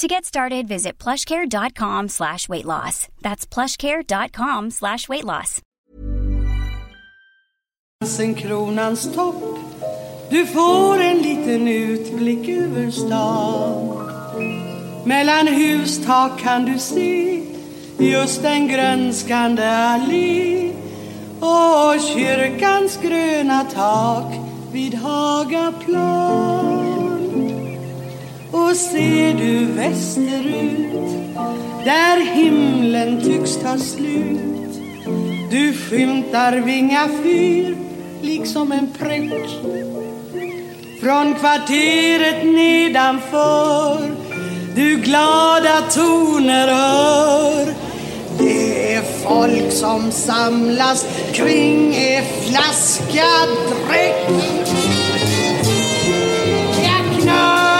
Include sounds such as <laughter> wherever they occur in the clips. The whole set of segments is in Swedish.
To get started, visit plushcare.com slash weight loss. That's plushcare.com slash weight loss. Sen kronans topp Du får en liten utblick över stan Mellan hustak kan du se Just en grönskande allé Och kyrkans gröna tak vid Hagaplan och ser du västerut Där himlen tycks ta slut. Du skymtar Vinga fyr liksom en prick. Från kvarteret nedanför Du glada toner hör. Det är folk som samlas kring en flaska dräkt Jag knör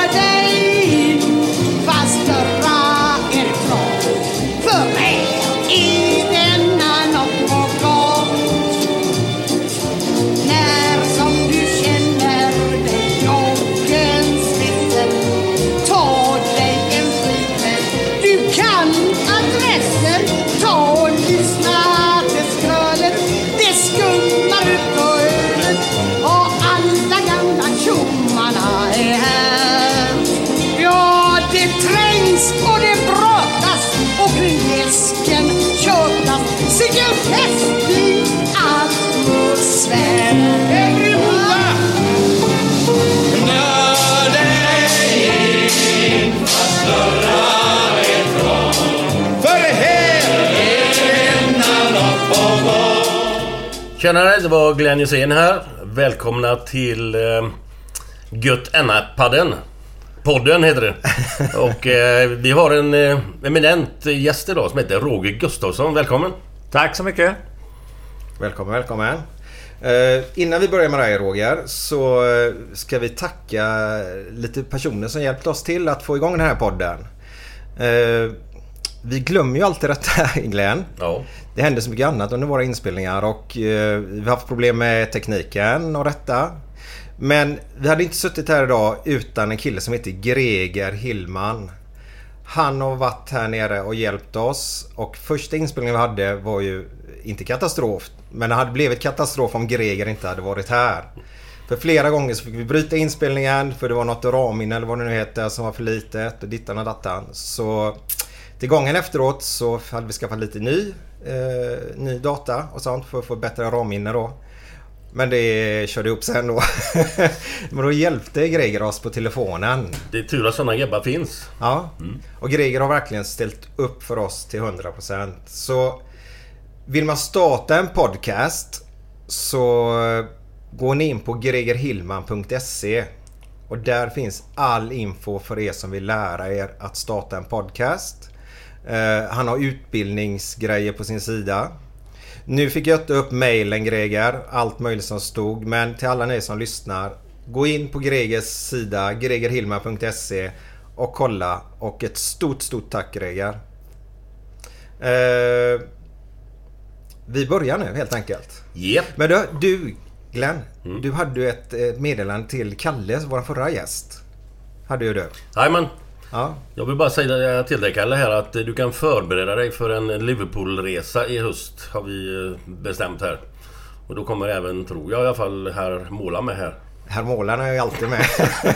Tjenare, det var Glenn Hysén här. Välkomna till eh, Gött Enna-padden. Podden heter det. <laughs> Och eh, vi har en eh, eminent gäst idag som heter Roger Gustafsson. Välkommen! Tack så mycket. Välkommen, välkommen. Eh, innan vi börjar med dig Roger så eh, ska vi tacka lite personer som hjälpt oss till att få igång den här podden. Eh, vi glömmer ju alltid detta <laughs> Glenn. Ja. Det händer så mycket annat under våra inspelningar och eh, vi har haft problem med tekniken och detta. Men vi hade inte suttit här idag utan en kille som heter Greger Hillman. Han har varit här nere och hjälpt oss och första inspelningen vi hade var ju inte katastrof. Men det hade blivit katastrof om Greger inte hade varit här. För flera gånger så fick vi bryta inspelningen för det var något ramminne eller vad det nu heter som var för litet och dittan och dattan. Så till gången efteråt så hade vi skaffat lite ny, eh, ny data och sånt för att få bättre ramminne då. Men det körde upp sen då. <laughs> Men då hjälpte Greger oss på telefonen. Det är tur att sådana gubbar finns. Ja. Och Greger har verkligen ställt upp för oss till 100%. Så vill man starta en podcast så går ni in på gregerhillman.se och där finns all info för er som vill lära er att starta en podcast. Eh, han har utbildningsgrejer på sin sida. Nu fick jag inte upp mailen Greger, allt möjligt som stod. Men till alla ni som lyssnar, gå in på Gregers sida, gregerhillman.se och kolla. Och ett stort, stort tack Greger. Eh, Vi börjar nu helt enkelt. Japp. Men du, du Glenn. Du hade ju ett meddelande till Kalle, vår förra gäst. Hade ju du. Jajamän. Ja. Jag vill bara säga till dig Kalle här att du kan förbereda dig för en Liverpoolresa i höst. Har vi eh, bestämt här. Och då kommer även, tror jag i alla fall, herr Måla med här. Herr Målaren är ju alltid med.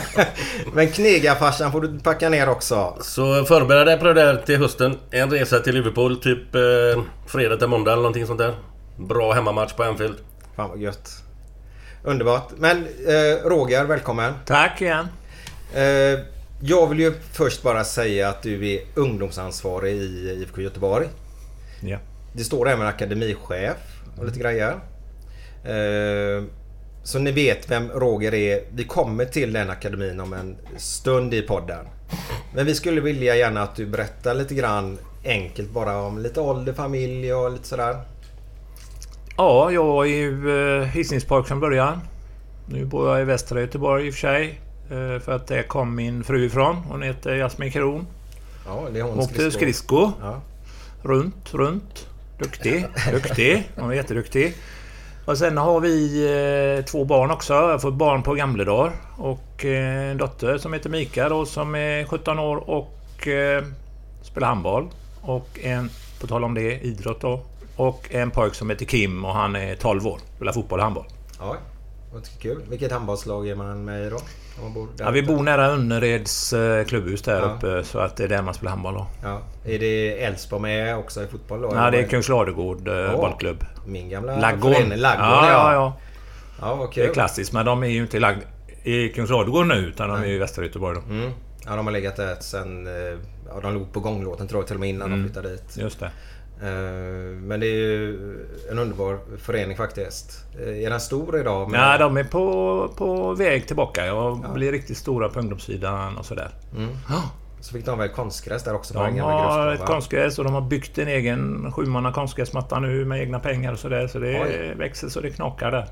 <laughs> Men knegarfarsan får du packa ner också. Så förbered dig på det där till hösten. En resa till Liverpool, typ eh, fredag till måndag eller någonting sånt där. Bra hemmamatch på Anfield. Fan vad gött. Underbart. Men eh, Roger, välkommen. Tack igen. Eh, jag vill ju först bara säga att du är ungdomsansvarig i IFK Göteborg. Ja. Det står även akademichef och lite grejer. Eh, så ni vet vem Roger är. Vi kommer till den akademin om en stund i podden. Men vi skulle vilja gärna att du berättar lite grann enkelt bara om lite ålder, familj och lite sådär. Ja, jag är ju eh, Hisingspojk från början. Nu bor jag i västra Göteborg i och för sig. Eh, för att det kom min fru ifrån. Hon heter Jasmin Kron. Ja, det är hon åkte skridsko. Ja. Runt, runt. Duktig, <laughs> duktig. Hon var jätteduktig. Och sen har vi eh, två barn också. Jag har fått barn på gamla dagar. Och eh, en dotter som heter Mika då, som är 17 år och spelar handboll. Och en, på tal om det, idrott då. Och en pojk som heter Kim och han är 12 år. Spelar fotboll och handboll. Ja, vad kul. Vilket handbollslag är man med i då? Bor Ja, vi bor nära Önnereds eh, klubbhus där Ja. uppe. Så att det är där man spelar handboll då. Ja. Är det Älvsborg med också i fotboll då? Ja, det är eh, Åh, bollklubb. Min gamla Laggård. Laggård, ja, ja, ja. Ja, Det är klassiskt, men de är ju inte lagd i Kungsradugård nu utan de är i Västra Göteborg då. Mm. Ja, de har legat där sen... eh, Ja, de låg på gånglåten tror jag till och med innan Mm. de flyttade dit. Just det. Eh, Men det är ju en underbar förening faktiskt. Eh, Är den stor idag? med- Ja, de är på, på väg tillbaka. Jag blir riktigt stora på ungdomssidan och sådär. Så fick de väl konstgräs där också De har ett konstgräs och de har byggt en egen sjumanna konstgräsmatta nu med egna pengar och sådär. Så det Oj. växer så det knakar där.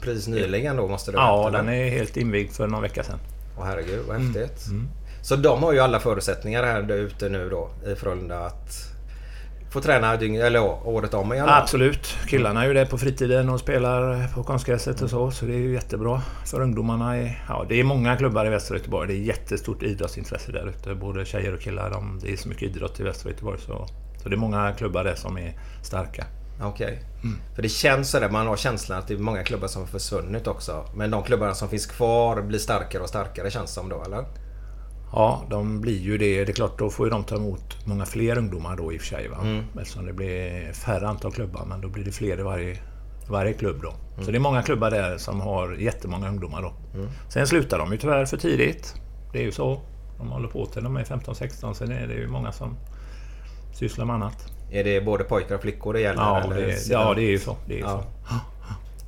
Precis nyligen då måste det Ja, varit, eller? den är helt invigd för någon vecka sedan. Åh herregud, vad Mm. häftigt. Så de har ju alla förutsättningar här där ute nu då i Frölunda att få träna dygn, eller året om i fall. Absolut. Killarna är ju där på fritiden och spelar på konstgräset och så. Så det är ju jättebra för ungdomarna. är- Ja, det är många klubbar i Västra Göteborg. Det är jättestort idrottsintresse där ute. Både tjejer och killar. De, det är så mycket idrott i Västra Göteborg. Så, så det är många klubbar där som är starka. Okej. Mm. För det känns sådär, man har känslan att det är många klubbar som har försvunnit också. Men de klubbarna som finns kvar blir starkare och starkare känns som då, eller? Ja, de blir ju det. Det är klart, då får ju de ta emot många fler ungdomar då i och för sig. Va? Eftersom det blir färre antal klubbar, men då blir det fler i varje, varje klubb då. Så det är många klubbar där som har jättemånga ungdomar då. Sen slutar de ju tyvärr för tidigt. Det är ju så. De håller på till de är 15-16. Sen är det ju många som sysslar med annat. Är det både pojkar och flickor det gäller? Ja, eller? det, är- ja, det är ju så. Det är Ja.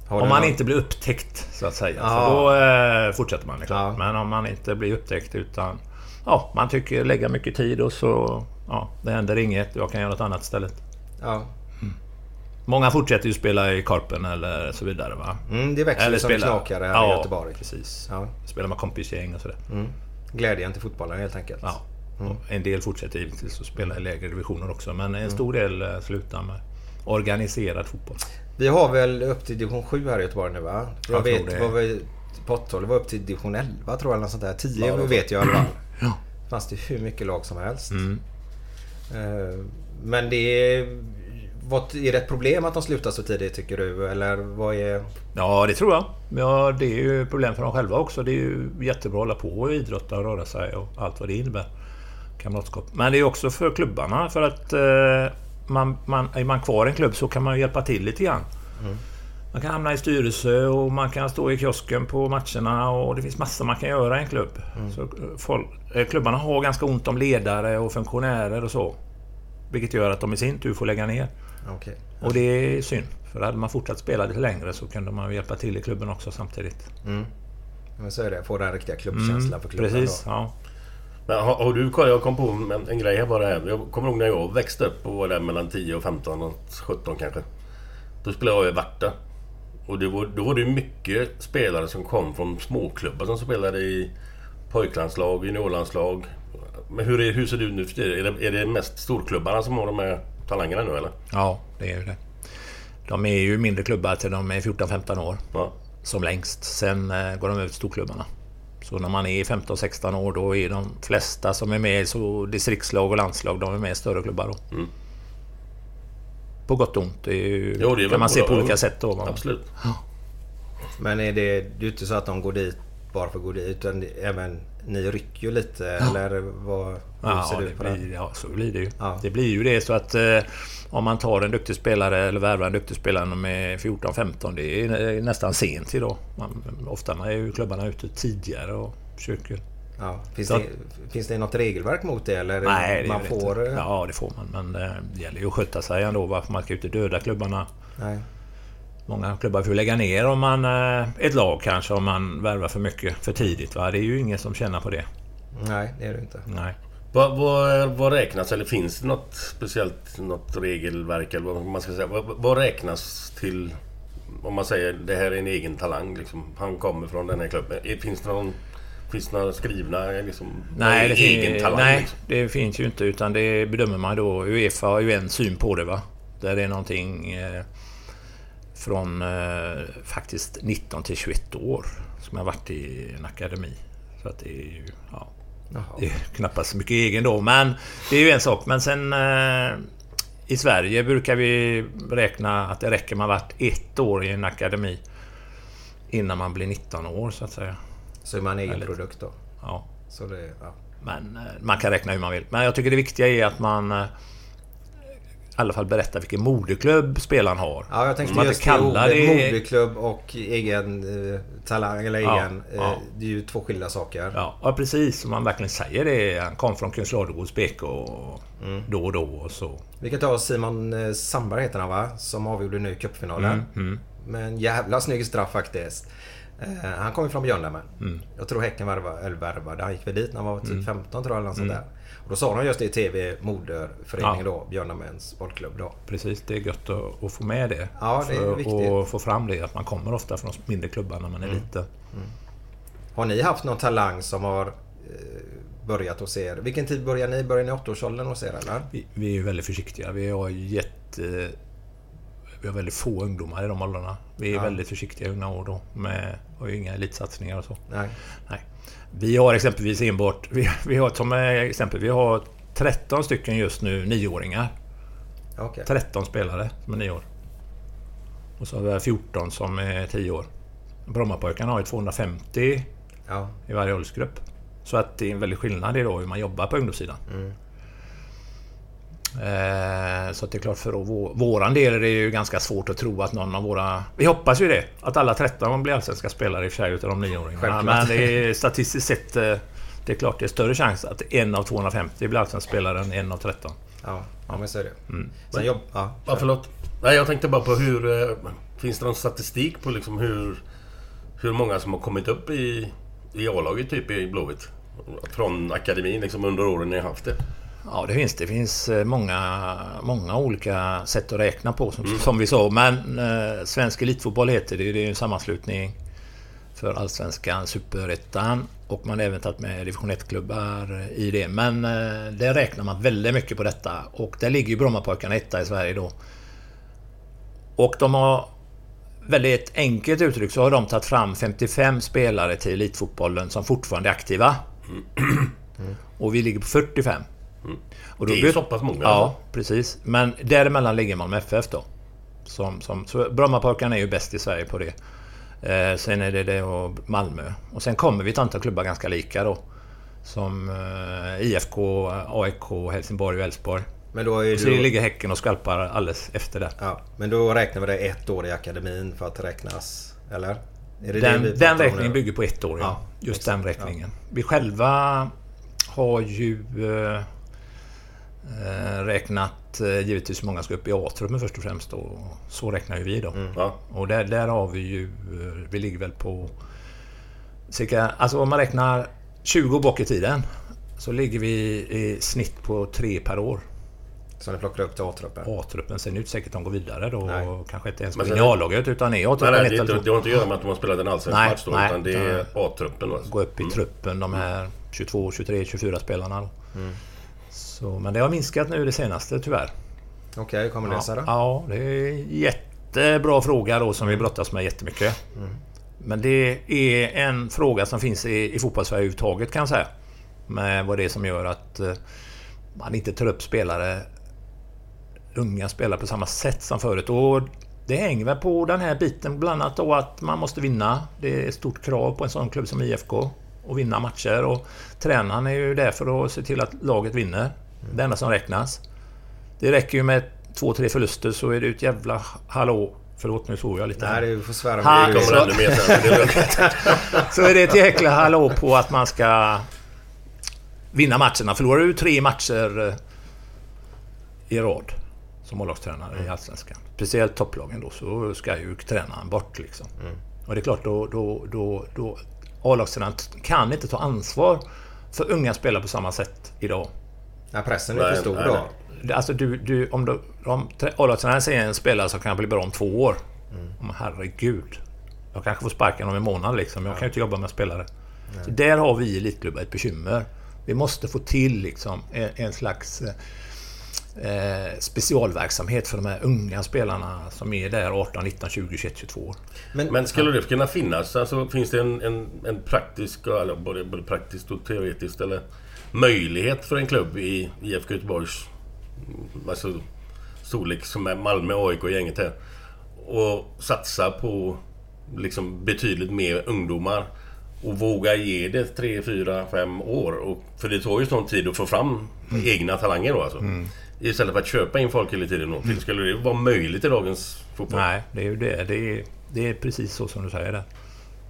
så. Om man inte blir upptäckt, så att säga. Ja. Så då eh, fortsätter man. klart. Ja. Men om man inte blir upptäckt utan... Ja, man tycker lägga mycket tid och så... Ja, det händer inget. Jag kan göra något annat istället. Ja. Många fortsätter ju spela i Korpen eller så vidare va? Mm, det växer ju som spela- knakare här ja, i Göteborg. precis. Ja. Spela med kompisgäng och sådär. Glädjen till fotbollen helt enkelt. Ja. Och En del fortsätter givetvis att spela i lägre divisioner också. Men Mm. en stor del eh, slutar med organiserad fotboll. Vi har väl upp till division 7 här i Göteborg nu va? Jag, Jag vet det. vad vi... På 80 var upp till division 11 tror jag eller något sånt där. 10 Ja, var- vet jag i alla fall. <clears throat> Ja. Fanns det hur mycket lag som helst. Mm. Eh, Men det är... Vad, är det ett problem att de slutar så tidigt tycker du? Eller vad är... Ja, det tror jag. Ja, det är ju problem för dem själva också. Det är ju jättebra att hålla på och idrotta och röra sig och allt vad det innebär. Kamratskap. Men det är också för klubbarna för att eh, man, man, är man kvar i en klubb så kan man hjälpa till lite grann. Man kan hamna i styrelse och man kan stå i kiosken på matcherna och det finns massor man kan göra i en klubb. Så eh, folk, eh, klubbarna har ganska ont om ledare och funktionärer och så. Vilket gör att de i sin tur får lägga ner. Okej. Och det är synd. För hade man fortsatt spela lite längre så kunde man hjälpa till i klubben också samtidigt. Men så är det. Få den riktiga klubbkänslan för klubben Mm, Precis, då. ja. Men har, har du? Jag kom på en, en grej här bara här. Jag kommer ihåg när jag växte upp och var där mellan 10 och 15 och 17 kanske. Då spelade jag i Varta. Och det var, då var det mycket spelare som kom från småklubbar som spelade i pojklandslag, juniorlandslag. Men hur, är, hur ser det ut nu för tiden? Är det, är det mest storklubbarna som har de här talangerna nu eller? Ja, det är ju det. De är ju mindre klubbar till de är 14-15 år. Ja. Som längst. Sen eh, går de till storklubbarna. Så när man är 15-16 år då är de flesta som är med i distriktslag och landslag, de är med i större klubbar då. Mm. På gott och ont. Det, är ju, Jo, det kan man se på olika sätt då. Absolut. Men är det, det är ju inte så att de går dit bara för att gå dit utan det, även ni rycker ju lite eller vad, hur Ja, ser du det på det? blir, ja, så blir det ju. Ja. Det blir ju det så att eh, om man tar en duktig spelare eller värvar en duktig spelare när de är 14-15 det är nästan sent idag. Man, ofta är ju klubbarna ute tidigare och försöker... Ja. Finns, Så- det, finns det något regelverk mot det eller Nej, det man får... inte. Ja, det får man. Men eh, det gäller ju att sköta sig ändå. Varför man ska inte döda klubbarna. Nej. Många klubbar får ju lägga ner om man... eh, Ett lag kanske om man värvar för mycket för tidigt. Va? Det är ju ingen som tjänar på det. Nej, det är det inte. Nej. Vad, vad, vad räknas, eller finns det något speciellt något regelverk eller vad man ska säga? Vad, vad räknas till... Om man säger det här är en egen talang liksom. Han kommer från den här klubben. Finns det någon... Finns det några skrivna liksom... Nej, det, egen fin- talang nej liksom? det finns ju inte utan det bedömer man då. Uefa har ju en syn på det va. Där det är någonting eh, från eh, faktiskt 19 till 21 år som har varit i en akademi. Så att det är ju... Ja, Jaha. det är knappast så mycket egen då, men det är ju en sak. Men sen eh, i Sverige brukar vi räkna att det räcker man varit ett år i en akademi innan man blir 19 år så att säga. Så är man egen Härligt. produkt då. Ja. Så det, ja. Men eh, man kan räkna hur man vill. Men jag tycker det viktiga är att man eh, i alla fall berättar vilken moderklubb spelaren har. ja, jag tänkte Man just det ordet det- moderklubb och egen eh, talang eller Ja, egen. Eh, ja. Det är ju två skilda saker. Ja, ja precis. Om man verkligen säger det. Han kom från Kungsladugårds BK och Mm. då och då och så. Vi kan ta Simon eh, Sandberg heter han va? Som avgjorde nu i cupfinalen. Mm, Med en jävla snygg straff faktiskt. Eh, han kom ju från Björndamen. Mm. Jag tror Häcken värvade, eller värvade. Han gick väl dit när han var typ 15 tror jag eller något sånt där. Och då sa de just det i TV, moderföreningen Mm. Ja. då, Björndamens bollklubb då. Precis, det är gött att, att få med det. Ja, det är viktigt. Mm. att få fram det. Att man kommer ofta från mindre klubbar när man är liten. Har ni haft någon talang som har eh, börjat hos er? Vilken tid börjar ni? Börjar ni i åttaårsåldern hos er eller? Vi, vi är ju väldigt försiktiga. Vi har jätte... Vi har väldigt få ungdomar i de åldrarna. Vi är Ja. väldigt försiktiga i unga år då. Med, har ju inga elitsatsningar och så. Nej. Nej. Vi har exempelvis enbart... Vi, vi har som exempel, vi har 13 stycken just nu nioåringar. Okej. 13 spelare som är nio år. Och så har vi 14 som är 10 år. Brommapojkarna har ju 250 Ja. i varje åldersgrupp. Så att det är en väldig skillnad i då hur man jobbar på ungdomssidan. Eh, så att det är klart för vår, våran del är det ju ganska svårt att tro att någon av våra... Vi hoppas ju det. Att alla 13 blir allsvenska spelare i och för sig utav de nioåringarna. Självklart. Men det är statistiskt sett... eh, Det är klart det är större chans att en av 250 blir allsvensk spelare än en av 13. Ja, ja men så är det. Mm. Sen jobb... Ja, Ja, förlåt. Nej, jag tänkte bara på hur... eh, Finns det någon statistik på liksom hur... Hur många som har kommit upp i, i A-laget typ i Blåvitt? Från akademin liksom under åren ni har haft det. Ja, det finns det. finns eh, många, många olika sätt att räkna på som, som vi sa. Men eh, Svensk Elitfotboll heter det. Det är en sammanslutning för Allsvenskan, Superettan och man har även tagit med division 1-klubbar i det. Men eh, där räknar man väldigt mycket på detta och där ligger ju Brommapojkarna etta i Sverige då. Och de har väldigt enkelt uttryckt så har de tagit fram 55 spelare till elitfotbollen som fortfarande är aktiva. <clears throat> Och vi ligger på 45. Och Det är ju så pass många, Ja, alltså. precis. Men däremellan ligger Malmö FF då. Som, som, så Brommapojkarna är ju bäst i Sverige på det. Eh, sen är det det och Malmö. Och sen kommer vi ett antal klubbar ganska lika då. Som eh, IFK, AIK, Helsingborg och Elfsborg. Men då är Så det du... ligger Häcken och skvalpar alldeles efter det. Ja, men då räknar vi det ett år i akademin för att räknas. Eller? Är det det Den, den räkningen bygger på ett år, ja. Ja, Just exakt, den räkningen. Vi själva har ju eh, räknat eh, givetvis hur många ska upp i A-truppen först och främst. Och så räknar ju vi då. Ja. Och där, där har vi ju... eh, Vi ligger väl på... Cirka, alltså om man räknar 20 bak i tiden så ligger vi i snitt på tre per år. Så ni plockar upp till A-truppen? A-truppen. Sen är det inte säkert att de går vidare då Nej. och kanske inte ens Men går in i A-laget utan är Nej, A-truppen nej, ett det, det, det har inte att göra med att de har spelat en allsvensk Nej, match då, nej, utan det är A-truppen. Alltså. gå upp i truppen, de här 22, 23, 24 spelarna. Då. Så, men det har minskat nu det senaste tyvärr. Okej, hur kommer det sig Ja, då? ja, det är jättebra fråga då som vi brottas med jättemycket. Men det är en fråga som finns i, i fotbollssverige överhuvudtaget kan jag säga. Med vad det är som gör att eh, man inte tar upp spelare, unga spelare på samma sätt som förut. Och det hänger väl på den här biten bland annat då att man måste vinna. Det är ett stort krav på en sån klubb som IFK. Att vinna matcher och tränaren är ju där för att se till att laget vinner. Det enda som räknas. Det räcker ju med två, tre förluster så är det ett jävla hallå. Förlåt, nu såg jag lite. Nej, du får svära Ha- Det kommer ännu mer sen. <laughs> Så är det ett jäkla hallå på att man ska vinna matcherna. Förlorar du tre matcher eh, i rad som A-lagstränare i Allsvenskan, speciellt topplagen då, så ska ju tränaren bort liksom. Och det är klart, då, då, då, då A-lagstränaren kan inte ta ansvar för unga spelare på samma sätt idag. Nej, pressen är för stor nej, då. nej. Alltså du, du, om, du, om trä- A-lagstränaren säger en spelare som kan bli bra om två år. Men herregud. Jag kanske får sparken om en månad liksom. Jag kan ju inte jobba med spelare. Så där har vi i elitklubbar ett bekymmer. Vi måste få till liksom en, en slags eh, specialverksamhet för de här unga spelarna som är där 18, 19, 20, 21, 22 år. Men skulle det kunna finnas, alltså finns det en, en, en praktisk, eller både, både praktiskt och teoretiskt, eller möjlighet för en klubb i IFK Göteborgs mm, alltså, storlek som är Malmö, AIK och gänget här och satsa på liksom betydligt mer ungdomar och våga ge det 3, 4, 5 år. Och, för det tar ju sån tid att få fram egna talanger då alltså. Istället för att köpa in folk hela tiden. Då. Skulle det vara möjligt i dagens fotboll? Nej, det är ju det. Det är, det är precis så som du säger där.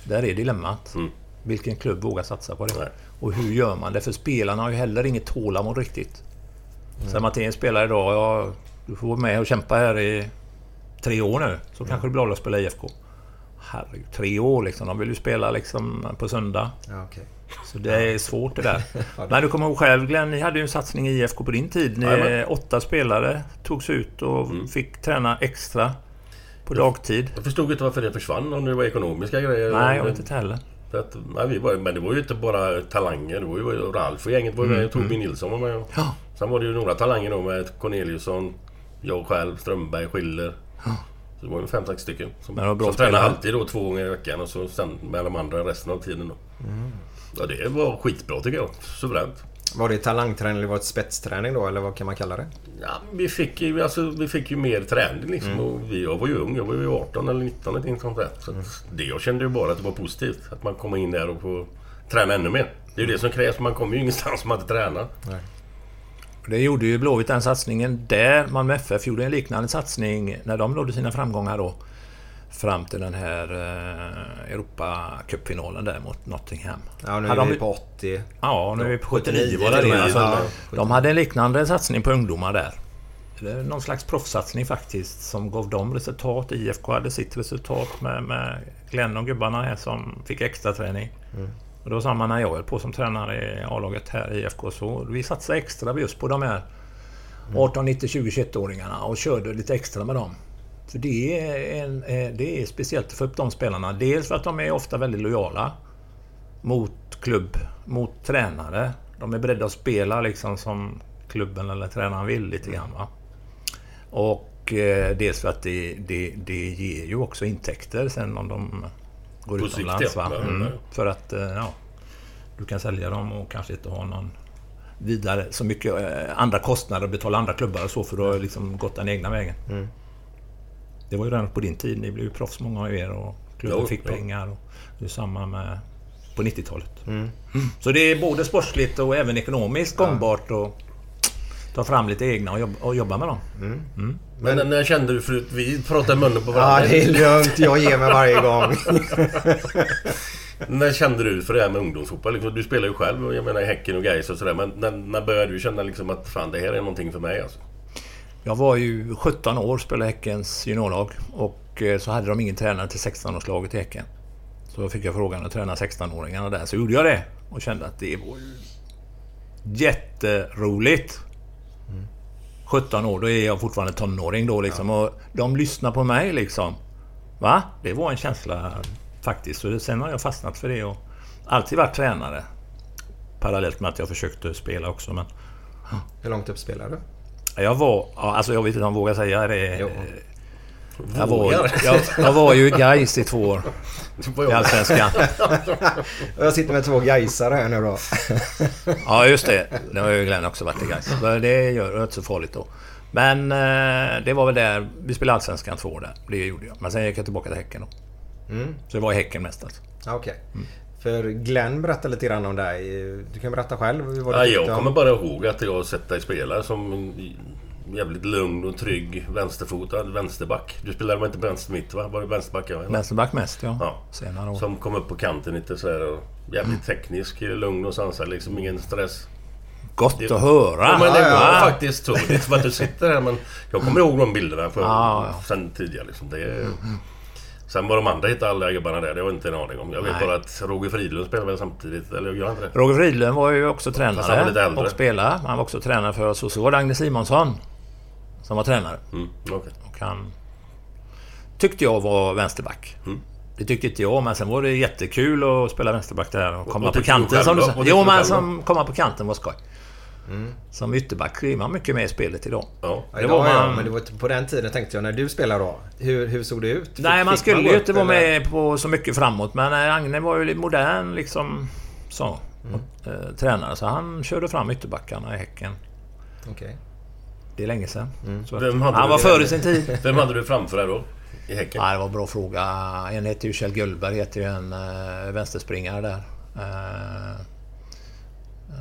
Där är dilemmat. Mm. Vilken klubb vågar satsa på det? Nej. Och hur gör man det? För spelarna har ju heller inget tålamod riktigt. Säger man till en spelare idag, ja, du får vara med och kämpa här i tre år nu. Så kanske du blir av att spela IFK. Herregud, tre år liksom. De vill ju spela liksom på söndag. Ja, okej. Så det är svårt det där. <laughs> Men du kommer ihåg själv Glenn, ni hade ju en satsning i IFK på din tid. Ni, Jajamän. åtta spelare togs ut och fick träna extra på dagtid. Jag förstod inte varför det försvann om det var ekonomiska grejer. Nej, jag vet inte heller. Att, nej, vi var, men det var ju inte bara talanger. Det var ju Ralf och gänget var ju med. Torbjörn Nilsson var med. Mm, Ja. Sen var det ju några talanger då med Corneliusson, jag själv, Strömberg, Schiller. Så det var ju fem, sex stycken. Som, som tränade alltid då två gånger i veckan och så sen med de andra resten av tiden då. Mm. Ja, det var skitbra tycker jag. Suveränt. Var det talangträning eller var det spetsträning då? Eller vad kan man kalla det? Ja, vi, fick ju, alltså, vi fick ju mer träning liksom. Och vi, jag var ju ung. Jag var ju 18 eller 19 eller något sånt där. Så att det, jag kände ju bara att det var positivt. Att man kommer in där och får träna ännu mer. Det är ju det som krävs. Man kommer ju ingenstans om man inte tränar. Det gjorde ju Blåvitt den satsningen där. Malmö FF gjorde en liknande satsning när de nådde sina framgångar då. Fram till den här eh, Europacupfinalen där mot Nottingham. Ja, nu Hade är de- vi på 80. Ja, nu är vi på 79 79 var det det. Alltså, Ja, de hade en liknande satsning på ungdomar där. Det är någon slags proffssatsning faktiskt som gav dem resultat. IFK hade sitt resultat med, med Glenn och gubbarna här som fick extra träning. Och det var samma när jag höll på som tränare i A-laget här i IFK. Så vi satsade extra just på de här 18, 19, 20, 21-åringarna och körde lite extra med dem. För det är, en, eh, det är speciellt för de spelarna. Dels för att de är ofta väldigt lojala mot klubb, mot tränare. De är beredda att spela liksom som klubben eller tränaren vill lite grann. Va? Och eh, dels för att det, det, det ger ju också intäkter sen om de går På sikt, utomlands. ja. Va? Ja, ja, Mm. För att eh, ja, du kan sälja dem och kanske inte ha någon vidare så mycket eh, andra kostnader och betala andra klubbar och så för du har liksom gått den egna vägen. Mm. Det var ju redan på din tid. Ni blev ju proffs många av er och klubben fick jo. pengar. Och det är samma med på 90-talet. Mm. Så det är både sportsligt och även ekonomiskt gångbart att ta fram lite egna och jobba, och jobba med dem. Men när- när kände du förut? Vi pratar munnen på Ja, varandra. det är lugnt. Jag ger mig varje gång. <laughs> När kände du för det här med ungdomsfotboll? Liksom, du spelar ju själv, och jag menar i Häcken och Gais och sådär. Men när, när började du känna liksom att fan, det här är någonting för mig alltså? Jag var ju 17 år och spelade Häckens juniorlag. Och eh, så hade de ingen tränare till 16-årslaget i Häcken. Så fick jag frågan att träna 16-åringarna där. Så gjorde jag det. Och kände att det var ju jätteroligt. 17 år, då är jag fortfarande tonåring då liksom. Och de lyssnar på mig liksom. Va? Det var en känsla faktiskt. Så sen har jag fastnat för det och alltid varit tränare. Parallellt med att jag försökte spela också. Men Hur långt upp spelar du? Jag var... Alltså jag vet inte om jag vågar säga det. Jo. Jag var, jag, jag var ju Gais i två år <laughs> i. Allsvenskan. <laughs> Jag sitter med två gaisare här nu då. <laughs> Ja, just det. Det har ju Glenn också varit i Gais. Det gör det inte så farligt då. Men eh, det var väl där... Vi spelade Allsvenskan två år där. Det gjorde jag. Men sen gick jag tillbaka till Häcken då. Mm. Så det var i Häcken mest alltså. Okej. För Glenn berättade lite grann om dig. Du kan berätta själv vad Ja, jag om- kommer bara ihåg att jag har sett dig spela som en jävligt lugn och trygg vänsterfotad vänsterback. Du spelade väl inte på vänster mitt va? Var det vänsterback? Ja, eller? Vänsterback mest, ja. Ja. Senare år. Som kom upp på kanten lite sådär jävligt teknisk, lugn och sansad. Liksom ingen stress. Gott att höra! Ja, men det var Ja. faktiskt så. Det är för att du sitter här men jag kommer ihåg de bilderna från, Ja, ja. sen tidigare. Liksom. Det är, Sen vad de andra hittade alla gubbarna där, det har jag inte en aning om. Jag vet Nej. bara att Roger Fridlund spelar väl samtidigt, eller gör han inte det? Roger Fridlund var ju också var tränare äldre. och spelade. Han var också tränare för oss. Och så var det Agne Simonsson som var tränare. Mm, okej. Och han tyckte jag var vänsterback. Mm. Det tyckte inte jag, men sen var det jättekul att spela vänsterback där och komma vad på kanten som du sa. Jo, men som komma på kanten var skoj. Som ytterback är man mycket med i spelet idag. Ja. Ja, Det idag var ja, man- men det var på den tiden tänkte jag när du spelade då. Hur, hur såg det ut? Nej, man skulle gå ju inte vara med på så mycket framåt. Men eh, Agne var ju lite modern liksom. Så. Mm. Eh, tränare. Så han körde fram ytterbackarna i Häcken. Okej. Det är länge sedan. Så att- Mm. Vem hade han var i- före sin tid. <laughs> Vem hade du framför dig då? I Häcken? Ja, det var en bra fråga. En heter ju Kjell Gullberg, heter ju en uh, vänsterspringare där. Uh,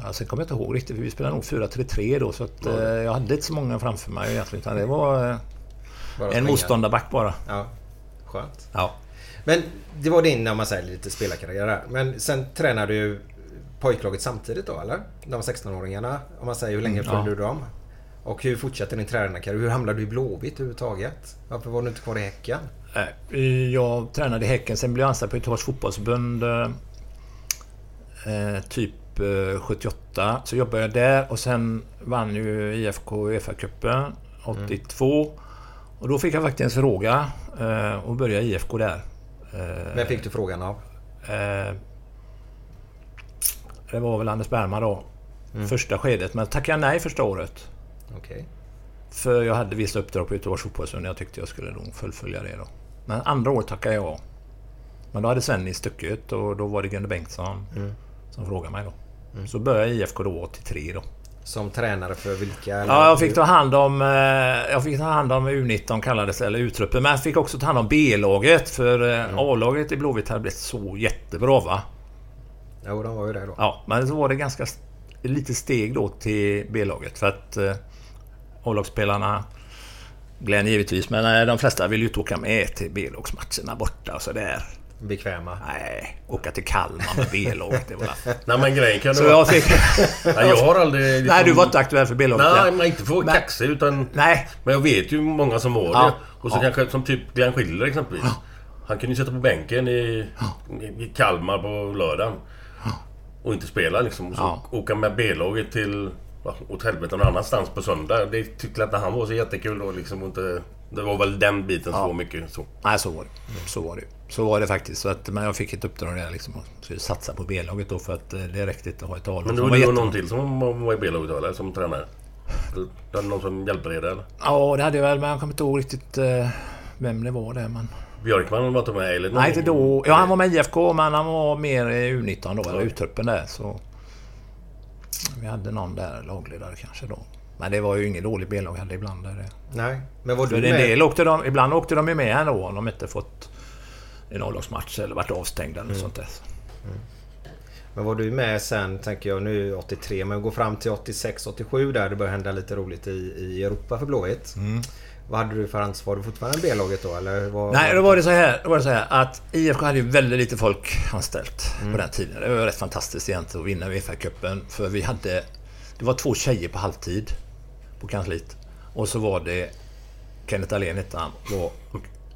ja, sen kommer jag inte ihåg riktigt, för vi spelade nog 4-3-3 då. Så att, eh, jag hade inte så många framför mig egentligen. Utan det var eh, en motståndarback bara. Ja. Skönt. Ja. Men det var din, om man säger, lite spelarkarriär där. Men sen tränade du pojklaget samtidigt då, eller? De 16-åringarna, om man säger. Hur länge följde Ja. du dem? Och hur fortsatte din tränarkarriär? Hur hamnade du i Blåvitt överhuvudtaget? Varför var du inte kvar i Häcken? Jag tränade i Häcken, sen blev jag anställd på Göteborgs fotbollsförbund eh, eh, typ eh, 78. Så jobbade jag där och sen vann ju IFK Uefa-cupen 82. Och då fick jag faktiskt en fråga eh, att börja i IFK där. Eh, Vem fick du frågan av? eh, det var väl Anders Bergman då. Första skedet, men tackade jag nej första året. Okej. För jag hade vissa uppdrag på Göteborgs fotbollsförbund jag tyckte jag skulle nog fullfölja det då. Men andra året tackade jag ja. Men då hade Svenny stuckit och då var det Gunnar Bengtsson som frågade mig då. Så började IFK då 83 då. Som tränare för vilka? eller? Ja, jag fick ta hand om... eh, Jag fick ta hand om U19 kallades det, eller U-truppen. Men jag fick också ta hand om B-laget. För eh, A-laget i Blåvitt hade blivit så jättebra va. Jo, de var ju det då. Ja, men så var det ganska lite steg då till B-laget. För att eh, A-lagsspelarna, Glenn givetvis, men de flesta vill ju inte åka med till B-lagsmatcherna borta och sådär. Bekväma. Nej, åka till Kalmar med B-laget, det var... Nej men grejen kan Så vara... jag fick... <laughs> Nej, jag har aldrig... liksom- <laughs> Nej, du var inte aktuell för B-laget. Nej, ja. men inte för att Men- kaxig utan... Nej, Men jag vet ju många som var Ja. det. Och så Ja. kanske som typ Glenn Schiller exempelvis. Han kunde ju sätta på bänken i, i Kalmar på lördagen. Och inte spela liksom. Och så Ja. åka med B-laget till... ja, Åt helvete någon annanstans på söndag. Det tyckte inte han var så jättekul då liksom. Inte, det var väl den biten som Ja. var mycket så. Nej, så var det. Så var det. Så var det faktiskt. Så att, men jag fick ett uppdrag där liksom att satsa på B-laget då för att eh, det räckte inte att ha ett A-lag. Men det var var jättebra. någon till som var- i B-laget eller? Som tränare? Det var någon som hjälpte dig där eller? Ja, det hade jag väl, men jag kommer inte ihåg riktigt eh, vem det var det. Men... Björkman var inte med eller? Nej, inte då. Ja, han var med i IFK, men han var mer i U19 då, eller U-truppen där. Så... Vi hade någon där, lagledare kanske då. Men det var ju ingen dålig B-lag heller ibland. Där det. Nej. Men var För du en med? del åkte de, ibland åkte de ju med ändå om de inte fått en A-lagsmatch eller varit avstängda eller sånt där. Men var du med sen, tänker jag nu 83, men gå fram till 86, 87 där det började hända lite roligt i, i Europa för Blåvitt. Vad hade du för ansvar? Var du fortfarande B-laget då eller? Vad, Nej, då var det så här, då var det så här att IFK hade ju väldigt lite folk anställt på den tiden. Det var rätt fantastiskt egentligen att vinna Uefa-cupen. För vi hade... Det var två tjejer på halvtid på kansliet. Och så var det Kenneth Dahlén hette han. Då,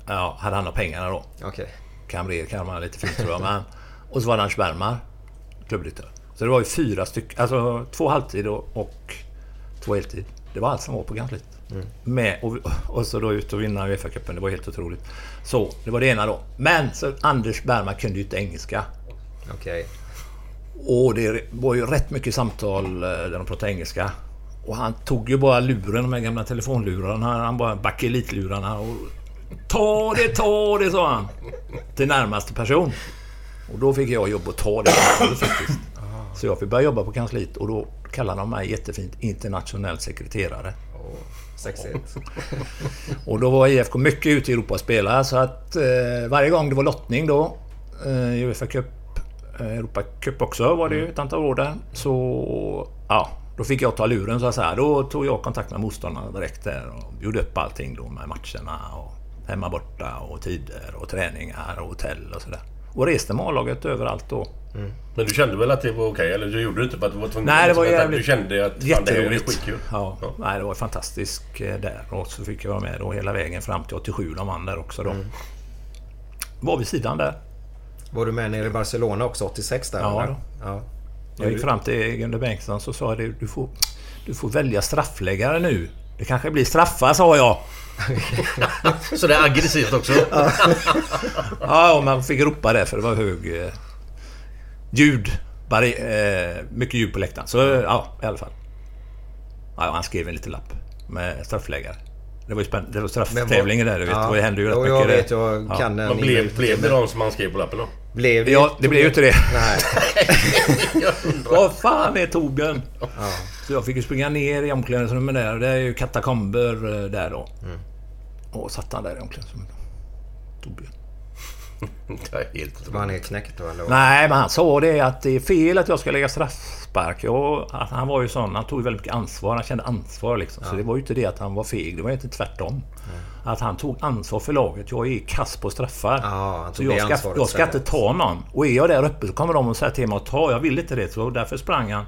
ja, hade han av pengarna då. Okej. Kamrer kallar man lite fint tror jag. Men, och så var det Anders Bergmar, klubbdirektör. Så det var ju fyra stycken, alltså två halvtid och, och två heltid. Det var allt som var på kansliet. Med, och, och så då ut och vinna Uefa-cupen. Det var helt otroligt. Så, det var det ena då. Men så Anders Bergman kunde ju inte engelska. Okej. Och det var ju rätt mycket samtal eh, där de pratade engelska. Och han tog ju bara luren, de här gamla telefonlurarna. Han bara bakelitlurarna och Ta det, ta det, sa han. Till närmaste person. Och då fick jag jobb att ta det faktiskt. Så jag fick börja jobba på kansliet och då kallade de mig jättefint internationell sekreterare. Sexigt. Och då var IFK mycket ute i Europa och spelade så att eh, varje gång det var lottning då, eh, i Uefa Cup, eh, Europa Cup också var det ju ett antal år där, så ja, då fick jag ta luren så att säga. Då tog jag kontakt med motståndarna direkt där och gjorde upp allting då med matcherna och hemma borta och tider och träningar och hotell och sådär. Och reste med A-laget överallt då. Men du kände väl att det var okej? Eller du gjorde det inte för att du var tvungen? Nej, det var Liksom att jävligt... Du kände att fan, det här är skitkul? Ja, Ja. Nej, det var fantastiskt eh, där. Och så fick jag vara med då hela vägen fram till 87. De vann där också då. Mm. Var vid sidan där. Var du med nere i Barcelona också 86 där? Ja, eller? då. ja. Jag gick fram till Gunde Bengtsson så sa jag du får, du får välja straffläggare nu. Det kanske blir straffar, sa jag. <laughs> Så det är aggressivt också? <laughs> Ja, och man fick ropa det för det var hög eh, ljud. Eh, mycket ljud på läktaren. Så ja, i alla fall. Ja, han skrev en liten lapp med straffläggare. Det var ju spännande. Det var strafftävlingen där, du vet. Det hände ju rätt mycket jag vet, jag Ja. kan den. Vad blev, blev det de som han skrev på lappen då? Blev det? Ja, det blev ju inte det. Nej. <laughs> Vad fan är Torbjörn? Så jag fick ju springa ner i omklädningsrummet där. Det är ju katakomber eh, där då. Och satt han där i omklädningsrummet. Torbjörn. <laughs> Det är helt Var han helt knäckt då eller? Nej, men han sa det att det är fel att jag ska lägga straffspark. Att han var ju sån, han tog ju väldigt mycket ansvar. Han kände ansvar liksom. Så det var ju inte det att han var feg. Det var ju inte tvärtom. Att han tog ansvar för laget. Jag är kass på straffar. Ja, han så jag det ska, jag ska inte ta någon. Och är jag där uppe så kommer de och säga till mig att ta. Jag vill inte det. Så därför sprang han.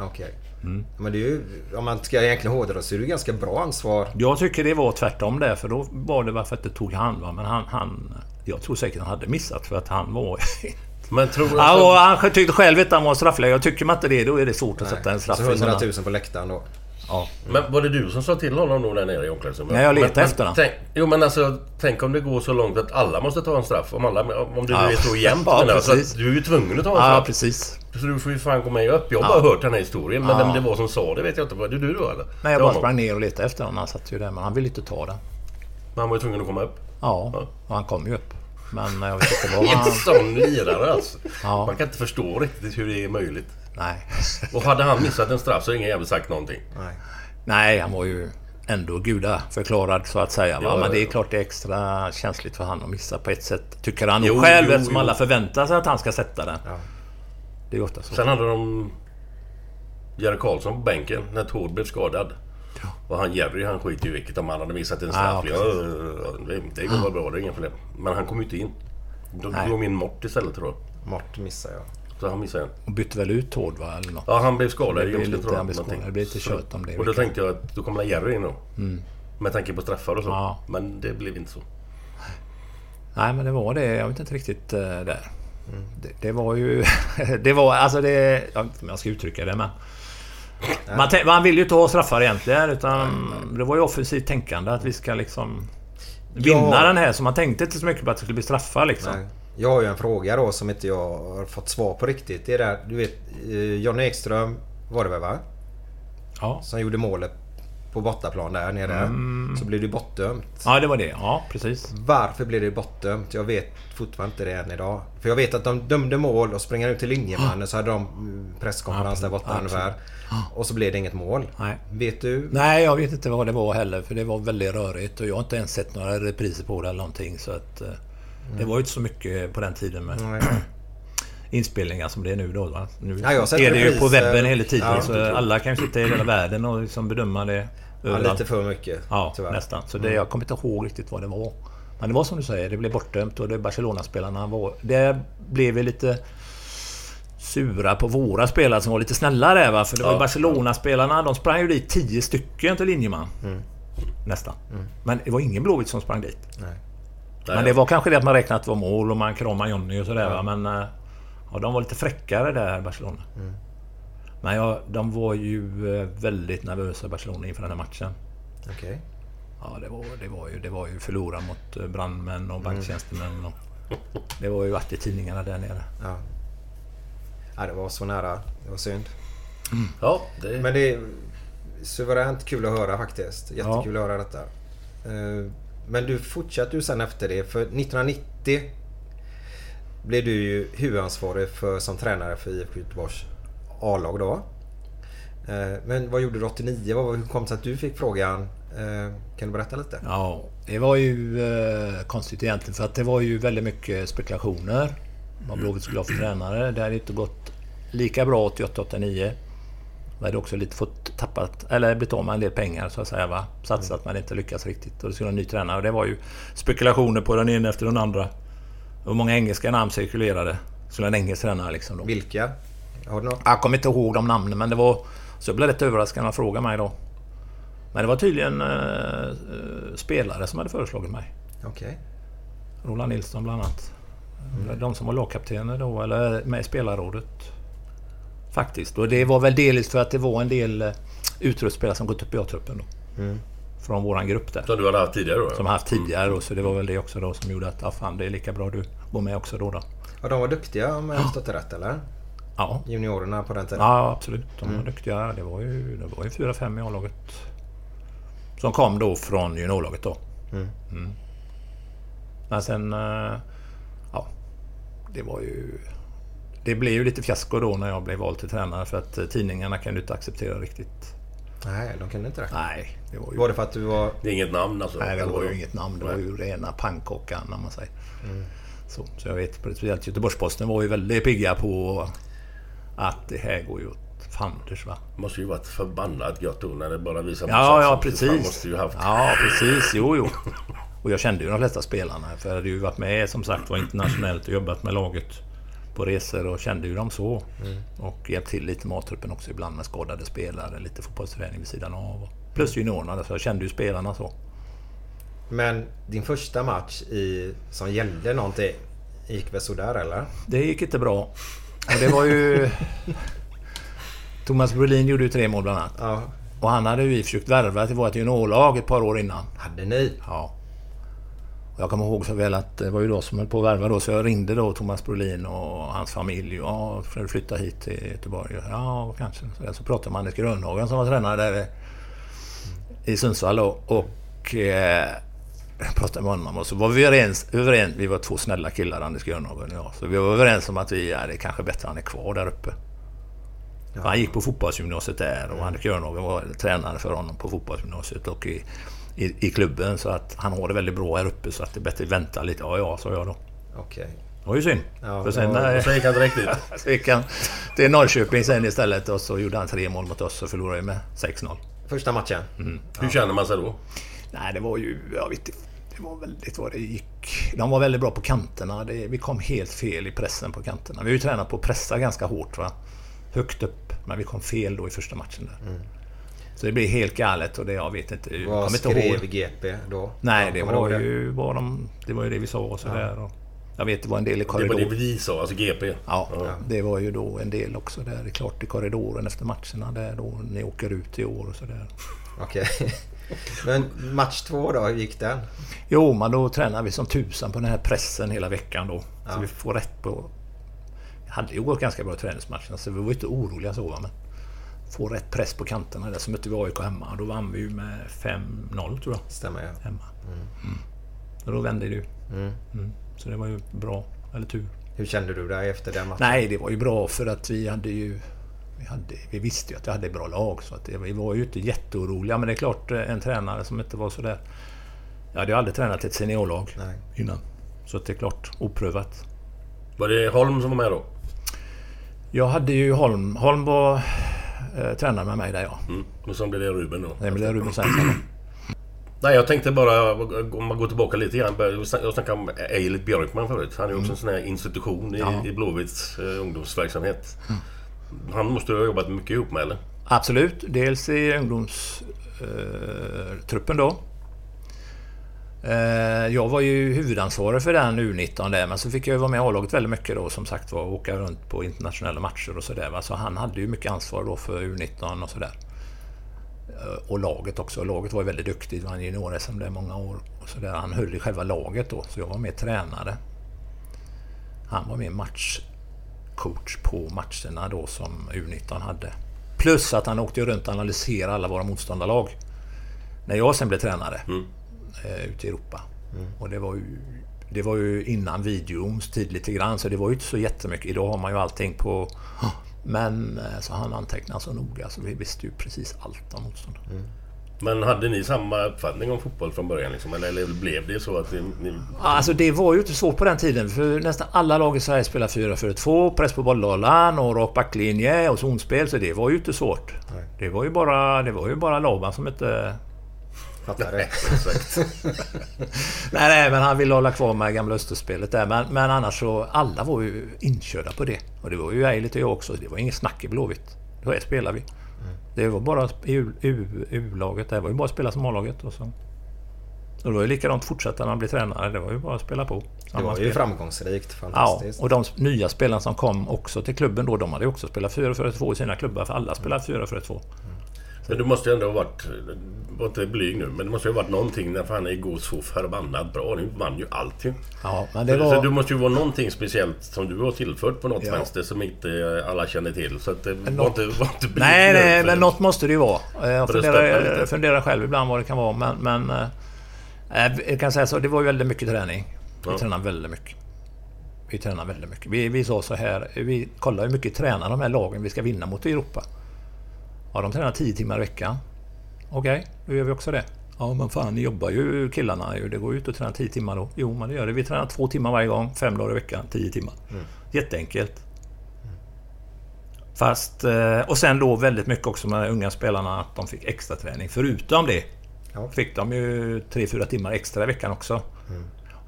Okej. Mm. Men det är ju... Om man ska egentligen hårdra så är det ju ganska bra ansvar. Jag tycker det var tvärtom där. För då var det varför att det tog han. Va? Men han, han... Jag tror säkert han hade missat för att han var... <laughs> Men tror du... var han tyckte själv att han var straffläggare. Tycker man inte det, då är det svårt att sätta en straff. Så i 100 sådana- 000 på läktaren då. Ja. Men var det du som sa till honom då där nere i omklädningsrummet? Nej, jag letade Men- efter men honom. tänk, Jo men alltså, tänk om det går så långt att alla måste ta en straff. Om, alla, om det Ja. är så jämnt <laughs> Ja, menar jag. Så att du är ju tvungen att ta en Ja, straff. precis. Så du får ju fan komma med upp. Jag har Ja. bara hört den här historien. Men Ja. vem det var som sa det vet jag inte. Var det du då eller? Nej, jag bara sprang ner och letade efter honom. Han satt ju där, men han ville inte ta den. Men han var ju tvungen att komma upp. Ja, Ja. och han kom ju upp. Men jag vet inte vad En han... sån lirare alltså. Ja. Man kan inte förstå riktigt hur det är möjligt. Nej. Och hade han missat en straff så har ingen jävel sagt någonting. Nej. Nej, han var ju ändå gudaförklarad så att säga. Ja, Men det är klart det är extra känsligt för han att missa på ett sätt. Tycker han Jo, själv jo, eftersom jo. alla förväntar sig att han ska sätta den. Ja. Det är ofta så. Sen hade de Jerry Karlsson på bänken när Tord blev skadad. Och han Jerry han skiter ju i vilket om han hade missat en straff. Ja, det, går väl bra, det är inga problem. Men han kom ju inte in. Då Nej. kom in Mort istället tror jag. Mort missar jag. Så han missade en. Och bytte väl ut Tord va? Eller något. Ja, han blev skadad Det i lite- tror jag. han blev skadad. Det blev lite kött om det, Och då verkligen. tänkte jag att då kommer Jerry in då. Med tanke på straffar och så. Ja. Men det blev inte så. Nej, men det var det. Jag vet inte riktigt uh, där. Det, det var ju... <laughs> det var alltså det... Jag vet inte om jag ska uttrycka det men... Man, man vill ju inte ha straffar egentligen utan det var ju offensivt tänkande att vi ska liksom... Vinna Ja. den här så man tänkte inte så mycket på att det skulle bli straffar liksom. Nej. Jag har ju en fråga då som inte jag har fått svar på riktigt. Det är där, du vet, eh, Johnny Ekström var det väl va? Ja. Som gjorde målet på bortaplan där nere. Mm. Så blev det bortdömt. ja, det var det. Ja, precis. Varför blev det bortdömt? Jag vet fortfarande inte det än idag. För jag vet att de dömde mål och springer ut till linjemannen så hade de mm, presskonferens där borta ungefär. Och så blev det inget mål. Nej. Vet du? Nej, jag vet inte vad det var heller för det var väldigt rörigt och jag har inte ens sett några repriser på det eller någonting så att... eh, Det var ju inte så mycket på den tiden med Nej. <clears throat> inspelningar som det är nu då. Va? Nu Ja, är det ju på webben hela tiden Ja, så alla kan ju sitta i hela världen och liksom bedöma det Ja, lite för mycket. Ja, tyvärr. nästan. Så det, jag kommer inte ihåg riktigt vad det var. Men det var som du säger, det blev bortdömt och det Barcelona-spelarna var... Det blev vi lite sura på våra spelare som var lite snällare va? För det var Ja. Barcelona-spelarna, de sprang ju dit 10 stycken till linjeman. Nästan. Men det var ingen Blåvitt som sprang dit. Nej. Men det var kanske det att man räknade att det var mål och man kramade Johnny och sådär va. Men... eh, Ja, de var lite fräckare där, Barcelona. Men ja, de var ju eh, väldigt nervösa, Barcelona, inför den här matchen. Okej. Ja, det var, det var ju, det var ju förlora mot eh, brandmän och banktjänstemän. Och, det var ju varit i tidningarna där nere. Ja. ja. Det var så nära. Det var synd. Ja, det... Men det är suveränt kul att höra faktiskt. Jättekul att höra detta. Eh, Men du fortsatte ju sen efter det. För 1990 blev du ju huvudansvarig för, som tränare för IFK Göteborgs A-lag då. Eh, Men vad gjorde du 89? Vad- Hur kom det sig att du fick frågan? Eh, Kan du berätta lite? Ja, det var ju eh, konstigt egentligen för att det var ju väldigt mycket spekulationer. Vad Blåvitt skulle ha för tränare. Det hade inte gått lika bra 88-89. Vi hade också lite fått tappat, eller blivit av med en del pengar så att säga. Va? Satsat men inte lyckats riktigt. Och det skulle en ny tränare. Och det var ju spekulationer på den ena efter den andra. Och många engelska namn cirkulerade. Skulle en engelsk tränare liksom då. Vilka? Har du något? Jag kommer inte ihåg de namnen men det var... Så jag blev rätt överraskad när han frågade mig då. Men det var tydligen eh, eh, spelare som hade föreslagit mig. Okej. Roland Nilsson bland annat. De som var lagkaptener då, eller med i spelarrådet. Faktiskt. Och det var väl delvis för att det var en del eh, utrustspelare som gått upp i A-truppen då. Från våran grupp där. Som du hade haft tidigare då? Som haft tidigare då, så det var väl det också då som gjorde att, ja fan det är lika bra du går med också då. då. Ja, de var duktiga om jag har förstått det rätt eller? Ja. Juniorerna på den tiden? Ja, absolut. De var duktiga. Det var ju, det var ju fyra, fem i A-laget. Som kom då från juniorlaget då. Mm. Men sen... eh, Ja. Det var ju... Det blev ju lite fiasko då när jag blev vald till tränare för att eh, tidningarna kan ju inte acceptera riktigt. Nej, de kunde inte det. Nej, det var ju... Var det för att du var... Det är inget namn alltså? Nej, det var ju inget namn. Det var ju rena pannkakan, när man säger. Så, så jag vet, speciellt Göteborgs-Posten var ju väldigt pigga på att det här går ju åt fanders va. Det måste ju varit förbannat gött då när det bara visar Ja, ja precis. måste ju haft... Ja, precis. Jo, jo. Och jag kände ju de flesta spelarna. För jag hade ju varit med som sagt var internationellt och jobbat med laget på resor och kände ju dem så. Och hjälpt till lite med A-truppen också ibland med skadade spelare, lite fotbollsträning vid sidan av. Plus juniorerna, så jag kände ju spelarna så. Men din första match i, som gällde någonting gick väl sådär eller? Det gick inte bra. Och det var ju... Thomas Brolin gjorde ju tre mål bland annat. Ja. Och han hade vi försökt värva till vårt juniorlag ett par år innan. Hade ni? Ja. Och jag kommer ihåg så väl att det var ju då som höll på att värva då. Så jag ringde då Thomas Brolin och hans familj. Ja, ska du flytta hit till Göteborg? Ja, kanske. Så, där. så pratade man med Anders Grönhagen som var tränare där i Sundsvall då. Och eh, jag pratade med honom och så var vi överens, överens. Vi var två snälla killar, Anders Grönhagen och jag. Så vi var överens om att vi, ja, det är kanske bättre att han är kvar där uppe. För Han gick på fotbollsgymnasiet där och Anders Grönhagen var tränare för honom på fotbollsgymnasiet och i, i, i klubben. Så att han har det väldigt bra här uppe så att det är bättre att vänta lite. Ja, ja, sa jag då. Okej. Det var ju synd. Ja, för sen eh, Så gick han direkt dit. <laughs> så gick han till Norrköping sen istället och så gjorde han tre mål mot oss och förlorade med 6-0. Första matchen? Hur känner man sig då? Nej, det var ju... Jag vet inte. Det var väldigt vad det gick. De var väldigt bra på kanterna. Det, vi kom helt fel i pressen på kanterna. Vi har ju tränat på att pressa ganska hårt. Va? Högt upp. Men vi kom fel då i första matchen där. Så det blev helt galet och det jag vet inte. Vad kommer inte skrev ihåg. GP då? Nej, Ja, det var ju vad de... Det var ju det vi sa och sådär. Och jag vet, det var en del i Det var korridoren. det vi sa, alltså GP. Ja, det var ju då en del också där. Det är klart i korridoren efter matcherna där då ni åker ut i år och sådär. Okej. <laughs> Men match två då, hur gick den? Jo, men då tränar vi som tusan på den här pressen hela veckan då. Så vi får rätt på... Det hade ju gått ganska bra i träningsmatcherna så vi var inte oroliga så men... Få rätt press på kanterna där så mötte vi AIK hemma. Då vann vi ju med 5-0 tror jag. Stämmer ja. Hemma. Mm. Och då vände det ju. Mm. Så det var ju bra. Eller tur. Hur kände du dig efter den matchen? Nej, det var ju bra för att vi hade ju... Vi, hade, vi visste ju att vi hade ett bra lag så att det, vi var ju inte jätteoroliga. Men det är klart eh, en tränare som inte var sådär... Jag hade ju aldrig tränat ett seniorlag Nej. innan. Så att det är klart oprövat. Var det Holm som var med då? Jag hade ju Holm. Holm var eh, tränare med mig där ja. Mm. Och sen blev det Ruben då. Det blev Ruben Svensson. Nej, jag tänkte bara, om man går tillbaka lite grann. Jag snackade om Eilert Björkman förut. Han är ju också en sån här institution i, Ja. i Blåvitts eh, ungdomsverksamhet. Han måste du ha jobbat mycket ihop med eller? Absolut. Dels i ungdomstruppen då. Eh, jag var ju huvudansvarig för den U19 där, men så fick jag ju vara med i A-laget väldigt mycket då som sagt var. och Åka runt på internationella matcher och sådär. Så han hade ju mycket ansvar då för U19 och sådär. Eh, och laget också. Laget var ju väldigt duktigt. vann junior-SM där många år. Och så där. Han höll i själva laget då, så jag var med tränare. Han var med matchcoach på matcherna då som U19 hade. Plus att han åkte runt och analyserade alla våra motståndarlag. När jag sen blev tränare. eh, ute i Europa. Och det var ju det var ju innan videons tid lite grann, så det var ju inte så jättemycket. Idag har man ju allting på... Men eh, så han antecknade så noga, så vi visste ju precis allt om motståndaren. Men hade ni samma uppfattning om fotboll från början? Liksom? Eller, eller blev det så att ni... ni... Ja, Alltså det var ju inte svårt på den tiden för nästan alla lag i Sverige spelade 4-4-2, press på bolllådan och rak backlinje och zonspel så det var ju inte svårt. Nej. Det var ju bara, det var ju bara Laban som inte... Fattar det. Exakt. <laughs> Nej, nej, men han ville hålla kvar med gamla österspelet där. Men, men annars så, alla var ju inkörda på det. Och det var ju Eilert och jag också. Det var inget snack i Blåvitt. Då är spelar vi. Det var bara U-laget. Det var ju bara att spela som A-laget. Och, så. och det var ju likadant fortsätta när man blir tränare. Det var ju bara att spela på. Det var ju spel. framgångsrikt. Ja, Fantastiskt. och de nya spelarna som kom också till klubben då, de hade ju också spelat 4-4-2 i sina klubbar. För alla spelar 4-4-2. Men du måste ju ändå ha varit... Var inte blyg nu, men det måste ju ha varit någonting när fan är god så förbannat bra. Ni vann ju allting. Ja, men det Så var... det måste ju vara någonting speciellt som du har tillfört på något Ja. vänster som inte alla känner till. Så att det var något- inte, var inte blyg Nej, nu, nej, men något måste det ju vara. Eh, Jag funderar, jag funderar själv ibland vad det kan vara, men... men eh, jag kan säga så, det var ju väldigt mycket träning. Vi Ja. tränade väldigt mycket. Vi tränade väldigt mycket. Vi, vi sa så här, vi kollar hur mycket tränar de här lagen vi ska vinna mot i Europa. Ja, de tränar 10 timmar i veckan. Okej, då gör vi också det. Ja, men fan, ni jobbar ju killarna. Det går ju ut och träna 10 timmar då. Jo, men det gör det. Vi tränar två timmar varje gång, fem dagar i veckan, 10 timmar. Jätteenkelt. Fast... eh, Och sen då väldigt mycket också med de unga spelarna att de fick extra träning. Förutom det Ja. fick de ju 3-4 timmar extra i veckan också.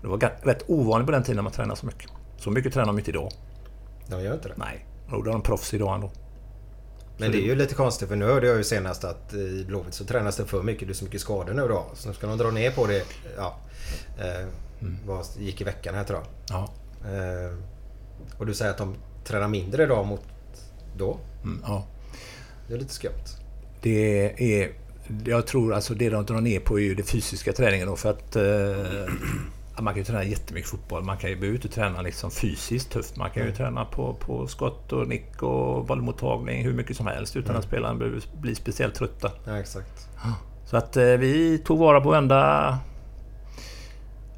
Det var rätt ovanligt på den tiden man tränade så mycket. Så mycket tränar de inte idag. De gör inte det. Nej. Då är de proffs idag ändå. Men det är ju lite konstigt för nu hörde jag ju senast att i Blåvitt så tränas det för mycket. Det är så mycket skador nu då. Så nu ska de dra ner på det. Ja. Eh, vad gick i veckan här tror jag. Ja. Eh, och du säger att de tränar mindre idag mot då? Mm, ja. Det är lite skumt. Det är... Jag tror alltså det de drar ner på är ju det fysiska träningen då för att... Eh, man kan ju träna jättemycket fotboll. Man kan ju behöver inte träna liksom fysiskt tufft. Man kan ju träna på, på skott och nick och bollmottagning hur mycket som helst utan att spelarna behöver bli speciellt trötta. Ja, exakt. Så att eh, vi tog vara på varenda,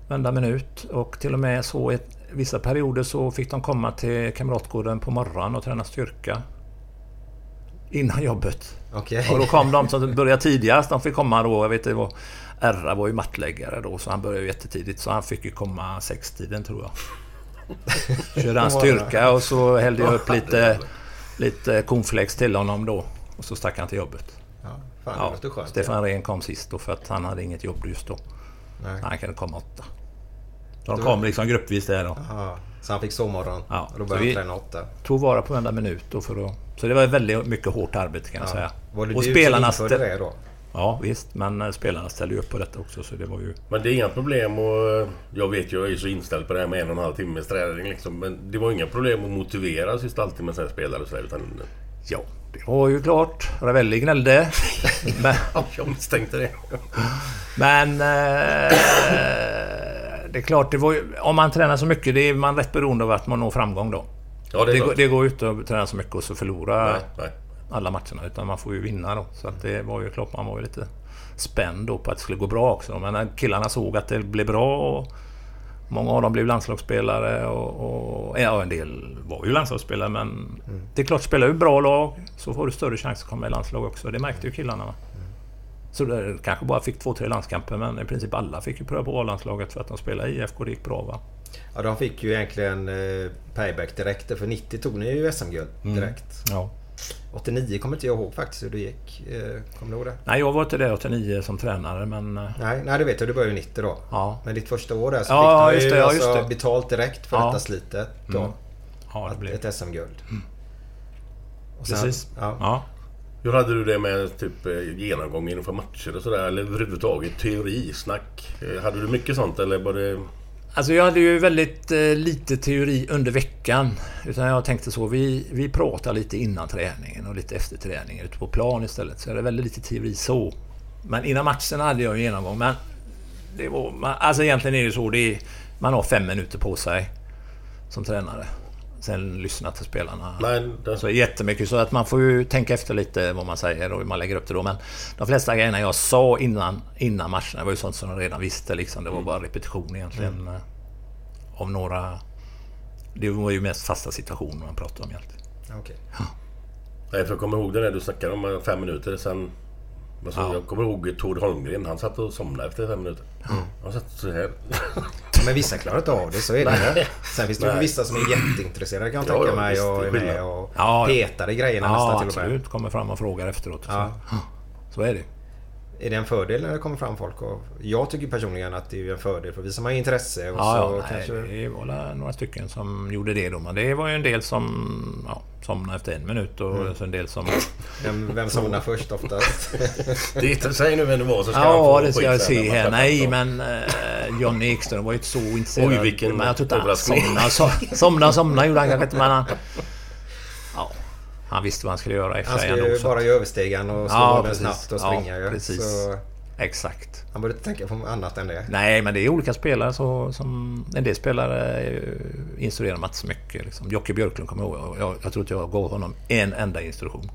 varenda minut och till och med så ett, vissa perioder så fick de komma till Kamratgården på morgonen och träna styrka. Innan jobbet. Okej. Och då kom de som började tidigast. De fick komma då, jag vet det var... Erra var ju mattläggare då så han började ju jättetidigt så han fick ju komma sextiden tror jag. <laughs> Körde han styrka och så hällde jag upp lite, lite cornflakes till honom då. Och så stack han till jobbet. Ja, fan, det Ja, skönt. Stefan Rehn kom sist då för att han hade inget jobb just då. Nej. Så han kunde komma åtta. De kom liksom gruppvis där då. Ja, så han fick sovmorgon. Ja, och då så började han träna åtta. Tog vara på varenda minut då för att... Så det var väldigt mycket hårt arbete kan jag säga. Var det och du spelarna som införde det då? Ja visst, men eh, spelarna ställde ju upp på detta också så det var ju... Men det är inga problem och jag vet ju, jag är så inställd på det här med en och en halv timmes träning liksom. Men det var inga problem att motivera sista halvtimmen sen spelare och sådär utan... Ja, det var ju klart. Ravelli gnällde. <laughs> men... Ja, jag misstänkte det. Men... Eh, det är klart, det var ju, om man tränar så mycket, det är man rätt beroende av att man når framgång då. Ja, det är Det, klart. går- det går ju inte att träna så mycket och så förlora Nej, nej. Alla matcherna. Utan man får ju vinna då. Så att det var ju klart man var ju lite spänd då på att det skulle gå bra också. Men när killarna såg att det blev bra och många av dem blev landslagsspelare och, och ja, en del var ju landslagsspelare men det är klart, spelar du bra lag så får du större chans att komma i landslag också. Det märkte ju killarna. Va? Så det kanske bara fick två, tre landskamper men i princip alla fick ju pröva på A-landslaget för att de spelade i IFK. Det gick bra va? Ja, de fick ju egentligen eh, payback direkt. För 90 tog ni ju SM-guld Mm. direkt. Ja. 89 kommer inte jag ihåg faktiskt hur det gick. Eh, kommer du ihåg det? Nej, jag var inte där 89 som tränare men... eh, Nej, nej det vet jag. Du började ju 90 då. Ja, Men ditt första år där så Ja, fick just du det, ju ja, just alltså det. betalt direkt för Ja. detta slitet. Då. Mm. ja det Att- blev... Ett SM-guld. Sen- Precis. Ja. Ja. Hur hade du det med typ eh, genomgång inför matcher och sådär? Eller överhuvudtaget teori, snack? Eh, Hade du mycket sånt eller var det... Alltså jag hade ju väldigt eh, lite teori under veckan. Utan jag tänkte så, vi, vi pratar lite innan träningen och lite efter träningen ute på plan istället. Så jag hade väldigt lite teori så. Men innan matchen hade jag en genomgång. Men det var, man, alltså egentligen är det så, det är, man har fem minuter på sig som tränare sen lyssna till spelarna. Nej, det, Så jättemycket. Så att man får ju tänka efter lite vad man säger och hur man lägger upp det då. Men de flesta grejerna jag sa innan, innan matcherna var ju sånt som de redan visste. Liksom. Det var bara repetition egentligen. eh, Av några... Det var ju mest fasta situationer man pratade om egentligen. Okej. nej, för jag kommer ihåg det där du snackade om eh, fem minuter sen. Alltså, Ja. Jag kommer ihåg Tord Holmgren. Han satt och somnade efter fem minuter. Han satt så här. Men vissa klarar inte av det, så är det. Nej. Sen finns det ju Nej. vissa som är jätteintresserade kan jag Ja, tänka ja, mig och är med och Ja. petar i grejerna Ja, nästan till och med. absolut. Kommer fram och frågar efteråt. Och så. Ja. så är det. Är det en fördel när det kommer fram folk? Och jag tycker personligen att det är en fördel för visar man intresse och Ja, så ja kanske... nej, det var några stycken som gjorde det då. Men det var ju en del som ja, somnade efter en minut och Mm. så en del som... Vem, vem somnar först oftast? Det, <laughs> säg nu vem det var så ska Ja, få det ska jag se här. Nej, men eh, Johnny Ekström var ju inte så intresserad. Oj, vilken Men jag tror inte han somnade. So, somnade, somnade gjorde han kanske inte, men han... Ja, han visste vad han skulle göra i Han färjan ju också. bara göra överstegan och slå Ja, bollen snabbt och Ja, springa ju. precis. Så Exakt. han borde inte tänka på annat än det. Nej, men det är olika spelare så, som... En del spelare instruerar man inte så mycket. Liksom. Jocke Björklund kommer jag ihåg. Jag, jag tror inte jag gav honom en enda instruktion.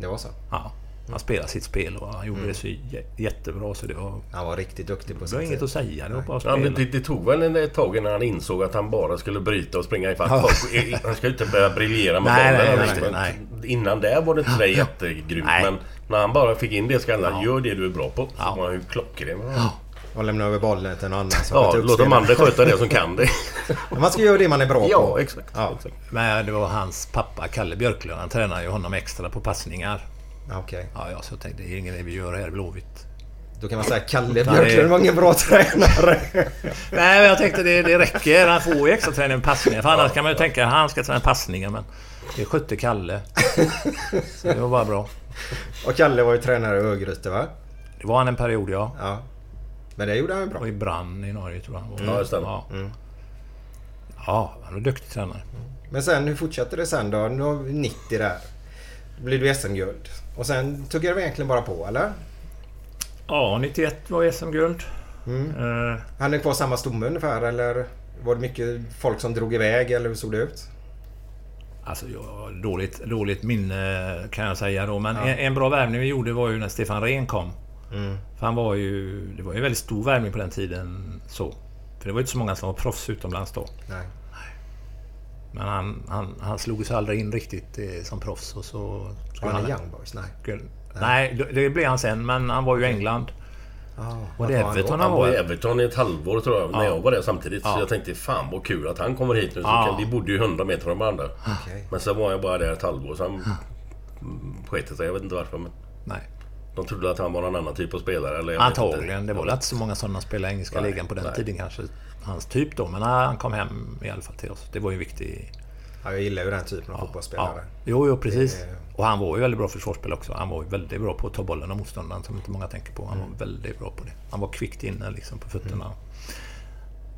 Det var så. Ja, han spelade sitt spel och han gjorde det så jä- jättebra så det var... Han var riktigt duktig på Det var inget att säga. Det var bara att Ja, men det, det tog väl en- ett tag innan han insåg att han bara skulle bryta och springa ifatt Ja. folk. Han ska ju inte börja briljera med Nej, bollen. nej, liksom. nej, Innan det var det inte sådär jättegrymt. Nej. Men när han bara fick in det skallen. Ja. Gör det du är bra på. Så Ja. var han ju klockren. Och lämna över bollen till någon annan som Ja, låt de andra sköta det som kan det. <laughs> Man ska göra det man är bra Ja, på. exakt. Ja. exakt. Men det var hans pappa, Kalle Björklund. Han tränade ju honom extra på passningar. Ja, Okej. Ja, ja, så jag tänkte det är ingen idé vi gör här i Blåvitt. Då kan man säga Kalle det- Björklund var ingen bra tränare. <laughs> Nej, men jag tänkte det, det räcker. Han får ju extra träning med passningar. För annars kan man ju tänka att han ska träna passningar. Men det skötte Kalle. <laughs> Så det var bara bra. Och Kalle var ju tränare i Örgryte va? Det var han en period, ja. Ja. Men det gjorde han ju bra. Och i Brann i Norge tror jag han var. Ja, det stämmer. Ja. ja, han var duktig tränare. Men sen hur fortsatte det sen då? Nu har vi 90 där. Då blev du SM-guld. Och sen tuggade vi egentligen bara på eller? Ja, 91 var SM-guld. Mm. Eh, Hade ni kvar samma stomme ungefär eller? Var det mycket folk som drog iväg eller hur såg det ut? Alltså, jag har dåligt, dåligt minne kan jag säga då. Men en, en bra värvning vi gjorde var ju när Stefan Rehn kom. Mm. För han var ju... Det var ju en väldigt stor värvning på den tiden. så. För det var ju inte så många som var proffs utomlands då. Nej. Men han, han, han slog sig aldrig in riktigt eh, som proffs och så... Var skulle han i han, Young Boys? Nej. skulle, nej, det, det blev han sen. Men han var ju i England. Ah, Var det var han Everton då? han Han var i var? Everton i ett halvår tror jag, när Ja. jag var där samtidigt. Så Ja. jag tänkte fan vad kul att han kommer hit nu. Så Ja. kan, vi bodde ju 100 meter från varandra. Okej. Men sen var jag bara där ett halvår. Sen mm, sket det sig. Jag vet inte varför. Men Nej. de trodde att han var någon annan typ av spelare. Eller jag vet Antagligen. inte. Det var väl inte så många sådana spelare i engelska Nej, ligan på den nej. tiden kanske. Hans typ då. Men nej, han kom hem i alla fall till oss. Det var ju viktigt. Ja, jag gillar ju den typen av Ja, fotbollsspelare. Jo, jo, precis. Det- Och han var ju väldigt bra försvarsspelare också. Han var ju väldigt bra på att ta bollen av motståndaren som inte många tänker på. Han var väldigt bra på det. Han var kvickt inne liksom på fötterna.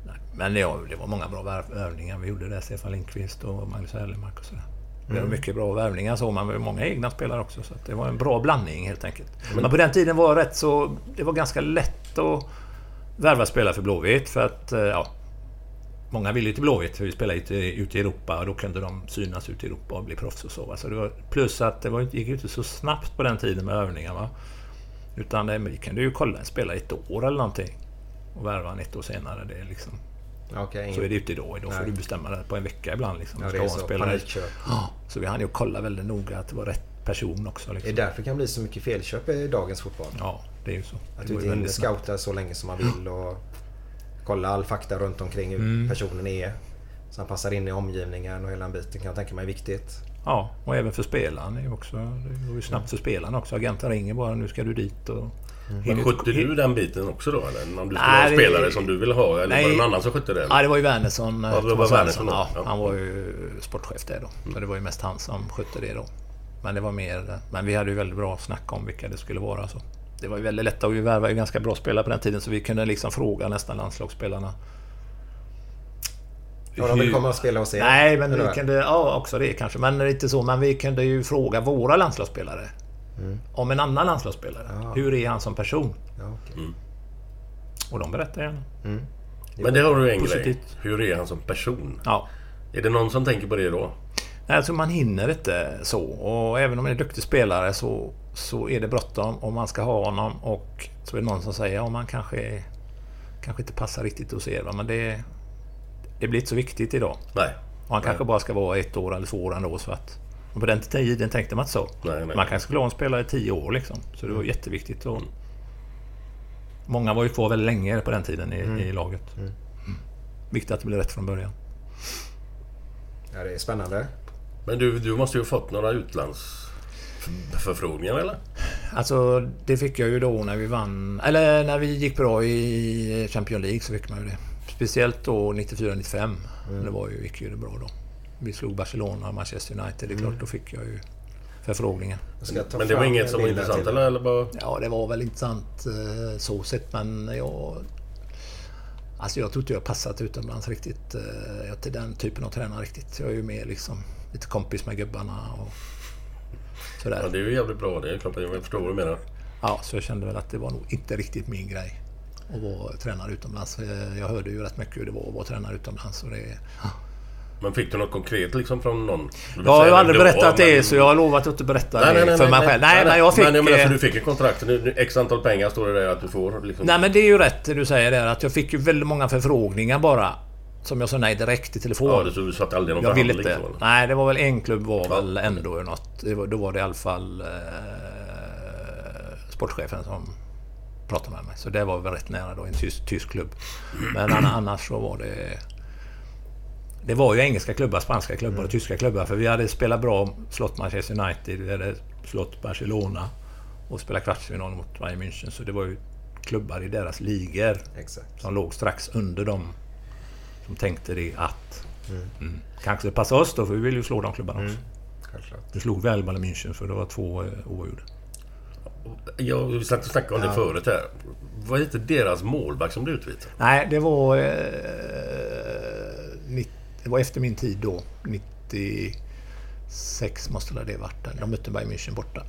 Nej, Men det, var- det var många bra värv- värvningar vi gjorde där. Stefan Lindqvist och Magnus Erlenmark och sådär. Det var mycket bra värvningar så. Man var många egna spelare också. Så det var en bra blandning helt enkelt. Men på den tiden var det rätt så... Det var ganska lätt att värva spelare för Blåvitt. För att, eh, ja... Många ville ju till Blåvitt för vi spelade ute, ute i Europa och då kunde de synas ute i Europa och bli proffs och så. va. så det var, plus att det var, gick ju inte så snabbt på den tiden med övningar. Va? Utan det, vi kunde ju kolla en spelare ett år eller någonting. Och värva han ett år senare. Det är liksom, Okej. så är det ju inte idag. Då får du bestämma det på en vecka ibland. Liksom. Ja, det ska är en så. spelare. Ja, så vi hann ju kolla väldigt noga att det var rätt person också. Det är Liksom. därför det kan bli så mycket felköp i dagens fotboll. Ja, det är ju så. Att du inte scouta så länge som man vill och kolla all fakta runt omkring hur Mm. personen är. Så han passar in i omgivningen och hela den biten kan jag tänka mig är viktigt. Ja, och även för spelaren. är också, det går ju snabbt för spelaren också. Agenten ringer bara nu ska du dit och... Men Hinner- skötte du den biten också då eller? Om du skulle Nej, ha det- spelare som du ville ha? Eller Nej. var det någon annan som skötte det? Ja, det var ju Wernersson. Ja, det var Thomas Wernersson då. Ja, Ja. han var ju sportchef där då. Så det var ju mest han som skötte det då. Men det var mer... Men vi hade ju väldigt bra snack om vilka det skulle vara. Så. Det var ju väldigt lätt och vi värvade ju ganska bra spelare på den tiden så vi kunde liksom fråga nästan landslagsspelarna. Ja, de vill komma och spela hos er. Nej, men vi kunde... Ja, också det kanske. Men inte så. Men vi kunde ju fråga våra landslagsspelare. Om en annan landslagsspelare. Mm. Ja. Hur är han som person? Ja, okej. Och de berättar gärna. Men det har du en grej. Positivt. Hur är han som person? Ja. Är det någon som tänker på det då? Nej, tror man hinner inte så. Och även om man är duktig spelare så, så är det bråttom och man ska ha honom. Och så är det någon som säger ja, man kanske, kanske inte passar riktigt hos er. Men det, det blir inte så viktigt idag. Nej. Och han kanske bara ska vara ett år eller två år ändå. Så att, och på den tiden tänkte man inte så. Nej, nej. Man kanske skulle ha en spelare i tio år liksom. Så det var jätteviktigt. Och många var ju kvar väldigt länge på den tiden i, i laget. Mm. Viktigt att det blev rätt från början. Ja, det är spännande. Men du, du måste ju ha fått några utlandsförfrågningar eller? Alltså det fick jag ju då när vi vann... Eller när vi gick bra i Champions League så fick man ju det. Speciellt då 94-95. Det var ju, gick ju det bra då. Vi slog Barcelona och Manchester United. Det är klart, då fick jag ju förfrågningen. Men det var inget som var intressant eller? eller bara... Ja, det var väl intressant eh, så sett, men jag... Alltså jag tror inte jag passat utomlands riktigt. eh, Jag är till den typen av tränare riktigt. Jag är ju mer liksom lite kompis med gubbarna och sådär. Ja, det är ju jävligt bra. Det klart, jag förstår vad du menar. Ja, så jag kände väl att det var nog inte riktigt min grej att vara tränare utomlands. Eh, Jag hörde ju rätt mycket hur det var att vara tränare utomlands. Och det... <laughs> Men fick du något konkret liksom från någon? Jag har ju aldrig då, berättat det, men- så jag har lovat att inte berätta Nej, nej, det nej, för nej, mig själv. Nej, men jag fick... Men jag menar, så du fick ett kontrakt. X antal pengar står det där att du får. Liksom. Nej, men det är ju rätt det du säger där. Att jag fick ju väldigt många förfrågningar bara. Som jag sa nej direkt i telefon. Ja, det, så du satte aldrig någon Jag vill förhandling inte. så? Nej, det var väl en klubb var Ja. väl ändå något. Det var, då var det i alla fall eh, sportchefen som pratade med mig. Så det var väl rätt nära då, en tysk, tysk klubb. Men anna- annars så var det... Det var ju engelska klubbar, spanska klubbar och tyska klubbar. För vi hade spelat bra, slått Manchester United, vi hade slått Barcelona och spelat kvartsfinal mot Bayern München. Så det var ju klubbar i deras ligor Exakt. som låg strax under dem som tänkte det att mm. kanske det passar oss då, för vi vill ju slå de klubbarna också. Självklart. Nu slog vi Bayern München för det var två eh, oavgjorda. Ja, vi satt och snackade om det förut här. Vad hette deras målvakt som blev utvisad? Nej, det var... Eh, nitt- det var efter min tid då. 96 måste det ha varit. De mötte Bayern München borta.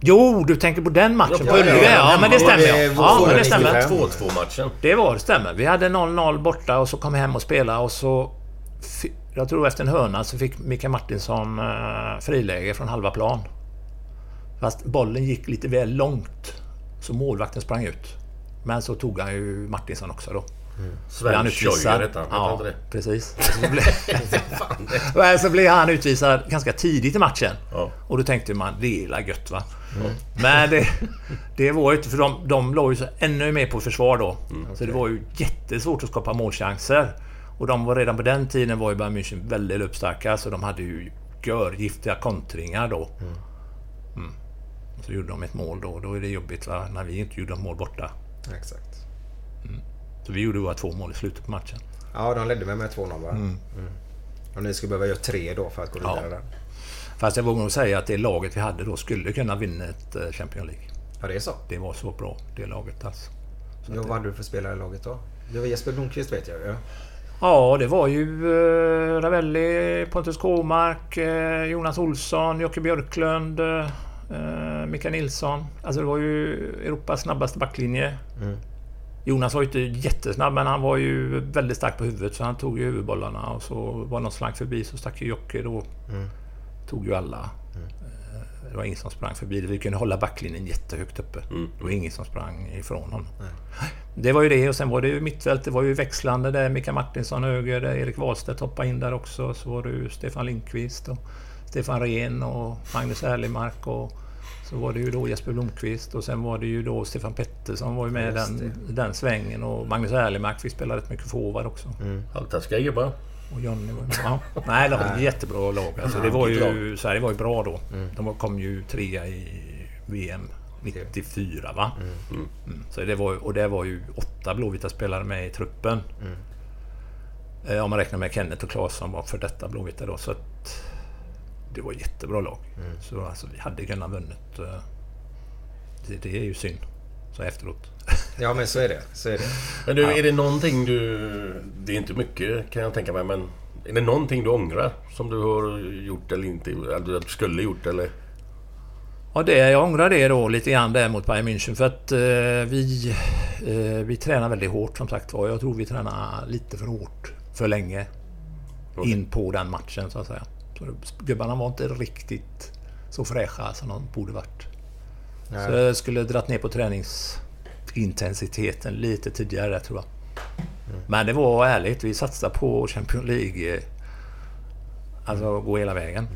Jo, du tänker på den matchen på Ullevi? ja, Ja, ja, men det stämmer det ja. men det 295. stämmer. 2-2 matchen. Det var det, stämmer. Vi hade 0-0 borta och så kom hem och spelade och så... Jag tror efter en hörna så fick Mikael Martinsson eh, friläge från halva plan. Fast bollen gick lite väl långt. Så målvakten sprang ut. Men så tog han ju Martinsson också då. Blev han Sven Scheuer utvisad. hette han. Ja, det? precis. <laughs> Så blev, så blev han utvisad ganska tidigt i matchen. Ja. Och då tänkte man, det är la gött va? Men det, det var ju inte, för de, de låg ju så ännu mer på försvar då. Så det var ju jättesvårt att skapa målchanser. Och de var redan på den tiden var ju Bayern München väldigt uppstarka, så de hade ju görgiftiga kontringar då. Mm. Och Så gjorde de ett mål då, då är det jobbigt va? när vi inte gjorde mål borta. Exakt. Så vi gjorde bara två mål i slutet på matchen. Ja, de ledde med med 2-0 va? Mm. Och ni skulle behöva göra tre då för att gå Ja. vidare där. Fast jag vågar nog säga att det laget vi hade då skulle kunna vinna ett eh, Champions League. Ja, det är så. Det var så bra, det laget alltså. Så Ja, vad hade du för spelare i laget då? Det var Jesper Blomqvist vet jag ja. Ja, det var ju eh, Ravelli, Pontus Kåmark, eh, Jonas Olsson, Jocke Björklund, eh, Mikael Nilsson. Alltså det var ju Europas snabbaste backlinje. Jonas var ju inte jättesnabb men han var ju väldigt stark på huvudet så han tog ju huvudbollarna och så var någon slank förbi så stack ju Jocke då. Tog ju alla. Eh, Det var ingen som sprang förbi. Vi kunde hålla backlinjen jättehögt uppe. Det var ingen som sprang ifrån honom. Det var ju det och sen var det ju mittfält. Det var ju växlande där. Mikael Martinsson höger, där Erik Wahlstedt hoppade in där också. Så var det ju Stefan Lindqvist och Stefan Rehn och Magnus Erlimark och så var det ju då Jesper Blomqvist och sen var det ju då Stefan Pettersson var ju med i den, den svängen och Magnus Erlimark fick spela rätt mycket forward också. Halvtaskiga gubbar. Och Johnny var. Ja. Nej, det var ett jättebra lag. Alltså, det var ju, Sverige var ju bra då. De var- kom ju trea i VM 94 va? Mm. Så det var, och det var ju åtta blåvita spelare med i truppen. Eh, Om man räknar med Kenneth och Claes som var för detta blåvita då. Så att det var jättebra lag. Så alltså, vi hade kunnat vunnit. eh, Det, det är ju synd. Så efteråt. <laughs> Ja, men så är det. Så är det. Men du, är det någonting du... Det är inte mycket kan jag tänka mig, men... Är det någonting du ångrar? Som du har gjort eller inte? Eller att du skulle gjort eller... Ja, det, jag ångrar det då lite grann där mot Bayern München för att eh, vi, eh, vi tränar väldigt hårt som sagt var. Jag tror vi tränar lite för hårt för länge. in på den matchen så att säga. Så gubbarna var inte riktigt så fräscha som de borde varit. Så jag skulle dratt ner på träningsintensiteten lite tidigare tror jag. Men det var ärligt. Vi satsade på Champions League. eh, Alltså gå hela vägen.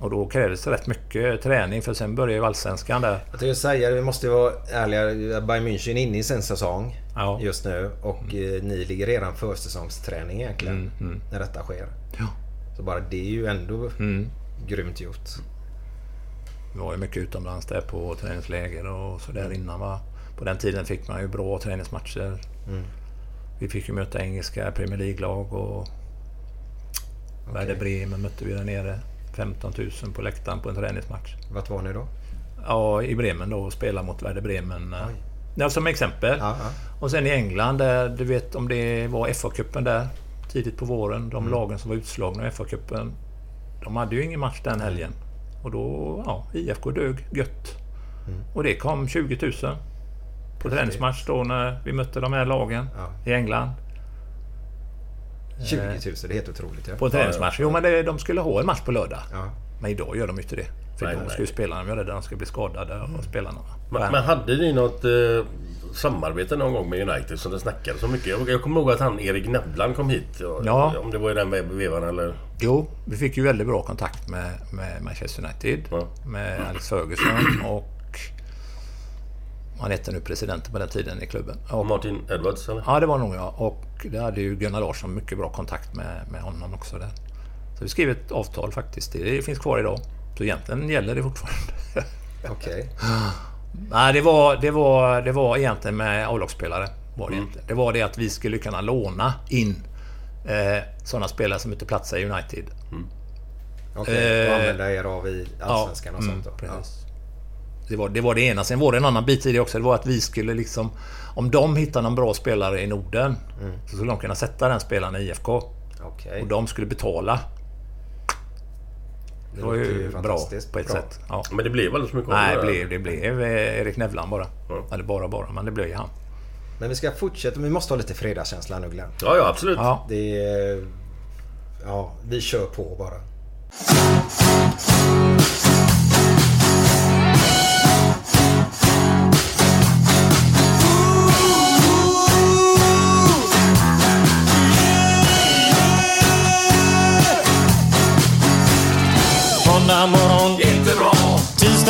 Och då krävdes det rätt mycket träning för sen började ju Allsvenskan där. Jag tänkte säga, vi måste vara ärliga. Bayern München är inne i sin säsong Ja. just nu. Och eh, ni ligger redan försäsongsträning egentligen. Mm, När detta sker. Ja. Så bara det är ju ändå Mm. grymt gjort. Vi var ju mycket utomlands där på träningsläger och sådär innan va. På den tiden fick man ju bra träningsmatcher. Vi fick ju möta engelska Premier League-lag och Werder Bremen mötte vi där nere. 15 000 på läktaren på en träningsmatch. Vart var ni då? Ja, i Bremen då och spela mot Werder Bremen. eh, Ja, som exempel. Ja. Och sen i England där, du vet om det var FA-cupen där tidigt på våren. De lagen som var utslagna i FA-cupen. De hade ju ingen match den helgen. Och då, ja, IFK dög gött. Och det kom 20 000 på träningsmatch då när vi mötte de här lagen Ja. i England. 20 000, det är helt otroligt. Ja. På en träningsmatch. Jo men det, de skulle ha en match på lördag. Ja. Men idag gör de inte det. För Nej, de nej. ska ju spelarna vara rädda. De ska bli skadade Mm. och spelarna. Men, men hade ni något eh, samarbete någon gång med United som det snackades så mycket? Jag, jag kommer ihåg att han Erik Nevland kom hit. Och, Ja. Om det var i den ve- vevan eller... Jo, vi fick ju väldigt bra kontakt med, med Manchester United. Ja. Med Alex Ferguson och... Han hette nu presidenten på den tiden i klubben. Och, Martin Edwards eller? ja, det var nog jag. Och det hade ju Gunnar Larsson mycket bra kontakt med, med honom också där. Så vi skrev ett avtal faktiskt. Det finns kvar idag. Så egentligen gäller det fortfarande. Okej. <laughs> Nej, det var, det var, det var egentligen med A-lagsspelare. Var det, egentligen. det var det att vi skulle kunna låna in eh, sådana spelare som inte platsar i United. Okej, Eh, och använda er av i Allsvenskan och sånt då? Mm, precis. Det, var, det var det ena. Sen var det en annan bit i det också. Det var att vi skulle liksom... Om de hittar någon bra spelare i Norden så skulle de kunna sätta den spelaren i IFK. Ja. Okej. Och de skulle betala. Det var ju bra på ett bra. sätt. Ja. Men det blev alldeles mycket av Nej, det blev, det blev eh, Erik Nevland bara. Eller bara bara, men det blev ju han. Men vi ska fortsätta. Vi måste ha lite fredagskänsla nu Glenn. Ja, ja absolut. Ja. Det är... Ja, vi kör på bara.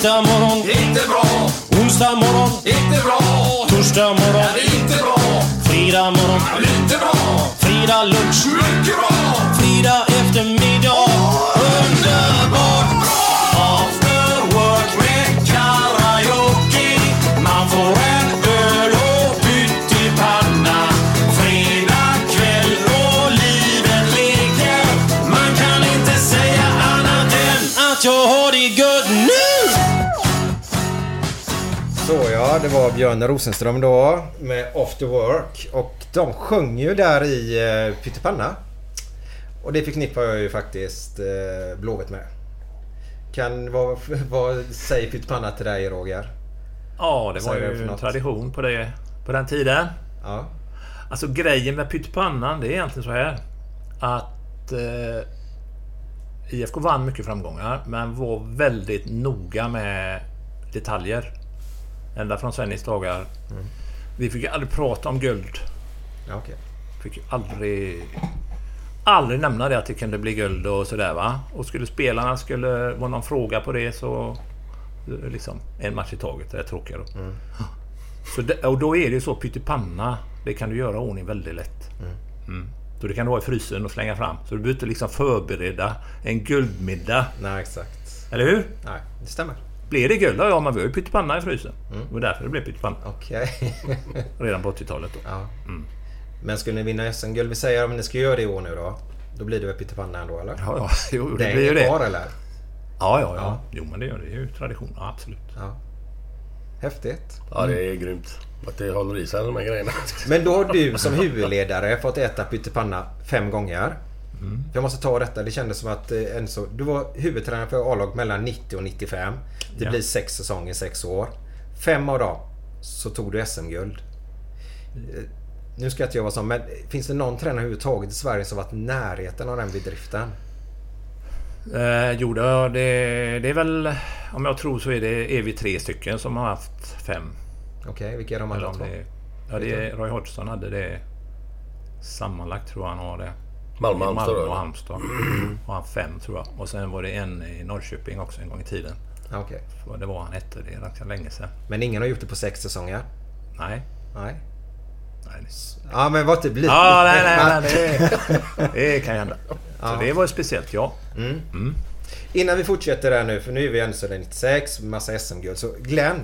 Tisdag morgon, inte bra. Onsdag morgon, inte bra. Torsdag morgon, inte bra. Fredag morgon, lite bra. Fredag lunch, mycket bra. Det var Björn Rosenström då med After Work. Och de sjöng ju där i eh, Pyttipanna. Och det förknippar jag ju faktiskt eh, Blåvitt med. Kan, vad, vad säger Pyttipanna till dig Roger? Ja, det var ju en tradition på, det, på den tiden. Ja. Alltså grejen med pyttipannan, det är egentligen så här. Att eh, IFK vann mycket framgångar, men var väldigt noga med detaljer. Ända från Svennis dagar. Vi fick aldrig prata om guld. ja okej. Fick aldrig... Aldrig nämna det att det kunde bli guld och sådär va. Och skulle spelarna skulle vara någon fråga på det så... Liksom en match i taget. Det är tråkigare. Så det, och då är det ju så pyttipanna. Det kan du göra i ordning väldigt lätt. Mm. Så det kan du ha i frysen och slänga fram. Så du behöver inte liksom förbereda en guldmiddag. Nej, exakt. Eller hur? Nej, det stämmer. Blev det guld? Ja, men vi har ju pyttipanna i frysen. Det var därför det blev pyttipanna. Okej. <laughs> Redan på 80-talet då. ja. Men skulle ni vinna SM-guld, vi säger om ni ska göra det i år nu då. Då blir det väl pyttipanna ändå eller? Ja, ja, <laughs> jo, det, det blir ju det. kvar eller? Ja, ja, ja. Ja. Jo, men det gör det. Det är ju tradition. Ja, absolut. Ja. Häftigt. Ja, det är grymt. Att det håller i sig de här grejerna. Men då har du som huvudledare fått äta pyttipanna fem gånger. För Jag måste ta detta. Det kändes som att eh, en så, du var huvudtränare för A-lag mellan 90 och 95. Det Ja. blir sex säsonger, sex år. Fem av dem så tog du SM-guld. Eh, Nu ska inte jag vara sån, men finns det någon tränare överhuvudtaget i Sverige som varit närheten av den bedriften? Eh, jo, det, det, är väl... Om jag tror så är, det, är vi tre stycken som har haft fem. Okej, vilka är de andra två? ja, det är, Roy Hodgson hade det sammanlagt tror jag han har det. Malmö, Halmstad Malmö och Halmstad. <clears throat> Och han fem tror jag. Och sen var det en i Norrköping också en gång i tiden. Ja, Okej. För det var han hette. Det är ganska länge sedan. Men ingen har gjort det på sex säsonger? Nej. Nej. Nej, Ja, men vad typ lite... Ja, nej, nej, nej. Det, <laughs> det kan hända. Ja. Så det var speciellt, ja. Innan vi fortsätter där nu, för nu är vi ändå så 96, massa SM-guld. Så Glenn.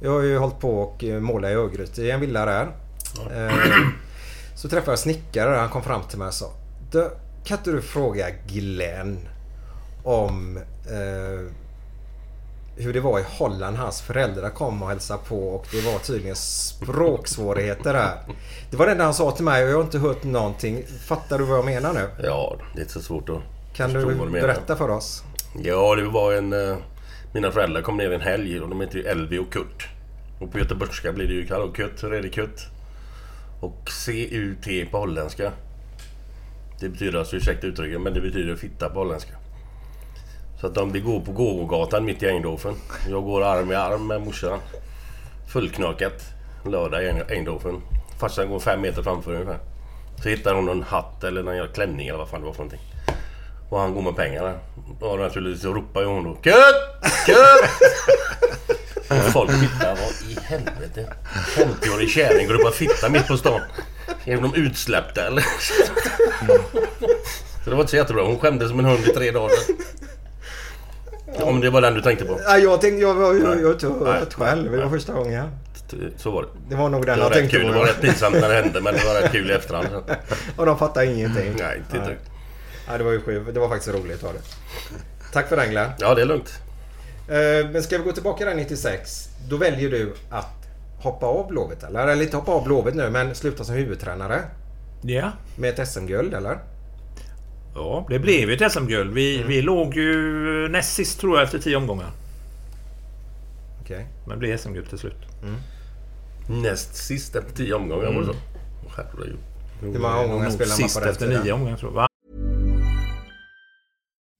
Jag har ju hållit på och eh, målat i Örgryte i en villa där. Eh, Så träffade jag snickare där. Han kom fram till mig och sa. "Du, Kan inte du fråga Glenn om eh, hur det var i Holland. Hans föräldrar kom och hälsade på och det var tydligen språksvårigheter där. Det var det enda han sa till mig och jag har inte hört någonting. Fattar du vad jag menar nu? Ja, det är inte så svårt att Kan du menar. berätta för oss? Ja, det var en... eh, Mina föräldrar kom ner en helg och de heter ju Elvi och Kurt. Och på göteborgska blir det ju Hallå Kurt, det Kurt? Och C-U-T på holländska. Det betyder alltså, ursäkta uttrycket, men det betyder fitta på holländska. Så att de, vi går på gågatan mitt i Eindhoven. Jag går arm i arm med morsan. Fullknökat. Lördag i Eindhoven. Farsan går fem meter framför ungefär. Så hittar hon en hatt eller någon klänning eller vad fan det var för någonting. Och han går med pengarna. Och naturligtvis så ropar ju hon då Kött! Kött! <laughs> Och folk tittar, vad i helvete? 50-årig kärring går upp och fittar mitt på stan. Är de utsläppta eller? Så det var inte så jättebra. Hon skämdes som en hund i tre dagar. Om det var den du tänkte på. Ja, jag tänkte, jag, jag, jag, Nej. själv. Det var första gången. Så var det. Det var nog den jag tänkte kul. på. Det var rätt pinsamt när det hände men det var rätt kul i efterhand. <laughs> Och de fattade ingenting. Nej, inte dugg. Ja, det var ju sjukt. Det var faktiskt roligt var det. Tack för den Glenn. Ja, det är lugnt. Eh, Men ska vi gå tillbaka där 96. Då väljer du att hoppa av Blåvitt eller? Eller inte hoppa av Blåvitt nu men sluta som huvudtränare. Ja. Med ett SM-guld eller? Ja, det blev ju ett SM-guld. Vi, vi låg ju näst sist tror jag efter tio omgångar. Okej. Men det blev SM-guld till slut. Näst sist efter tio omgångar var det så. Herregud. Hur många omgångar spelar man Sist på den efter tiden? nio omgångar tror jag. Va?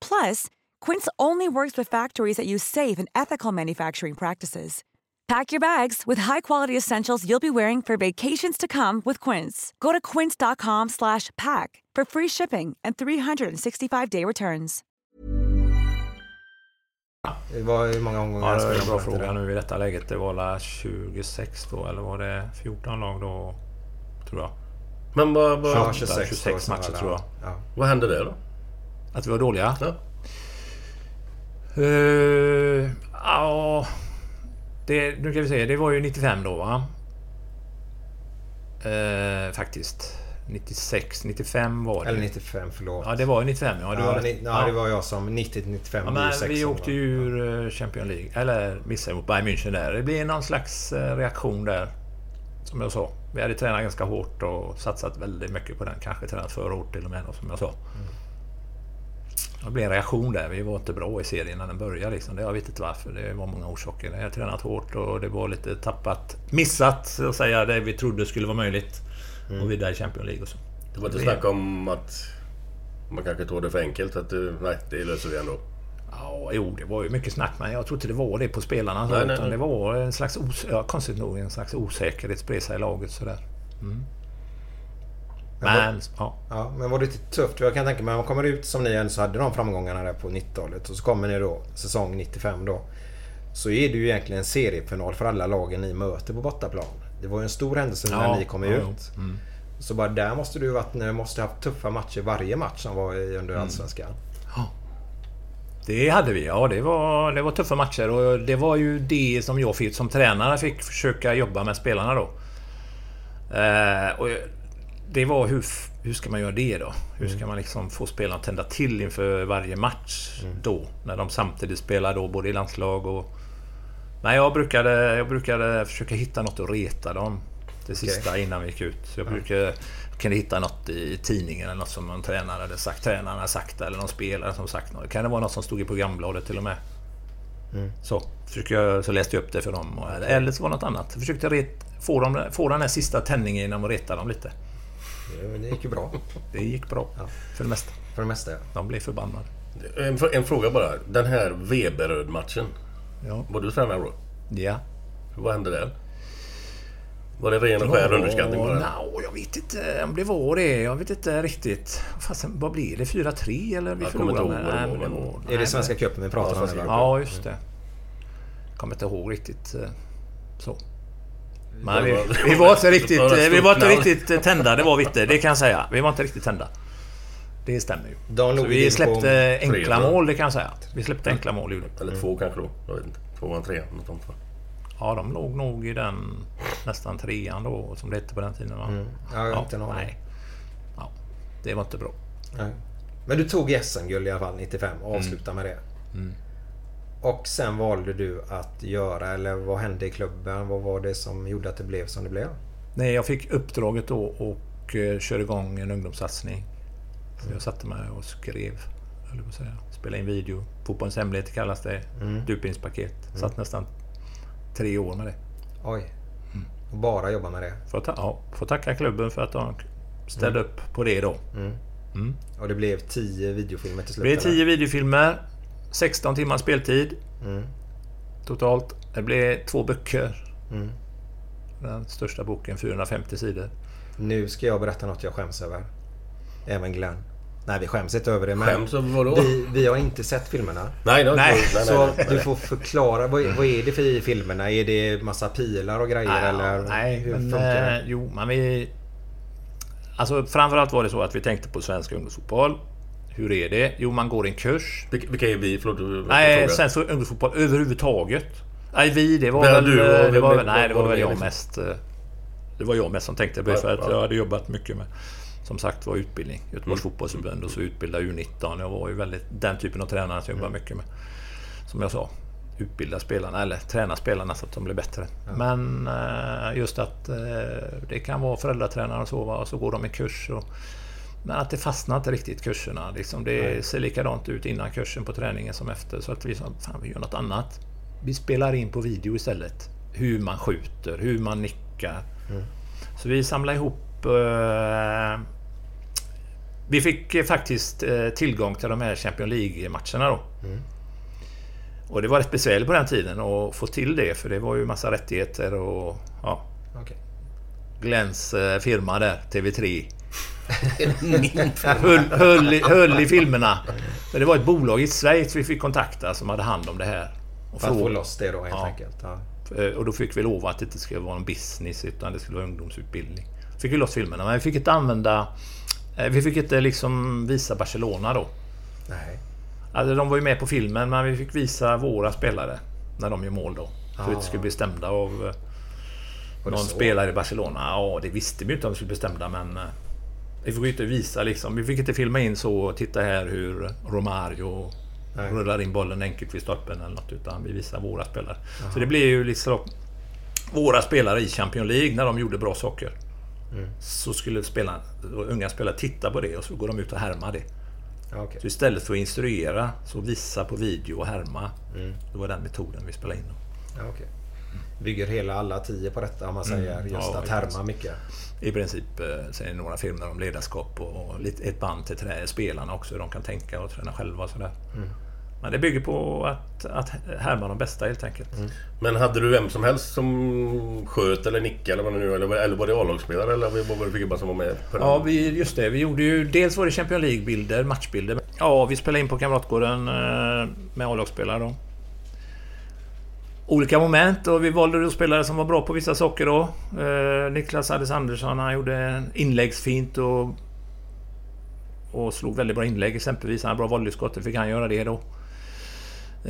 Plus, Quince only works with factories that use safe and ethical manufacturing practices. Pack your bags with high-quality essentials you'll be wearing for vacations to come with Quince. Go to quince.com slash pack for free shipping and 365-day returns. Det var hur många omgångar Ja, det är spelade en bra man på den fråga tiden? nu i detta läget. Det var la 26 då, eller var det 14 lag då? Tror jag. Men vad, vad, Ja, 26, 26, 26 år, matcher så tror jag. Ja. vad hände där då? Att vi var dåliga? Ja. Eh, Ja... det, nu kan vi se, det var ju 95 då va? Eh, faktiskt. 96, 95 var det. Eller 95, förlåt. Ja, det var ju 95. Ja, det Ja, var, ni- ja, det var jag som 90-95 Ja, blir men vi åkte ju ur eh, Champions League. Eller missade mot Bayern München där. Det blev någon slags reaktion där. Som jag sa. Vi hade tränat ganska hårt och satsat väldigt mycket på den. Kanske tränat för hårt till och med, som jag sa. Det blev en reaktion där. Vi var inte bra i serien när den började. Liksom. Det, jag vet inte varför. Det var många orsaker. Jag hade tränat hårt och det var lite tappat. Missat, så att säga, det vi trodde skulle vara möjligt. Och vidare i Champions League och så. Det var inte snack om att man kanske tog det för enkelt. Att du, nej, det löser vi ändå. Ja, jo, det var ju mycket snack, men jag tror inte det var det på spelarna. Nej, nej, nej. det var en slags, os- ja, konstigt nog, en slags osäkerhetsbresa i laget sådär. Mm. Men, ja. Ja, men var det lite tufft? Jag kan tänka mig, man kommer ut som ni så hade de framgångarna där på 90-talet och så kommer ni då säsong 95 då. Så är det ju egentligen en seriefinal för alla lagen ni möter på bortaplan. Det var ju en stor händelse Ja, när ni kom ja, ut. Mm. Så bara där måste du ju varit, ni måste haft tuffa matcher varje match som var under Mm. Allsvenskan. Det hade vi, ja. Det var, det var tuffa matcher och det var ju det som jag fick, som tränare fick försöka jobba med spelarna då. Eh, och det var hur, hur ska man göra det då? Hur ska man liksom få spelarna att tända till inför varje match då? När de samtidigt spelar då både i landslag och... Nej, jag brukade, jag brukade försöka hitta något att reta dem. Det sista innan vi gick ut. Så jag brukade, kunde hitta något i tidningen eller något som någon tränare hade sagt. Tränaren hade sagt eller någon spelare som sagt något. Kan det vara något som stod i programbladet till och med? Så, försökte jag, så läste jag upp det för dem. Eller så var det något annat. Jag försökte ret, få, dem, få den här sista tändningen genom att reta dem lite. Det, det gick ju bra. <laughs> Det gick bra. För det mesta. För det mesta ja. De blev förbannade. En, en fråga bara. Den här Weberöd-matchen. Ja. Var du tränare då? Ja. Vad hände där? Var det ren och skär underskattning bara? No, jag vet inte om det var det. Jag vet inte riktigt. Fasen, vad blev det? 4-3 eller? Vi Jag kommer inte förlorade ihåg med- vad det Nej, var, men men- nej, Är det men- Svenska cupen vi pratar Ja, om? Ja, just det. Kommer inte ihåg riktigt eh, så. Men vi, vi var inte riktigt, ett vi var inte riktigt eh, tända, det var vi inte. Det kan jag säga. Vi var inte riktigt tända. Det stämmer ju. Så vi släppte tre, enkla jag. mål, det kan jag säga. Vi släppte enkla mål, gjorde. Eller två kanske då? Jag vet inte. Tvåan, trean, något sånt va? Ja, de låg nog i den nästan trean då, som det hette på den tiden va? Ja, jag har inte en aning. nej. Ja, det var inte bra. Nej. Men du tog SM-guld i alla fall 95 och Mm. avslutade med det. Och sen valde du att göra, eller vad hände i klubben? Vad var det som gjorde att det blev som det blev? Nej, jag fick uppdraget då och eh, körde igång en ungdomssatsning. Så jag satte mig och skrev, eller vad säga, spelade in video. Fotbollens hemligheter kallas det. Mm. Dupningspaket. Satt nästan tre år med det. Oj. Och bara jobba med det. Får, ta, ja, får tacka klubben för att de ställde upp på det då. Och det blev 10 videofilmer till Det slut? blev eller? 10 videofilmer. 16 timmar speltid. Mm. Totalt. Det blev två böcker. Mm. Den största boken, 450 sidor. Nu ska jag berätta något jag skäms över. Även Glenn. Nej, vi skäms inte över det. Men Skäms över vadå? vi, vi har inte sett filmerna. Nej, har Nej, nej, Så nej, nej, du får förklara. Vad, vad är det för i filmerna? Är det massa pilar och grejer Nej, eller? nej hur men, funkar det? eh, jo, men vi... Alltså framförallt var det så att vi tänkte på svensk ungdomsfotboll. Hur är det? Jo, man går en kurs. Vilka är vi? Förlåt, Nej, fråga. svensk ungdomsfotboll överhuvudtaget. Nej, vi, det var väl... du eh, det var, väl- nej, det vad var var väl det jag liksom? mest... eh, Det var jag mest som tänkte på det, Ja, för att ja. jag hade jobbat mycket med... Som sagt var utbildning. Mm. Göteborgs fotbollsförbund och så utbilda U19. Jag var ju väldigt den typen av tränare som jag Mm. jobbade mycket med. Som jag sa. Utbilda spelarna, eller träna spelarna så att de blir bättre. Men eh, just att det kan vara föräldratränare och så, och så går de i kurs. Och, men att det fastnar inte riktigt kurserna. Liksom det ser likadant ut innan kursen på träningen som efter. Så att vi fan vi gör något annat. Vi spelar in på video istället. Hur man skjuter, hur man nickar. Så vi samlade ihop... Eh, vi fick faktiskt eh, tillgång till de här Champions League-matcherna då. Och det var rätt besvärligt på den tiden att få till det för det var ju massa rättigheter och ja, Okej. Glens eh, firma där, TV3. <laughs> höll, höll, i, höll i filmerna. Men det var ett bolag i Schweiz vi fick kontakta som hade hand om det här. Och För att få loss det då helt Ja. enkelt. Ja. Eh, Och då fick vi lova att det inte skulle vara en business utan det skulle vara ungdomsutbildning. Fick vi loss filmerna men vi fick inte använda... eh, Vi fick inte liksom visa Barcelona då. Nej. Alltså, de var ju med på filmen men vi fick visa våra spelare när de gör mål då. Så vi inte skulle bli stämda av eh, någon spelare i Barcelona. Ja, det visste vi inte om vi skulle bli stämda men... Vi fick ju inte visa liksom. Vi fick inte filma in så. Titta här hur Romario Nej. rullar in bollen enkelt vid stolpen eller något. Utan vi visar våra spelare. Så det blir ju liksom våra spelare i Champions League när de gjorde bra saker. Mm. Så skulle spelarna, unga spelare titta på det och så går de ut och härmar det. Okej. Så istället för att instruera så visa på video och härma. Mm. Det var den metoden vi spelade in. Då. Okej. Bygger hela alla tio på detta om man säger. Mm. Just Ja, att härma mycket. I princip eh, det några filmer om ledarskap och, och ett band till trä, spelarna också. Hur de kan tänka och träna själva och sådär. Mm. Men det bygger på att, att härma de bästa helt enkelt. Mm. Men hade du vem som helst som sköt eller nickade eller vad det nu eller, eller var det A-lagsspelare eller vad var det för gubbar som var med? Ja, vi, just det. Vi gjorde ju... Dels var det Champions League-bilder, matchbilder. Ja, vi spelade in på Kamratgården eh, med A-lagsspelare då. Olika moment och vi valde då spelare som var bra på vissa saker då. Eh, Niklas Alexandersson, han gjorde inläggsfint och... Och slog väldigt bra inlägg exempelvis. Han hade bra volleyskott, fick han göra det då.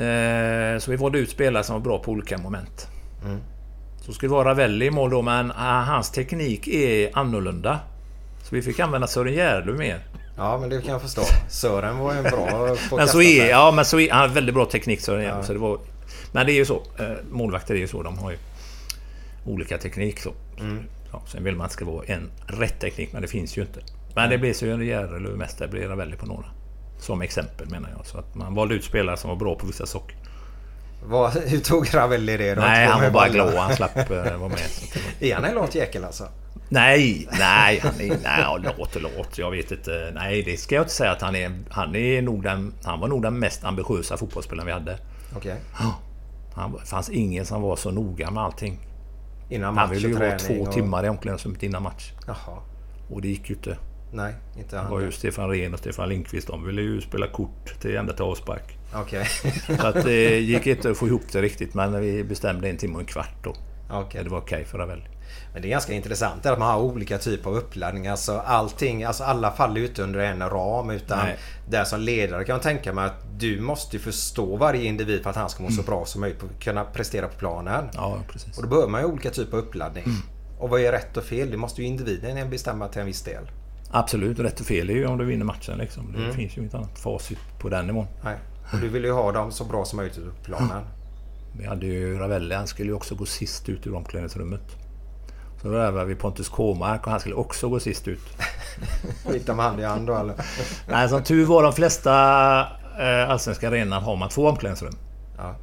Eh, så vi valde ut spelare som var bra på olika moment. Mm. Så skulle det vara Ravelli i mål då, men ah, hans teknik är annorlunda. Så vi fick använda Sören Järlöv mer. Ja, men det kan jag förstå. Sören var ju en bra <laughs> Men så är, ja, men så är, han har väldigt bra teknik Sören Järlöv. Ja. Så det var, men det är ju så. Eh, målvakter är ju så. De har ju olika teknik. Så. Mm. Ja, sen vill man att det ska vara en rätt teknik, men det finns ju inte. Men det blir Sören Järlöv mest. Det blir Ravelli på några. Som exempel menar jag. Så att man valde ut spelare som var bra på vissa saker. Vad, hur tog Ravelli det då? Nej, han var bara glad. Han slapp eh, vara med. Så <laughs> det Är han en lat jäkel alltså? Nej, nej, han är, nej, låt och låt. Jag vet inte. Nej, det ska jag inte säga att han är. Han, är nog den, han var nog den mest ambitiösa fotbollsspelaren vi hade. Okej. Han, det fanns ingen som var så noga med allting. Innan Han match ville ju vara två och... timmar i omklädningsrummet innan match. Jaha. Och det gick ju inte. Nej, inte Det han. var ju Stefan Rehn och Stefan Lindqvist. De ville ju spela kort till ända till avspark. Okej. Så att det gick inte att få ihop det riktigt. Men vi bestämde en timme och en kvart då. Okej. Det var okej för Ravelli. Men det är ganska intressant att man har olika typer av uppladdning. Alltså allting, alltså alla faller ju inte under en ram utan Nej. där som ledare kan man tänka mig att du måste förstå varje individ för att han ska må Mm. så bra som möjligt och kunna prestera på planen. Ja, precis. Och då behöver man ju olika typer av uppladdning. Mm. Och vad är rätt och fel? Det måste ju individen bestämma till en viss del. Absolut. Rätt och fel är ju om du vinner matchen liksom. Det Mm. finns ju inget annat facit på den nivån. Nej. Och du vill ju ha dem så bra som möjligt på planen. Vi hade ju Ravelli, han skulle ju också gå sist ut ur omklädningsrummet. Så då värvade vi Pontus Kåmark och han skulle också gå sist ut. <laughs> Gick de hand i hand då eller? Nej, som tur var de flesta eh, allsvenska arenorna har man två omklädningsrum. Ja.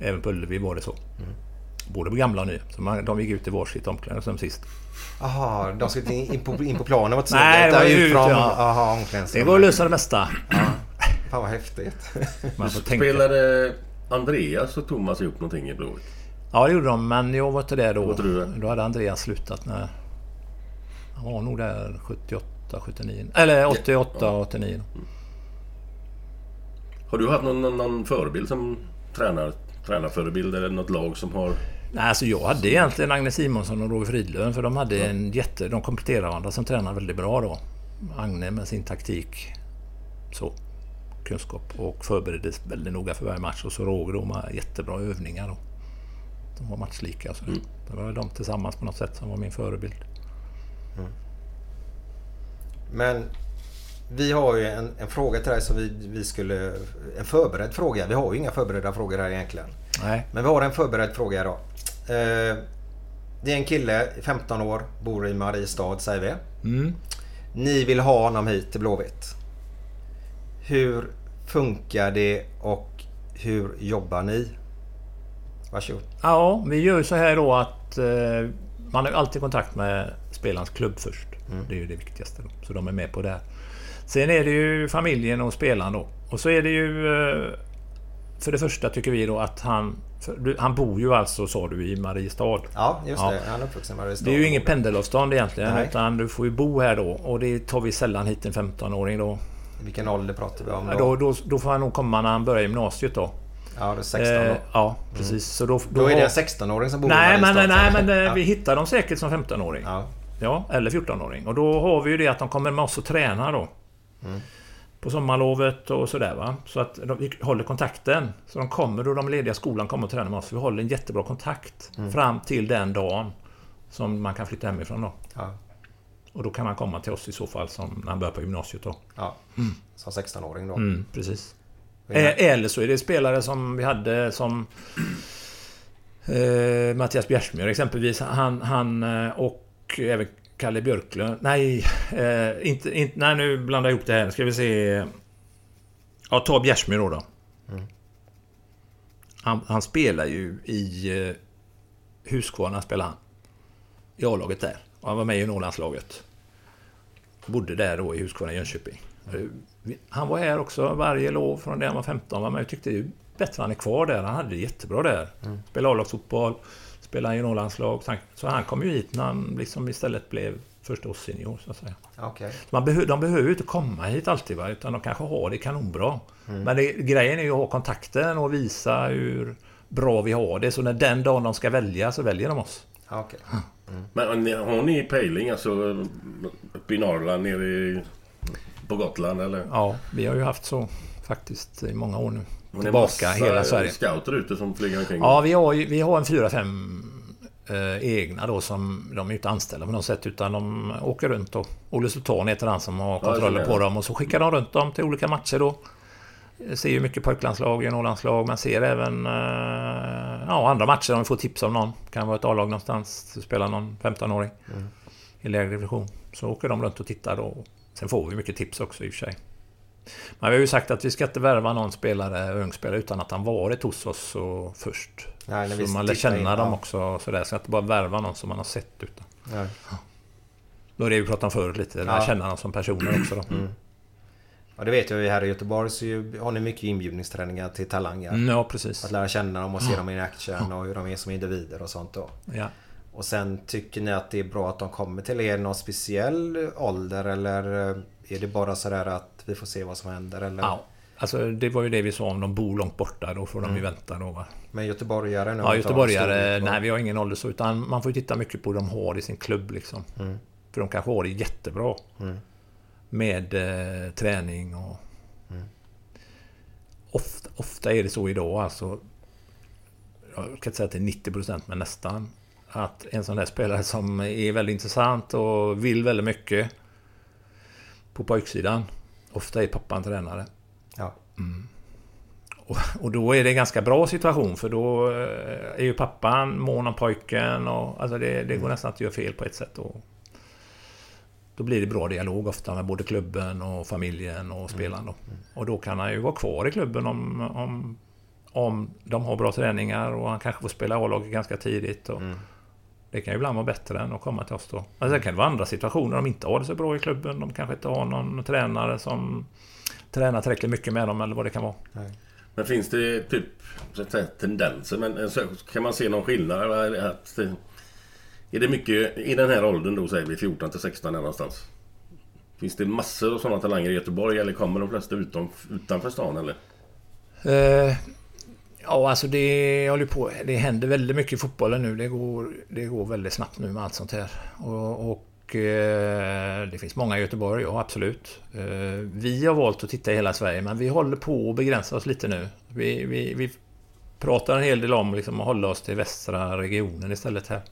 Även på Ullevi var det så. Både på gamla och nya. Så man, de gick ut i varsitt omklädningsrum sist. Jaha, de skulle in på, in på planen var <laughs> Nej, det var ut, från, ja. aha, Det var att lösa det mesta. Fan vad häftigt. Man får tänka. Spelade Andreas och Thomas ihop någonting i blodet? Ja, det gjorde de. Men jag var inte där då. Var? Då hade Andreas slutat när... Han var nog där 78, 79. Eller 88, 89. Har du haft någon, någon, någon förebild som tränar, tränarförebild eller något lag som har... Nej, alltså jag hade egentligen Agne Simonsson och Roger Fridlund för de hade en jätte... De kompletterade varandra som tränade väldigt bra då. Agne med sin taktik. Så. Kunskap och förbereddes väldigt noga för varje match. Och så Roger då med jättebra övningar då. De var matchlika så. Mm. Det var de tillsammans på något sätt som var min förebild. Men vi har ju en, en fråga till dig som vi, vi skulle... En förberedd fråga. Vi har ju inga förberedda frågor här egentligen. Nej. Men vi har en förberedd fråga idag. Eh, det är en kille, 15 år, bor i Mariestad säger vi. Mm. Ni vill ha honom hit till Blåvitt. Hur funkar det och hur jobbar ni? Varsågod. Ja, vi gör ju så här då att eh, man har alltid kontakt med spelarens klubb först. Det är ju det viktigaste. Då. Så de är med på det. här. Sen är det ju familjen och spelaren då. Och så är det ju... Eh, för det första tycker vi då att han... Du, han bor ju alltså, sa du, i Mariestad. Ja, just Ja. det. Han är uppvuxen i Mariestad. Det är ju ingen pendelavstånd egentligen. Nej. Utan du får ju bo här då. Och det tar vi sällan hit en 15-åring då. Vilken ålder pratar vi om Ja, då? Då, då, då får han nog komma när han börjar gymnasiet då. Ja, det är 16 Eh, då. ja, precis. Så då, Då är det en 16-åring som bor i Nej, men, Mariestad. nej, men eh, Ja. vi hittar dem säkert som 15-åring. Ja. Ja, eller 14-åring. Och då har vi ju det att de kommer med oss och tränar då. Mm. på sommarlovet och sådär va. Så att de, vi håller kontakten. Så de kommer då de lediga i skolan kommer och tränar med oss. Vi håller en jättebra kontakt. Mm. Fram till den dagen som man kan flytta hemifrån då. Ja. Och då kan man komma till oss i så fall som när han börjar på gymnasiet då. Ja. Som 16-åring då. Mm, precis. Eh, Eller så är det spelare som vi hade som... Eh, Mattias Bjärsmyr exempelvis. Han, han eh, och även Kalle Björklund. Nej, eh, inte, inte, nej, nu blandar jag ihop det här. Ska vi se... Ja, ta Bjärsmyr då. då. Mm. Han, han spelar ju i eh, Huskvarna spelar han. I A-laget där. Och han var med i Norrlandslaget. Bodde där då i Huskvarna Jönköping. Han var här också varje lov från det han var 15. Var med och tyckte ju bättre han är kvar där. Han hade det jättebra där. Mm. Spelade A-lagsfotboll. Spelade i Norrlandslag. Så han kom ju hit när han liksom istället blev första senior så att säga. Så man behö, de behöver ju inte komma hit alltid va, utan de kanske har det kanonbra. Mm. Men det, grejen är ju att ha kontakten och visa hur bra vi har det. Så när den dagen de ska välja så väljer de oss. Ja, okej. Men har ni- har ni pejling alltså uppe i Norrland, nere i, på Gotland eller? Ja, vi har ju haft så faktiskt i många år nu. Ni Tillbaka hela Sverige. scouter ute som flyger omkring? Ja, vi har, ju, vi har en fyra, fem eh, egna då som de är inte anställda på något sätt utan de åker runt och Olle Sultan heter han som har Ja, kontroller det är på det. dem och så skickar de runt dem till olika matcher då. Jag ser ju mycket pojklandslag, juniorlandslag, men ser även eh, ja, andra matcher om vi får tips om någon. Kan vara ett A-lag någonstans, så spelar någon 15-åring Mm. i lägre division. Så åker de runt och tittar då. Sen får vi mycket tips också i och för sig. Men vi har ju sagt att vi ska inte värva någon spelare, ung spelare, utan att han varit hos oss och först. Nej, så man lär känna in, dem ja. också. Så att inte bara värva någon som man har sett. Utan. Nej. Då är det vi pratade om förut lite. Ja. Lära känna dem som personer också. Då. Mm. Ja, det vet jag ju här i Göteborg så har ni mycket inbjudningsträningar till talanger. Mm, ja, precis. Att lära känna dem och se dem i action och hur de är som individer och sånt då. Ja. Och sen tycker ni att det är bra att de kommer till er någon speciell ålder eller eh, är det bara sådär att vi får se vad som händer eller? Ja. Alltså, det var ju det vi sa om de bor långt borta. Då får de ju vänta då. Va? Men göteborgare nu? Ja, göteborgare. Nej, vi har ingen ålder så. Utan man får ju titta mycket på hur de har i sin klubb. Liksom. Mm. För de kanske har det jättebra. Mm. Med eh, träning och... Mm. Ofta, ofta är det så idag alltså. Jag kan inte säga att det är 90% men nästan. Att en sån där spelare som är väldigt intressant och vill väldigt mycket. På pojksidan. Ofta är pappan tränare. Ja. Mm. Och, och då är det en ganska bra situation för då eh, är ju pappan mån om pojken och alltså det, det går nästan att göra fel på ett sätt. Och då blir det bra dialog ofta med både klubben och familjen och spelaren. Då. Och då kan han ju vara kvar i klubben om, om, om de har bra träningar och han kanske får spela A-laget ganska tidigt. Och Det kan ju ibland vara bättre än att komma till oss då. Men sen kan det vara andra situationer de inte har det så bra i klubben. De kanske inte har någon tränare som tränar tillräckligt mycket med dem eller vad det kan vara. Men finns det typ så att säga, tendenser? Men eh, så, kan man se någon skillnad? Eller Att, eh, är det mycket i den här åldern då säger vi 14 till 16 här någonstans? Finns det massor av sådana talanger i Göteborg eller kommer de flesta utom, utanför stan eller? Eh, ja, alltså det håller på. Det händer väldigt mycket i fotbollen nu. Det går, det går väldigt snabbt nu med allt sånt här. Och, och eh, det finns många i Göteborg, ja absolut. Eh, vi har valt att titta i hela Sverige, men vi håller på att begränsa oss lite nu. Vi, vi, vi pratar en hel del om liksom, att hålla oss till västra regionen istället här.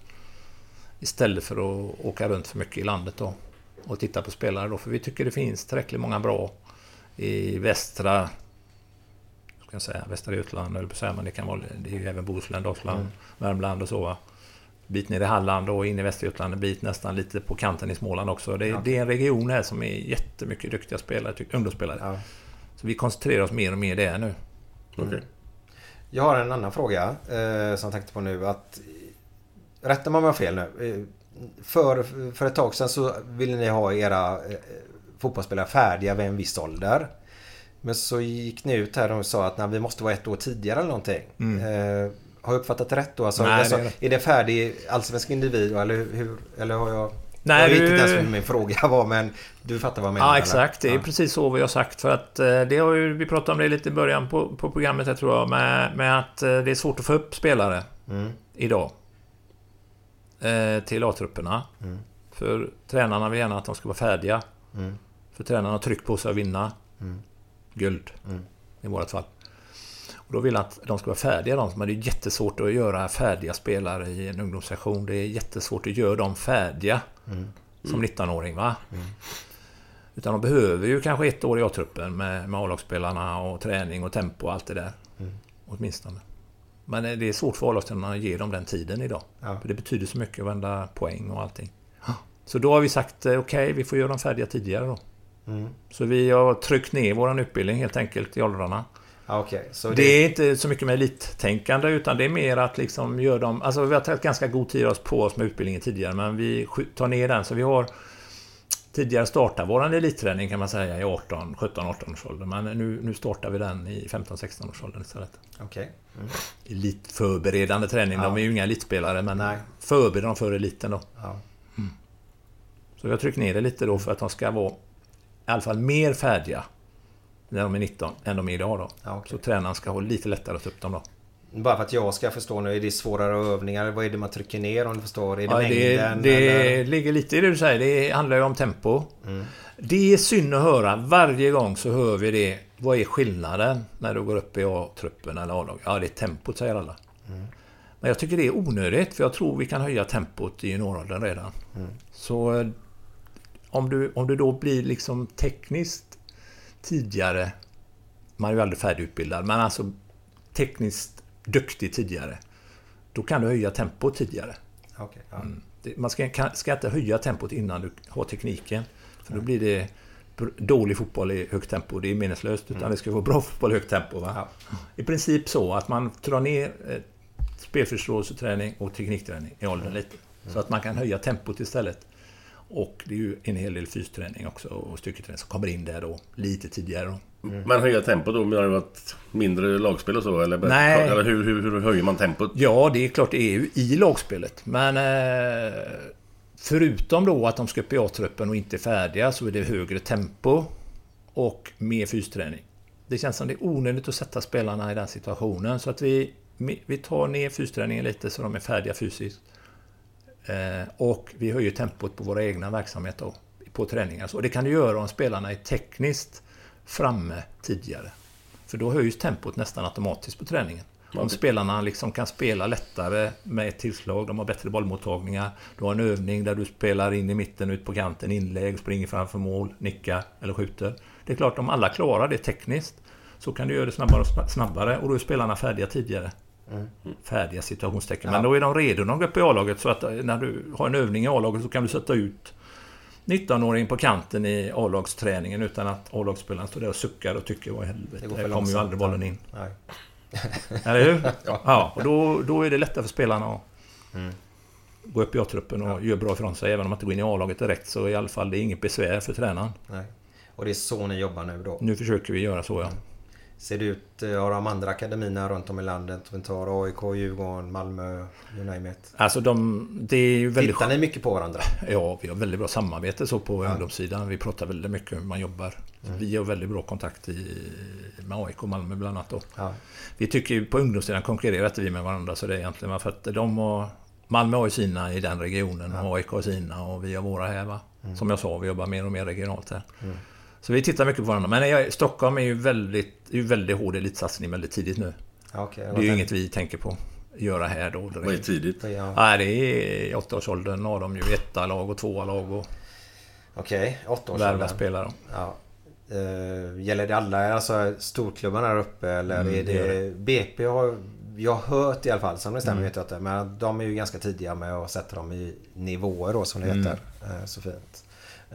Istället för att åka runt för mycket i landet då. Och titta på spelare då. För vi tycker det finns tillräckligt många bra i västra jag säga, Västra Götaland, eller på men det kan vara, det är ju även Bohuslän, Dalsland, Mm. Värmland och så. Va? Bit ner i Halland och in i Västergötland, en bit nästan lite på kanten i Småland också. Det, Ja. det är en region här som är jättemycket duktiga spelare, ungdomsspelare. Ja. Så vi koncentrerar oss mer och mer där nu. Okej. Jag har en annan fråga eh, som jag tänkte på nu att Rätta mig om jag har fel nu. Eh, För, för ett tag sedan så ville ni ha era eh, fotbollsspelare färdiga vid en viss ålder. Men så gick ni ut här och sa att nej, vi måste vara ett år tidigare eller någonting. Eh, har jag uppfattat det rätt då? Alltså, Nej, alltså, det är är, rätt. det färdig allsvensk individ eller hur? Eller har jag... Nej, jag vet du- inte ens vad min fråga <laughs> var men du fattar vad jag menar? Ja, eller? exakt. Det är Ja. precis så vi har sagt. För att eh, det har ju, vi pratade om det lite i början på, på programmet, jag tror jag, med, med att eh, det är svårt att få upp spelare Mm. idag. Eh, till A-trupperna. Mm. För tränarna vill gärna att de ska vara färdiga. Mm. För tränarna har tryck på sig att vinna. Guld. I vårt fall. Och då vill han att de ska vara färdiga de, men det är jättesvårt att göra färdiga spelare i en ungdomssession. Det är jättesvårt att göra dem färdiga som 19-åring. va? Utan de behöver ju kanske ett år i A-truppen med, med A-lagsspelarna och träning och tempo och allt det där. Åtminstone. Men eh, det är svårt för A-lagsspelarna att ge dem den tiden idag. Ja. För det betyder så mycket, varenda poäng och allting. Så då har vi sagt eh, okej, vi får göra dem färdiga tidigare då. Så vi har tryckt ner våran utbildning helt enkelt i åldrarna. Ja, okej. Så Det är inte så mycket med elittänkande utan det är mer att liksom göra dem... Alltså vi har tagit ganska god tid på oss med utbildningen tidigare men vi tar ner den så vi har... Tidigare startat våran elitträning kan man säga i 18, 17, 18 års ålder. Men nu, nu startar vi den i 15, 16 års ålder istället. Okej. Mm. Elitförberedande träning. De är ju inga elitspelare men Nej. förbereder dem för eliten då. Ja. Så vi har tryckt ner det lite då för att de ska vara i alla fall mer färdiga när de är 19 än de är idag då. Ja, okej. Så tränaren ska ha lite lättare att ta upp dem då. Bara för att jag ska förstå nu, är det svårare övningar? Vad är det man trycker ner om du förstår? Är det Ja, det, mängden? det eller? ligger lite i det du säger. Det handlar ju om tempo. Det är synd att höra. Varje gång så hör vi det. Vad är skillnaden när du går upp i A-truppen eller A-lag? Ja, det är tempot, säger alla. Men jag tycker det är onödigt, för jag tror vi kan höja tempot i junioråldern redan. Så eh, om du, om du då blir liksom tekniskt tidigare, man är ju aldrig färdigutbildad, men alltså tekniskt duktig tidigare, då kan du höja tempot tidigare. Okej, ja. Det- Man ska, ska inte höja tempot innan du har tekniken. För då blir det dålig fotboll i högt tempo. Det är meningslöst. Utan det ska vara bra fotboll i högt tempo. Va? I princip så att man drar ner eh, spelförståelseträning och teknikträning i åldern lite. Så att man kan höja tempot istället. Och det är ju en hel del fysträning också och styrketräning som kommer in där då lite tidigare. Då. Men höja tempot då menar du att mindre lagspel och så? Eller, Nej. eller hur, hur, hur höjer man tempot? Ja, det är klart det är ju i lagspelet. Men eh, förutom då att de ska upp i A-truppen och inte är färdiga så är det högre tempo och mer fysträning. Det känns som det är onödigt att sätta spelarna i den situationen. Så att vi, vi tar ner fysträningen lite så de är färdiga fysiskt. Eh, och vi höjer tempot på våra egna verksamheter på träningar. Så det kan du göra om spelarna är tekniskt framme tidigare. För då höjs tempot nästan automatiskt på träningen. Om spelarna liksom kan spela lättare med ett tillslag, de har bättre bollmottagningar. Du har en övning där du spelar in i mitten, ut på kanten, inlägg, springer framför mål, nickar eller skjuter. Det är klart, om alla klarar det tekniskt så kan du göra det snabbare och sna- snabbare och då är spelarna färdiga tidigare. Färdiga situationstecken. Men då är de redo när de går upp i A-laget så att eh, när du har en övning i A-laget så kan du sätta ut 19-åring på kanten i A-lagsträningen utan att A-lagsspelaren står där och suckar och tycker vad i helvete, här kommer ju aldrig bollen in. Nej. <laughs> Eller hur? <laughs> ja. och då, då är det lättare för spelarna att gå upp i A-truppen och göra bra ifrån sig. Även om man inte går in i A-laget direkt så i alla fall det är inget besvär för tränaren. Nej. Och det är så ni jobbar nu då? Nu försöker vi göra så ja. Ser det ut, eh, har de andra akademierna runt om i landet? Om vi tar AIK, Djurgården, Malmö, you name it. Alltså de, det är ju väldigt Tittar ni mycket på varandra? Ja, vi har väldigt bra samarbete så på ungdomssidan. Vi pratar väldigt mycket hur man jobbar. Mm. Vi har väldigt bra kontakt i, med AIK och Malmö bland annat. Då. Ja. Vi tycker ju på ungdomssidan konkurrerar inte vi med varandra så det är egentligen för att de har... Malmö har ju sina i den regionen och AIK har sina och vi har våra här va. Mm. Som jag sa, vi jobbar mer och mer regionalt här. Så vi tittar mycket på varandra. Men jag, Stockholm är ju väldigt, är ju väldigt hård elitsatsning väldigt tidigt nu. Okej. Det är ju inget vi tänker på göra här då. direkt. Vad är tidigt? Ja. Nej, det är i åttaårsåldern har de ju etta lag och tvåa lag och Okej, åtta år värva spelare. Ja. Uh, gäller det alla alltså, storklubbarna där uppe eller Mm, är det det... BP har jag har hört i alla fall, sen det stämmer Mm. vet jag inte. Men de är ju ganska tidiga med att sätta dem i nivåer då som det Mm. heter. Eh, så fint.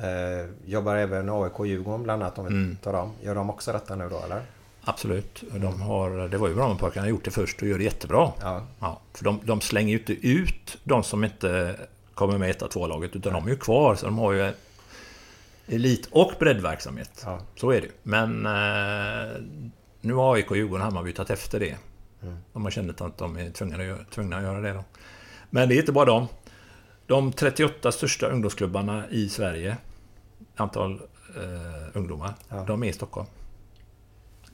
Uh, jobbar även AIK och Djurgården bland annat om vi Mm. tar dem. Gör de också detta nu då eller? Absolut. De har, det var ju Brommapojkarna har gjort det först och gör det jättebra. Ja. Ja, för de, de slänger ju inte ut de som inte kommer med i 1-2-laget utan de är ju kvar. Så de har ju elit och breddverksamhet. Ja. Så är det Men eh, nu har AIK, Djurgården och Hammarby tagit efter det. De har känt att de är tvungna att, göra, tvungna att göra det. Då. Men det är inte bara de. De 38 största ungdomsklubbarna i Sverige, antal eh, ungdomar, Ja. de är i Stockholm.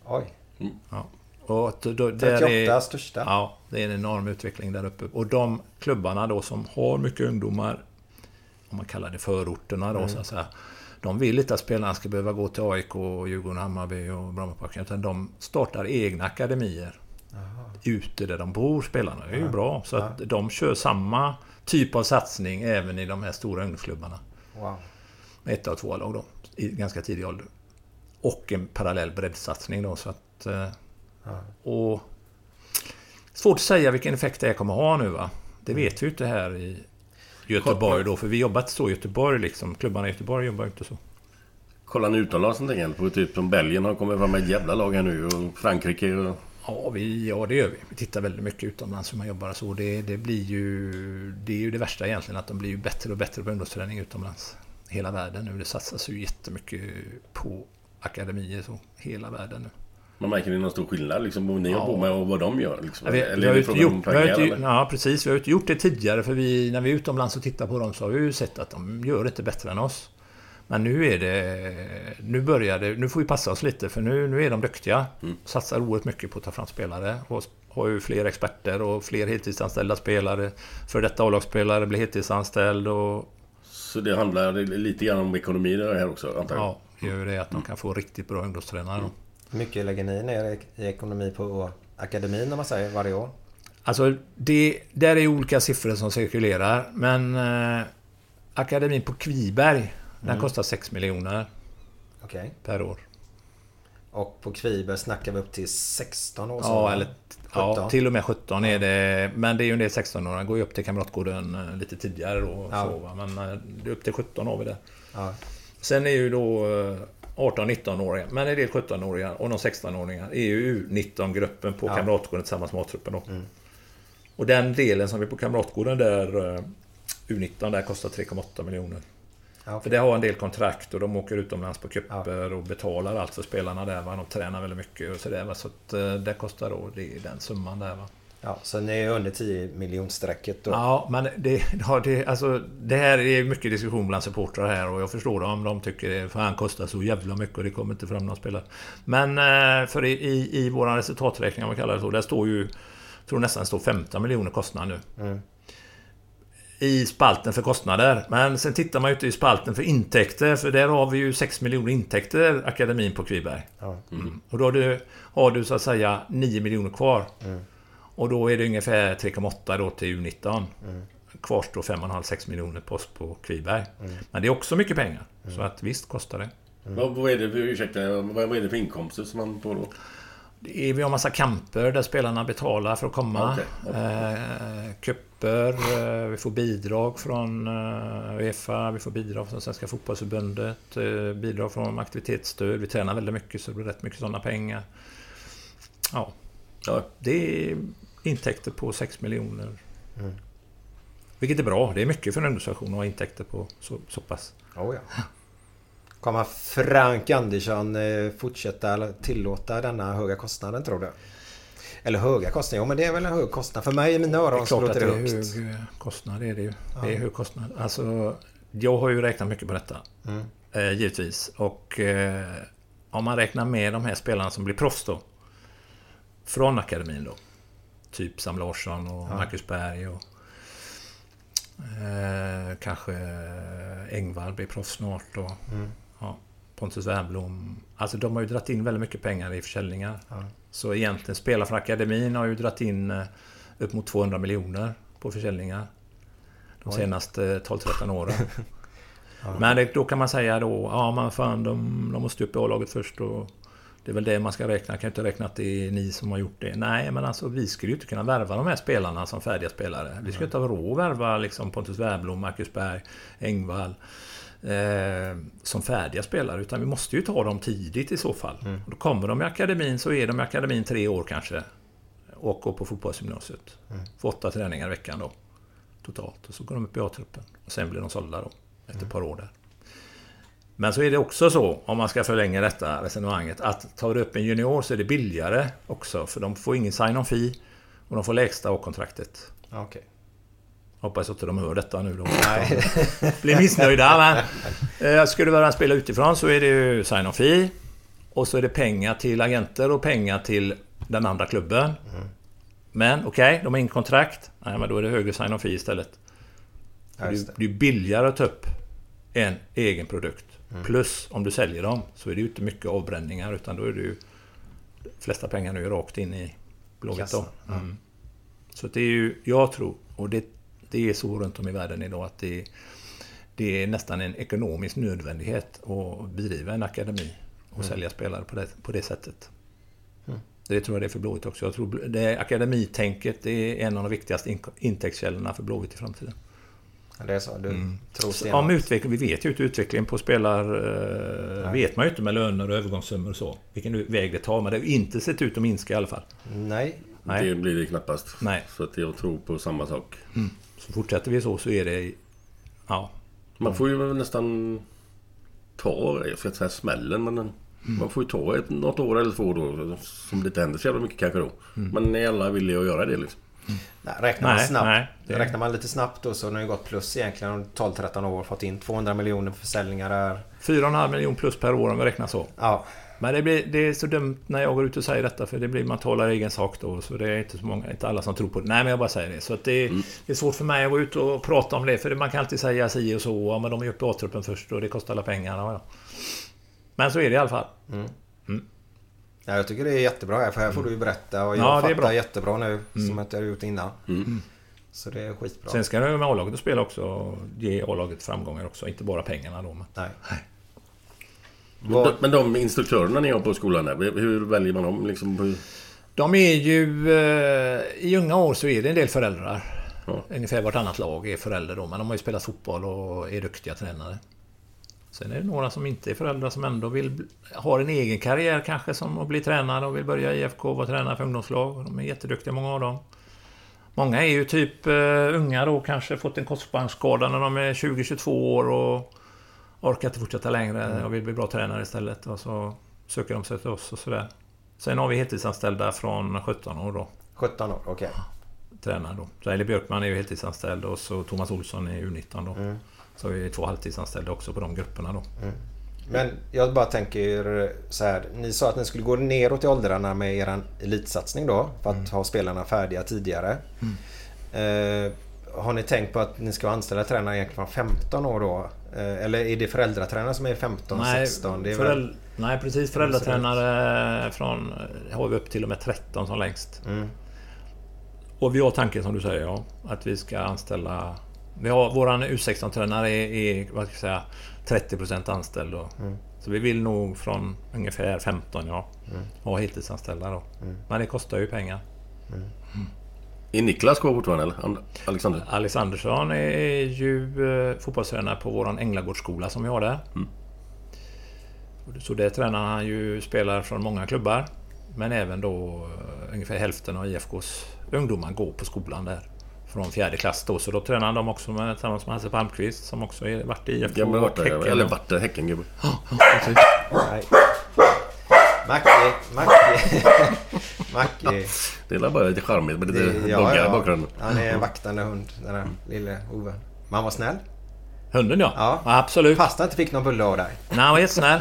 Oj. Ja. Och då, där 38 är, största. Ja, det är en enorm utveckling där uppe. Och de klubbarna då som har mycket ungdomar, om man kallar det förorterna då, så att säga, de vill inte att spelarna ska behöva gå till AIK, Djurgården, Hammarby och Brommaparken. Utan de startar egna akademier. Ute där de bor, spelarna. Det är ju Ja. bra. Så att de kör samma typ av satsning även i de här stora ungdomsklubbarna. Wow. Med ett och två lag då. I ganska tidig ålder. Och en parallell breddsatsning då. Så att, eh, och Svårt att säga vilken effekt det här kommer ha nu va. Det vet vi ju inte här i Göteborg då. För vi jobbar inte så i Göteborg liksom. Klubbarna i Göteborg jobbar inte så. Kollar ni utomlands någonting? På typ som Belgien har kommit fram med ett jävla lag här nu och Frankrike och... Ja, vi, ja, det gör vi. Vi tittar väldigt mycket utomlands hur man jobbar och så. Det, det blir ju... Det är ju det värsta egentligen, att de blir ju bättre och bättre på ungdomsträning utomlands. Hela världen nu. Det satsas ju jättemycket på akademier så. Hela världen nu. Man märker ni någon stor skillnad liksom vad ni Ja. håller på med och vad de gör? Liksom? Vi, Eller vi är har det om gjort, vi har pengar, eller? ja, precis. Vi har ju gjort det tidigare för vi, när vi är utomlands och tittar på dem så har vi ju sett att de gör det inte bättre än oss. Men nu är det... Nu börjar det... Nu får vi passa oss lite för nu, nu är de duktiga. Mm. Satsar oerhört mycket på att ta fram spelare. Och har ju fler experter och fler heltidsanställda spelare. För detta A-lagsspelare blir heltidsanställd och... Så det handlar lite grann om ekonomi det här också antar jag? Ja, det gör ju det att de kan få riktigt bra ungdomstränare. Hur mycket lägger ni ner i ekonomi på akademin om man säger varje år? Alltså, det, där är olika siffror som cirkulerar. Men eh, akademin på Kviberg, den Mm. kostar 6 miljoner Okej. per år. Och på Kviberg snackar vi upp till 16 år sedan, Ja, eller, 17. Ja, till och med 17 är det. Men det är ju en del 16-åringar. går ju upp till Kamratgården eh, lite tidigare då. Ja. Så? Men eh, det är upp till 17 har vi där. Ja. Sen är ju då eh, 18-19-åringar, men en del 17-åringar och de 16-åringar är ju U19-gruppen på Ja. Mm. Kamratgården tillsammans med A-truppen då. Och den delen som är på Kamratgården där, eh, U19, där kostar 3,8 miljoner. Ja, För det har en del kontrakt och de åker utomlands på cuper och betalar allt för spelarna där. Va? De tränar väldigt mycket och sådär. Så att eh, det kostar då det är den summan där. Va? Ja, så ni är under 10 miljonstrecket då? Ja, men det, <laughs> ja, det, alltså, det här är mycket diskussion bland supportrar här och jag förstår dem. De tycker det fan kostar så jävla mycket och det kommer inte fram någon spelare. Men eh, för i, i, i vår resultaträkning, om man kallar det så, där står ju... Jag tror nästan det står 15 miljoner kostnad nu. Mm. I spalten för kostnader. Men sen tittar man ju inte i spalten för intäkter. För där har vi ju 6 miljoner intäkter, akademin på Kviberg. Ja. Mm. Och då har du, har du så att säga 9 miljoner kvar. Mm. Och då är det ungefär 3,8 då till U19. Mm. Kvarstår 5,5-6 miljoner post på Kviberg. Mm. Men det är också mycket pengar. Så att visst kostar det. Vad, vad, är det för, ursäkta, vad, vad är det för inkomster som man får då? Vi har massa kamper där spelarna betalar för att komma. Okej. Eh, kupper, eh, vi får bidrag från eh, Uefa, vi får bidrag från Svenska Fotbollförbundet, eh, bidrag från aktivitetsstöd. Vi tränar väldigt mycket så det blir rätt mycket sådana pengar. Ja, Ja. det är intäkter på 6 miljoner. Mm. Vilket är bra. Det är mycket för en ungdomsstation att ha intäkter på så, så pass. Oh, ja. Kommer Frank Andersson eh, fortsätta tillåta denna höga kostnaden tror du? Eller höga kostnader? Jo men det är väl en hög kostnad. För mig i mina Det är öron så klart att låter det det är högst. hög eh, kostnad. Det är det ju. Det Ja. är hög kostnad. Alltså, jag har ju räknat mycket på detta. Mm. Eh, givetvis. Och eh, om man räknar med de här spelarna som blir proffs då. Från akademin då. Typ Sam Larsson och Ja. Marcus Berg och... Eh, kanske Engvall blir proffs snart och... Mm. Pontus Wernbloom. Alltså de har ju dragit in väldigt mycket pengar i försäljningar. Ja. Så egentligen spelare från akademin har ju dragit in eh, upp mot 200 miljoner på försäljningar. De Oj. senaste 12-13 åren. <laughs> Ja. Men det, då kan man säga då, ja men fan de, de måste upp i A-laget först och det är väl det man ska räkna. Jag kan ju inte räkna att det är ni som har gjort det. Nej, men alltså vi skulle ju inte kunna värva de här spelarna som färdiga spelare. Vi skulle inte ha råd att värva liksom Pontus Wernbloom, Marcus Berg, Engvall eh, som färdiga spelare. Utan vi måste ju ta dem tidigt i så fall. Mm. Då kommer de i akademin så är de i akademin tre år kanske. Och går på fotbollsgymnasiet. Mm. Får åtta träningar i veckan då. Totalt. Och så går de upp i A-truppen. Och sen blir de sålda då. Efter ett par år där. Men så är det också så, om man ska förlänga detta resonemanget, att tar du upp en junior så är det billigare också. För de får ingen sign-on fee och de får lägsta A-kontraktet. Okej. Hoppas inte de hör detta nu då. Nej. Blir missnöjda. Men, eh, skulle du vara en spelare utifrån så är det ju sign-on fee. Och så är det pengar till agenter och pengar till den andra klubben. Mm. Men okej, de har ingen kontrakt. Nej, men då är det högre sign-on fee istället. Ja, det, det är billigare att ta upp en egen produkt. Plus om du säljer dem så är det ju inte mycket avbränningar utan då är det ju... De flesta pengarna är ju rakt in i Blåvitt då. Mm. Så det är ju... Jag tror, och det, det är så runt om i världen idag att det, det är nästan en ekonomisk nödvändighet att bedriva en akademi och Mm. sälja spelare på det, på det sättet. Det tror jag det är för Blåvitt också. Jag tror det akademitänket det är en av de viktigaste in- intäktskällorna för Blåvitt i framtiden. Ja, Det är så? Du Mm. tror Så stenhårt? Om utveckling, vi vet ju inte utvecklingen på spelare... Nej. vet man ju inte med löner och övergångssummor och så. Vilken väg det tar. Men det har inte sett ut att minska i alla fall. Nej. Nej. Det blir det knappast. Nej. Så att jag tror på samma sak. Så fortsätter vi så så är det... Ja. Man får ju nästan ta, jag ska inte säga smällen, men man får ju ta ett, något år eller två då. Som det inte händer så jävla mycket kanske då. Men är alla villiga att göra det liksom? Nej, räknar man Nej, snabbt. nej, det- Räknar man lite snabbt då så har det gått plus egentligen 12-13 år. Fått in 200 miljoner för försäljningar där. 4,5 miljoner plus per år om vi räknar så. Ja. Men det, blir, det är så dumt när jag går ut och säger detta för det blir man talar egen sak då. Så det är inte så många, inte alla som tror på det. Nej men jag bara säger det. Så att det, det är svårt för mig att gå ut och prata om det. För man kan alltid säga si och så. Ja, men de är uppe i A-truppen först och det kostar alla pengar. Ja. Men så är det i alla fall. Ja, jag tycker det är jättebra här för här får du ju berätta och jag Mm. Ja, det är fattar bra. Mm. jättebra nu som jag inte har gjort innan. Så det är skitbra. Sen ska du med A-laget att spela också. och Ge A-laget framgångar också. Inte bara pengarna då. Men... Nej. Men de, men de instruktörerna ni har på skolan där, hur väljer man dem? Liksom, hur, De är ju... Eh, I unga år så är det en del föräldrar. Ja. Ungefär vartannat lag är förälder då. Men de har ju spelat fotboll och är duktiga tränare. Sen är det några som inte är föräldrar som ändå vill... Har en egen karriär kanske som att bli tränare och vill börja i IFK och vara tränare för ungdomslag. De är jätteduktiga många av dem. Många är ju typ uh, unga då, kanske fått en korsbandsskada när de är 20-22 år och orkar inte fortsätta längre och vill bli bra tränare istället. Och så söker de sig till oss och sådär. Sen har vi heltidsanställda från 17 år då. 17 år, okej. Tränare då. Så Eli Björkman är ju heltidsanställd och så Thomas Olsson är U19 då. Mm. Så vi är två halvtidsanställda också på de grupperna då. Men jag bara tänker så här. Ni sa att ni skulle gå neråt i åldrarna med er elitsatsning då. För att Mm. ha spelarna färdiga tidigare. Eh, har ni tänkt på att ni ska anställa tränare egentligen från 15 år då? Eh, eller är det föräldratränare som är 15, Nej, 16? Det är föräld... väl... Nej precis. Föräldratränare från... Har vi upp till och med 13 som längst. Mm. Och vi har tanken som du säger ja. Att vi ska anställa... Vi har, våran U16-tränare är, är vad ska jag säga, 30% anställd då. Mm. Så vi vill nog från ungefär 15 ja. Ha heltidsanställda då. Mm. Men det kostar ju pengar. Är Niklas kvar fortfarande eller? And- Alexander? Alex Andersson är ju eh, fotbollstränare på våran Änglagårdsskola som vi har där. Så där tränar han ju spelare från många klubbar. Men även då eh, ungefär hälften av IFKs ungdomar går på skolan där. Från fjärde klass då. Så då tränar han dem också med, tillsammans med Hasse Palmqvist som också är, varit i IFK Gamla och vart där, Häcken. eller vart där, Häckengubbe. Precis. Nej. Macke, Macke. <laughs> Macke. Det är bara lite charmigt med lite Det- doggar i bakgrunden. Han är en vaktande hund, den där lille Ove. Men han var snäll. Hunden ja. Ja. Absolut. Han inte fick någon bulle av dig. Nej, han var jättesnäll.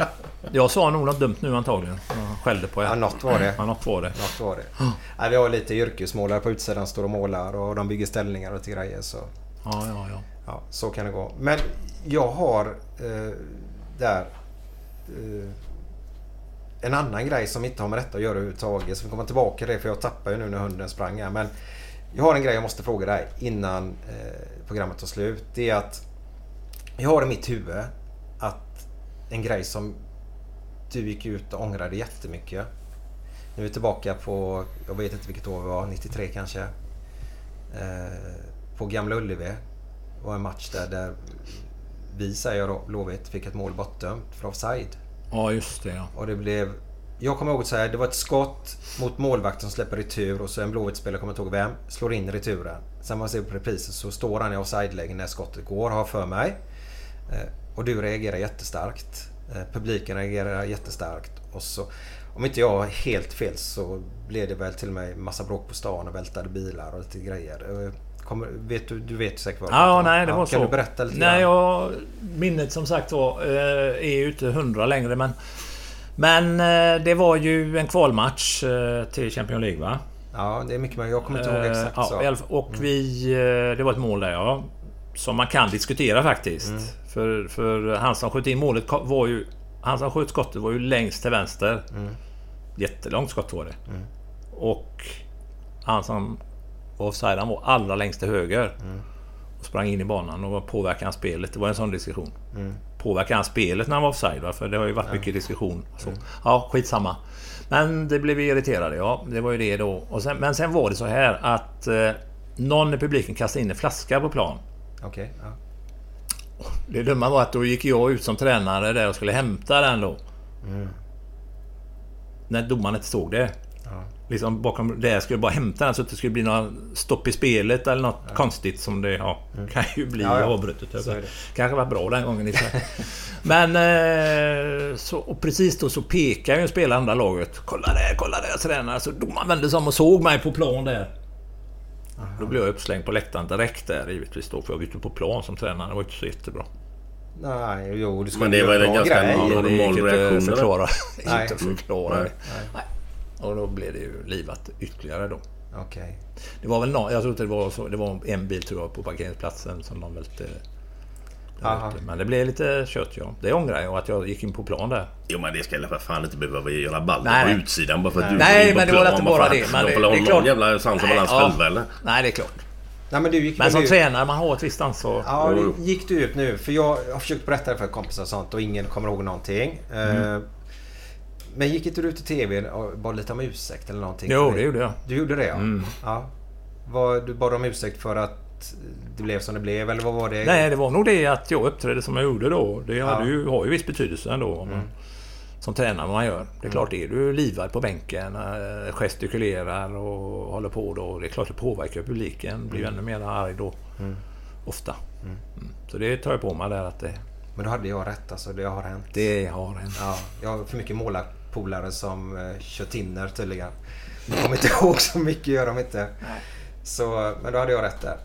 Jag sa nog något dumt nu antagligen. Jag skällde på er. Ja, något var det. Ja, något var det. Något var det. Nej, vi har lite yrkesmålare på utsidan, står och målar och de bygger ställningar och till grejer. Så, Ja, ja, ja. ja, så kan det gå. Men jag har eh, där eh, en annan grej som inte har med detta att göra överhuvudtaget. Så vi kommer tillbaka till det för jag tappar ju nu när hunden sprang här. Men jag har en grej jag måste fråga dig innan eh, programmet tar slut. Det är att jag har i mitt huvud att en grej som du gick ut och ångrade jättemycket. Nu är vi tillbaka på, jag vet inte vilket år det var, 93 kanske. Eh, på Gamla Ullevi. Det var en match där, där vi, säger jag då, Blåvitt, fick ett mål bortdömt för offside. Ja, just det ja. Och det blev... Jag kommer ihåg att säga det var ett skott mot målvakten som släpper retur och så en Blåvitt-spelare, kommer inte ihåg vem, slår in returen. Sen man ser på reprisen så står han i offside-läge när skottet går, har jag för mig. Eh, och du reagerar jättestarkt. Eh, publiken reagerar jättestarkt. Och så, om inte jag har helt fel så blev det väl till och med massa bråk på stan och vältade bilar och lite grejer. Eh, Kommer, vet du, du vet säkert vad jag Ja, nej, det var kan så. du berätta lite Nej, jag, minnet som sagt var eh, är ju inte hundra längre men... Men eh, det var ju en kvalmatch eh, till Champions League va? Ja, det är mycket möjligt. Jag kommer inte ihåg exakt ja, så. Och vi... eh, Det var ett mål där ja. som man kan diskutera faktiskt. Mm. För, för han som sköt in målet var ju... Han som sköt skottet var ju längst till vänster. Mm. Jättelångt skott var det. Och han som var offside, han var allra längst till höger. Mm. Och sprang in i banan och påverkade han spelet? Det var en sån diskussion. Mm. Påverkade han spelet när han var offside? Va? För det har ju varit mycket diskussion. Så. Ja, skitsamma. Men det blev vi irriterade, ja. Det var ju det då. Och sen, men sen var det så här att eh, någon i publiken kastade in en flaska på plan. Okej. ja. Det dumma var att då gick jag ut som tränare där och skulle hämta den då. När domaren inte såg det. Liksom bakom det skulle jag bara hämta den så att det skulle bli något stopp i spelet eller något konstigt som det ja, kan ju bli Ja, ja. avbrutet. Det. Kanske var bra den gången. <laughs> Men eh, så, och precis då så pekar ju en spelare andra laget. Kolla där, kolla där tränare. Så domaren vände sig om och såg mig på plan där. Då blev jag uppslängd på läktaren direkt där givetvis då. För jag var ute på plan som tränare. Det var inte så jättebra. Nej, jo, skulle Men det var en ganska grej. normal det gick inte reaktion, förklara. Nej. inte förklara Nej. det. Nej. Och då blev det ju livat ytterligare då. Okej. Det var väl någon, jag tror inte det var så, det var en bil tror jag på parkeringsplatsen som de välte. Men det blev lite kött ja. Det ångrar jag att jag gick in på plan där. Jo men det ska väl för fan inte behöva göra ballen Nej. på utsidan bara för att du Nej, in på men det var inte bara det, men De det- får det är ha någon klart. jävla sans och Nej, balans ja. själva eller? Nej, det är klart. Nej, men du gick Men som ut- tränare, man har ett visst ansvar. Ja, gick du ut nu? För jag har försökt berätta det för kompisar och sånt och ingen kommer ihåg någonting. Mm. Eh, Men gick inte du ut i TV och bad lite om ursäkt eller någonting? Jo, det gjorde jag. Du gjorde det ja. Mm. ja. Var, du bad om ursäkt för att det blev som det blev eller vad var det? Nej, det var nog det att jag uppträdde som jag gjorde då. Det Ja. ju, har ju viss betydelse ändå. om man- Mm. Som tränare man gör. Det är klart, är du livad på bänken, eh, gestikulerar och håller på då. Det är klart det påverkar publiken. Blir ju ännu mer arg då. Mm. Ofta. Mm. Så det tar jag på mig där att det, Men då hade jag rätt alltså. Det har hänt. det har hänt. Ja, jag har för mycket målarpolare som eh, kör tinner tydligen. Jag kommer inte <laughs> ihåg så mycket gör de inte. Så, men då hade jag rätt där.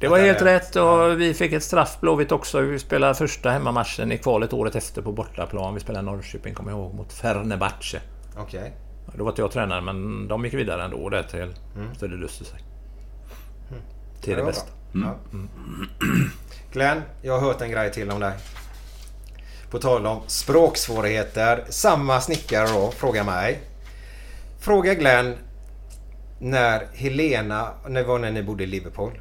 Det var helt rätt och vi fick ett straff Blåvitt också. Vi spelade första hemmamatchen i kvalet året efter på bortaplan. Vi spelade Norrköping, kommer jag ihåg, mot Fenerbahce. Okej. Då var inte jag tränare men de gick vidare ändå där till. Så det löste sig. Till det var bästa. bra. Ja. Glenn, jag har hört en grej till om dig. På tal om språksvårigheter. Samma snickare då frågar mig. Fråga Glenn när Helena, när var när ni bodde i Liverpool.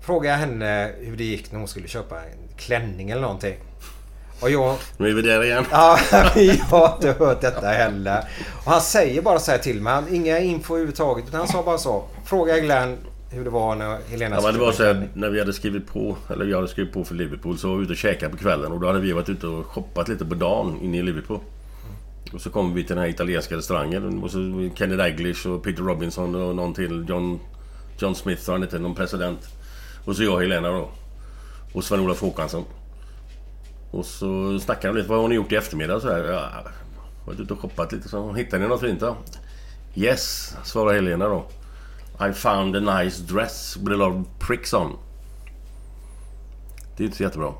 Fråga henne hur det gick när hon skulle köpa en klänning eller någonting. Och jag... Nu är vi där igen. Ja, <laughs> jag har inte hört detta heller. Och han säger bara så här till mig. Inga info överhuvudtaget. Utan han sa bara så. Fråga Glenn hur det var när Helena Ja, men det var så här, när vi hade skrivit på, eller jag hade skrivit på för Liverpool så var vi ute och käkade på kvällen och då hade vi varit ute och shoppat lite på dagen inne i Liverpool. Och så kom vi till den här italienska restaurangen och så Kenny Dalglish och Peter Robinson och någon till John, John Smith sa han inte, någon president. Och så jag och Helena då. Och Sven-Olof Håkansson. Och så snackade de lite, vad har ni gjort i eftermiddag? Så här, ja, varit ute och shoppat lite så hittade ni något fint då? Yes, svarade Helena då. I found a nice dress with a lot of pricks on. Det är inte så jättebra.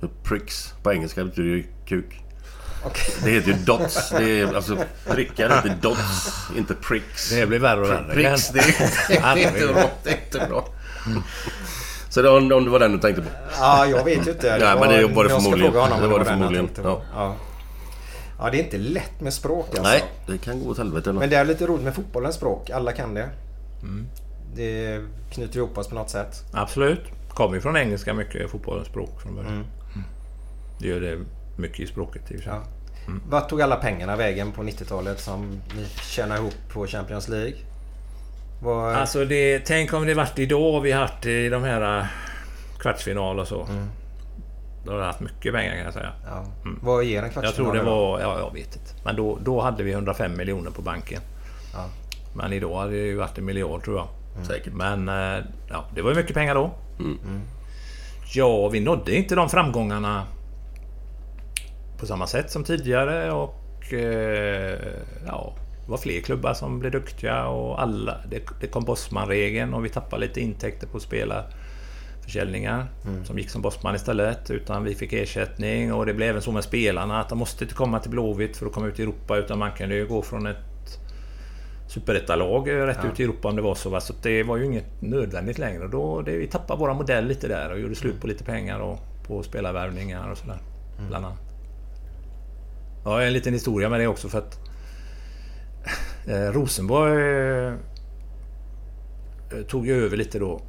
För Pricks på engelska betyder ju kuk. Okej. Det heter ju dots. Det är alltså prickar heter dots, inte pricks. Det blir värre och värre. Pricks, <laughs> det är, det är inte bra. Det är inte bra. Så det var, om det var den du tänkte på? Ja, jag vet ju inte. Nej, men det var det jag ska förmodligen. fråga honom Det om var det förmodligen. Ja. Ja. det är inte lätt med språk alltså. Nej, det kan gå åt helvete. Men det är lite roligt med fotbollens språk. Alla kan det. Mm. Det knyter ihop oss på något sätt. Absolut. Kommer ju från engelska mycket, fotbollens språk från början. Mm. Det gör det mycket i språket i. Ja. Vart tog alla pengarna vägen på 90-talet som ni tjänade ihop på Champions League? Vad... Alltså det, tänk om det varit idag vi haft i de här äh, kvartsfinal och så. Då hade jag haft mycket pengar kan jag säga. ja. Vad ger en Jag kvartsfinal tror det var... Ja, jag vet inte. Men då, då hade vi 105 miljoner på banken. Ja. Men idag hade det ju varit en miljard tror jag. Säkert. Men äh, ja, det var ju mycket pengar då. Mm. Ja, vi nådde inte de framgångarna på samma sätt som tidigare och eh, ja, det var fler klubbar som blev duktiga och alla. Det, det kom Bosman-regeln och vi tappade lite intäkter på spelarförsäljningar som gick som Bosman istället. Utan vi fick ersättning och det blev även så med spelarna att de måste inte komma till Blåvitt för att komma ut i Europa utan man kan ju gå från ett superettalag rätt Ja. ut i Europa om det var så. Va? Så det var ju inget nödvändigt längre. Då, det, vi tappade våra modell lite där och gjorde slut på lite pengar och på spelarvärvningar och sådär. Bland annat. Ja, en liten historia med det också för att eh, Rosenborg tog ju över lite då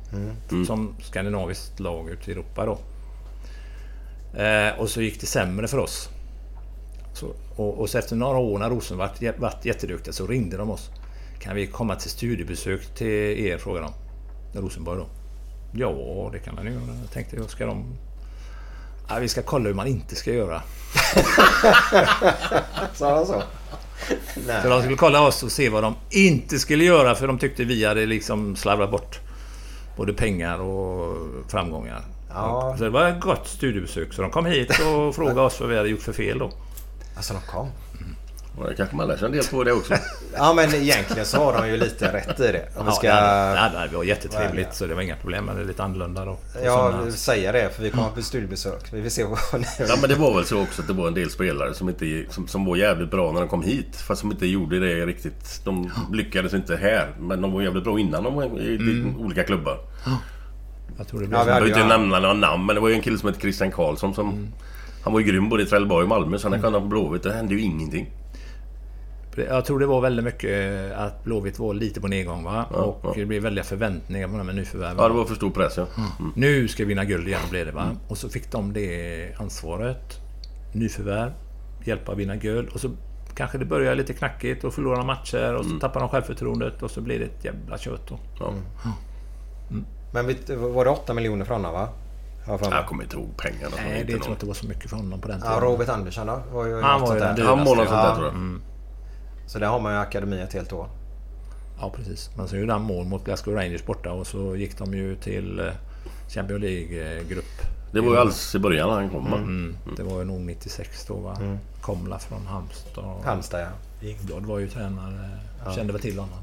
som skandinaviskt lag ute i Europa då. Eh, och så gick det sämre för oss. Så, och, och så efter några år när Rosenborg varit, varit jätteduktiga så ringde de oss. Kan vi komma till studiebesök till er? frågade de. Rosenborg då. Ja, det kan man ju göra. Jag tänkte, jag ska de... Ja, vi ska kolla hur man inte ska göra. <laughs> Sa han så? <laughs> Nej. Så de skulle kolla oss och se vad de inte skulle göra för de tyckte vi hade liksom slarvat bort både pengar och framgångar. Ja. Så det var ett gott studiebesök. Så de kom hit och frågade oss vad vi hade gjort för fel då. Alltså de kom. Och det kanske man lär sig en del på det också. <laughs> Ja men egentligen så har de ju lite rätt i det. Om vi Ja, ska... det, hade, det, hade, det var jättetrevligt så det var inga problem. Men det är lite annorlunda då. Ja, Sådana- säga det för vi kommer på studiebesök. Vi vill se vad ni... Ja men det var väl så också att det var en del spelare som, inte, som, som var jävligt bra när de kom hit. Fast som inte gjorde det riktigt. De lyckades inte här. Men de var jävligt bra innan de var i Mm. olika klubbar. Jag tror det Ja, blev vi hade behöver inte nämna några namn men det var ju en kille som hette Christian Karlsson som... Mm. Han var ju grym både i Trelleborg och Malmö. Sen när han kom Blåvitt, det hände ju ingenting. Jag tror det var väldigt mycket att Blåvitt var lite på nedgång va? Ja, och ja. det blev väldiga förväntningar på de här nyförvärven. Ja, det var för stor press ja. Mm. Nu ska vi vinna guld igen blev det va? Och så fick de det ansvaret. Nyförvärv. Hjälpa vinna guld. Och så kanske det börjar lite knackigt och förlorar matcher och så tappar de självförtroendet och så blir det ett jävla kött då. Ja. Men vet- var det 8 miljoner från honom va? Jag kommer inte ihåg pengarna. Nej, inte det tror jag inte var så mycket för honom på den Ja, tiden. Robert Andersson då? Var ju Han var ju den där. Han något sånt där Ja. tror jag. Mm. Så där har man ju akademi ett helt år. Ja, precis. Men så gjorde han mål mot Glasgow Rangers borta och så gick de ju till eh, Champions League-grupp. Det var ju alldeles i början när han kom va? Mm. Det var ju nog 96 då va? Komla från Halmstad. och Halmstad ja. Ingblad var ju tränare. Kände väl till honom.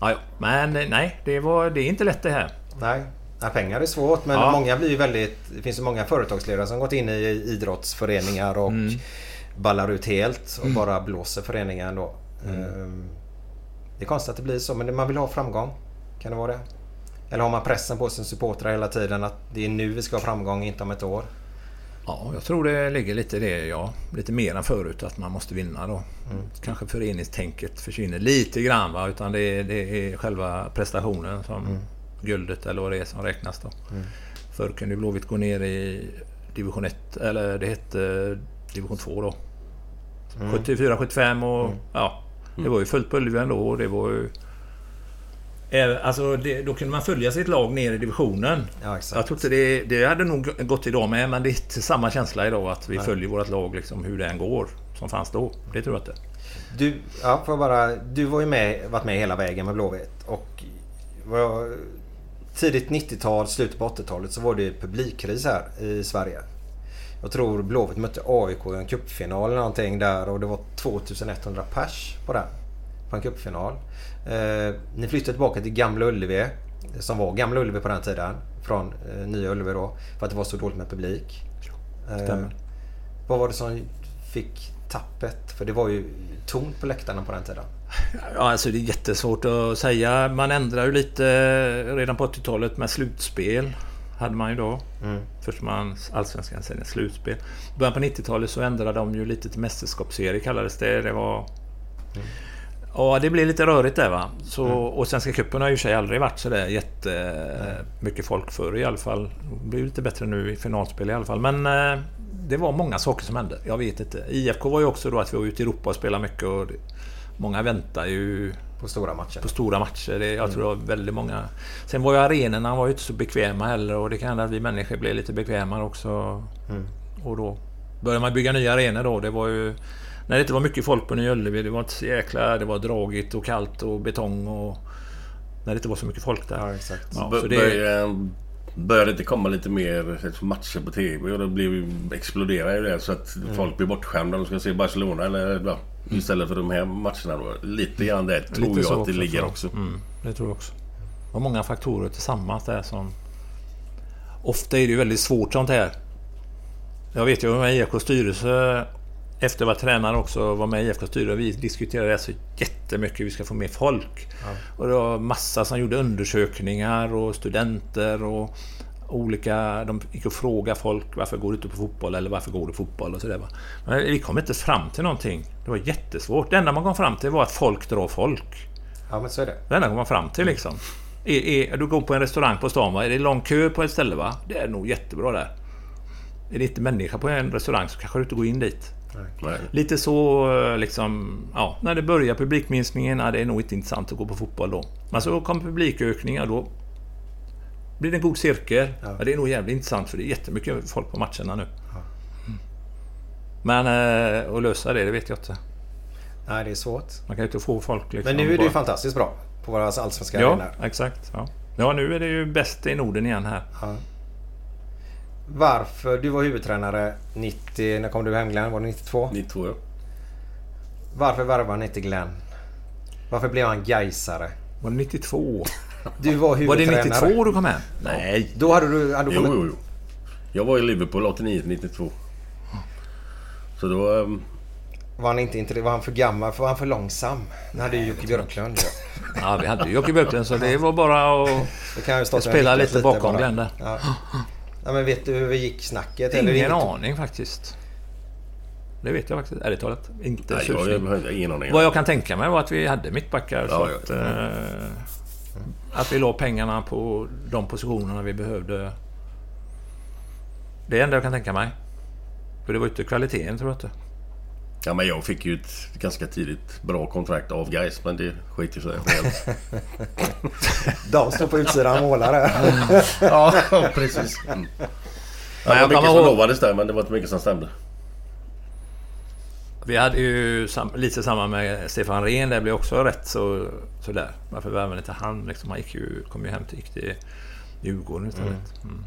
Ja, ja. Men eh, nej, det, var, det är inte lätt det här. Nej. Ja, pengar är svårt men Ja. många blir ju väldigt... Det finns ju många företagsledare som gått in i idrottsföreningar och Mm. Ballar ut helt och bara blåser föreningen då. Mm. Ehm, Det är konstigt att det blir så men man vill ha framgång. Kan det vara det? Eller har man pressen på sin supportrar hela tiden att det är nu vi ska ha framgång, inte om ett år? Ja, jag tror det ligger lite i det, ja. Lite mer än förut att man måste vinna då. Kanske föreningstänket försvinner lite grann va. Utan det är, det är själva prestationen som guldet eller vad det är som räknas då. Förr kunde Blåvitt gå ner i division 1, eller det hette division 2 då. 74, 75 och ja. Det var ju fullt på Ullevi ändå och det var ju... Alltså det, då kunde man följa sitt lag ner i divisionen. Ja. Jag tror inte det, det hade nog gått idag med, men det är inte samma känsla idag att vi följer vårt lag liksom hur det än går. Som fanns då. Det tror jag inte. Du, ja, får bara, du var ju med, varit med hela vägen med Blåvitt. Och var, tidigt 90-tal, slutet på 80-talet så var det publikkris här i Sverige. Jag tror Blåvitt mötte AIK i en cupfinal eller någonting där och det var 2100 pers på den. På en cupfinal. Eh, ni flyttade tillbaka till Gamla Ullevi. Som var Gamla Ullevi på den tiden. Från eh, Nya Ullevi då. För att det var så dåligt med publik. Eh, Stämmer. vad var det som fick tappet? För det var ju tomt på läktarna på den tiden. Ja, alltså det är jättesvårt att säga. Man ändrar ju lite redan på 80-talet med slutspel. Hade man ju då. Först man Allsvenskan, sen ett slutspel. I början på 90-talet så ändrade de ju lite till mästerskapsserie kallades det. Det var... Ja, det blev lite rörigt där va. Så, Och Svenska cupen har ju i och för sig aldrig varit sådär jättemycket folk förr i alla fall. Det blir lite bättre nu i finalspel i alla fall. Men eh, det var många saker som hände. Jag vet inte. IFK var ju också då att vi var ute i Europa och spelade mycket. Och det, många väntar ju På stora matcher. på stora matcher. Det, jag tror det var väldigt många... Sen var ju arenorna var ju inte så bekväma heller och det kan hända att vi människor blev lite bekvämare också. Och då började man bygga nya arenor då. Det var ju... När det inte var mycket folk på Nya Ullevi, det var inte så jäkla... Det var dragigt och kallt och betong och... När det inte var så mycket folk där. Ja, exakt. Ja, Bör- så det, började, började det inte komma lite mer matcher på TV och det blev exploderade ju det så att Mm. folk blir bortskämda. De ska se Barcelona eller ja, istället för de här matcherna då. Lite grann där tror Lite jag att det ligger så. också. Mm, det tror jag också. Det var många faktorer tillsammans där som... Ofta är det ju väldigt svårt sånt här. Jag vet ju med IFKs styrelse efter jag var tränare också, var med i IFK styrelse, vi diskuterade så jättemycket hur vi ska få mer folk. Och det var massa som gjorde undersökningar och studenter och olika... De gick och frågade folk varför går du inte på fotboll eller varför går du på fotboll och sådär. va. Men vi kom inte fram till någonting. Det var jättesvårt. Det enda man kom fram till var att folk drar folk. Ja, men så är det. Det enda man kom fram till liksom. Är, är, du går på en restaurang på stan, va? är det lång kö på ett ställe? va? Det är nog jättebra där. Är det inte människa på en restaurang så kanske du inte går in dit. Nej. Lite så liksom, ja, när det börjar publikminskningen, ja, det är nog inte intressant att gå på fotboll då. Men så kommer publikökningar då blir det en god cirkel. Ja. det är nog jävligt intressant för det är jättemycket folk på matcherna nu. Mm. Men eh, att lösa det, det vet jag inte. Nej, det är svårt. Man kan ju inte få folk liksom... Men nu är det ju bara- fantastiskt bra på våra allsvenska Ja, arenor. exakt. Ja. ja, nu är det ju bäst i Norden igen här. Ja. Varför? Du var huvudtränare 90... När kom du hem Glenn? Var det 92? 92 ja. Varför värvade han inte Glenn? Varför blev han Gaisare? Var det 92? Du var Var det huvudtränare. 92 du kom hem? Nej. Då hade du... Hade du Jo, kommit... jo, jo. Jag var i Liverpool 89-92. Så då... ehm, Var han inte inte Var han för gammal? Var han för långsam? När hade ju Jocke Björklund. Ja. Ja, vi hade ju Jocke Björklund så det var bara att... Spelar lite bakom Glenn där. Ja. ja, men vet du hur det gick snacket? Ingen inget- aning faktiskt. Det vet jag faktiskt, ärligt talat. Inte Nej, jag, jag, har ingen aning. Vad jag kan tänka mig var att vi hade mittbackar. så Ja, ja, att, eh, att vi la pengarna på de positionerna vi behövde. Det är det enda jag kan tänka mig. För det var ju inte kvaliteten tror jag inte. Ja, men jag fick ju ett ganska tidigt bra kontrakt av Gais men det skiter sig själv. <laughs> De står på utsidan och målar där. ja, precis. Mm. Ja, jag det var mycket som lovades där men det var inte mycket som stämde. Vi hade ju sam, lite samma med Stefan Rehn. Det blev också rätt så, sådär. Varför värvade inte han? Liksom, han gick ju, kom ju hem till, gick till Djurgården istället. Mm.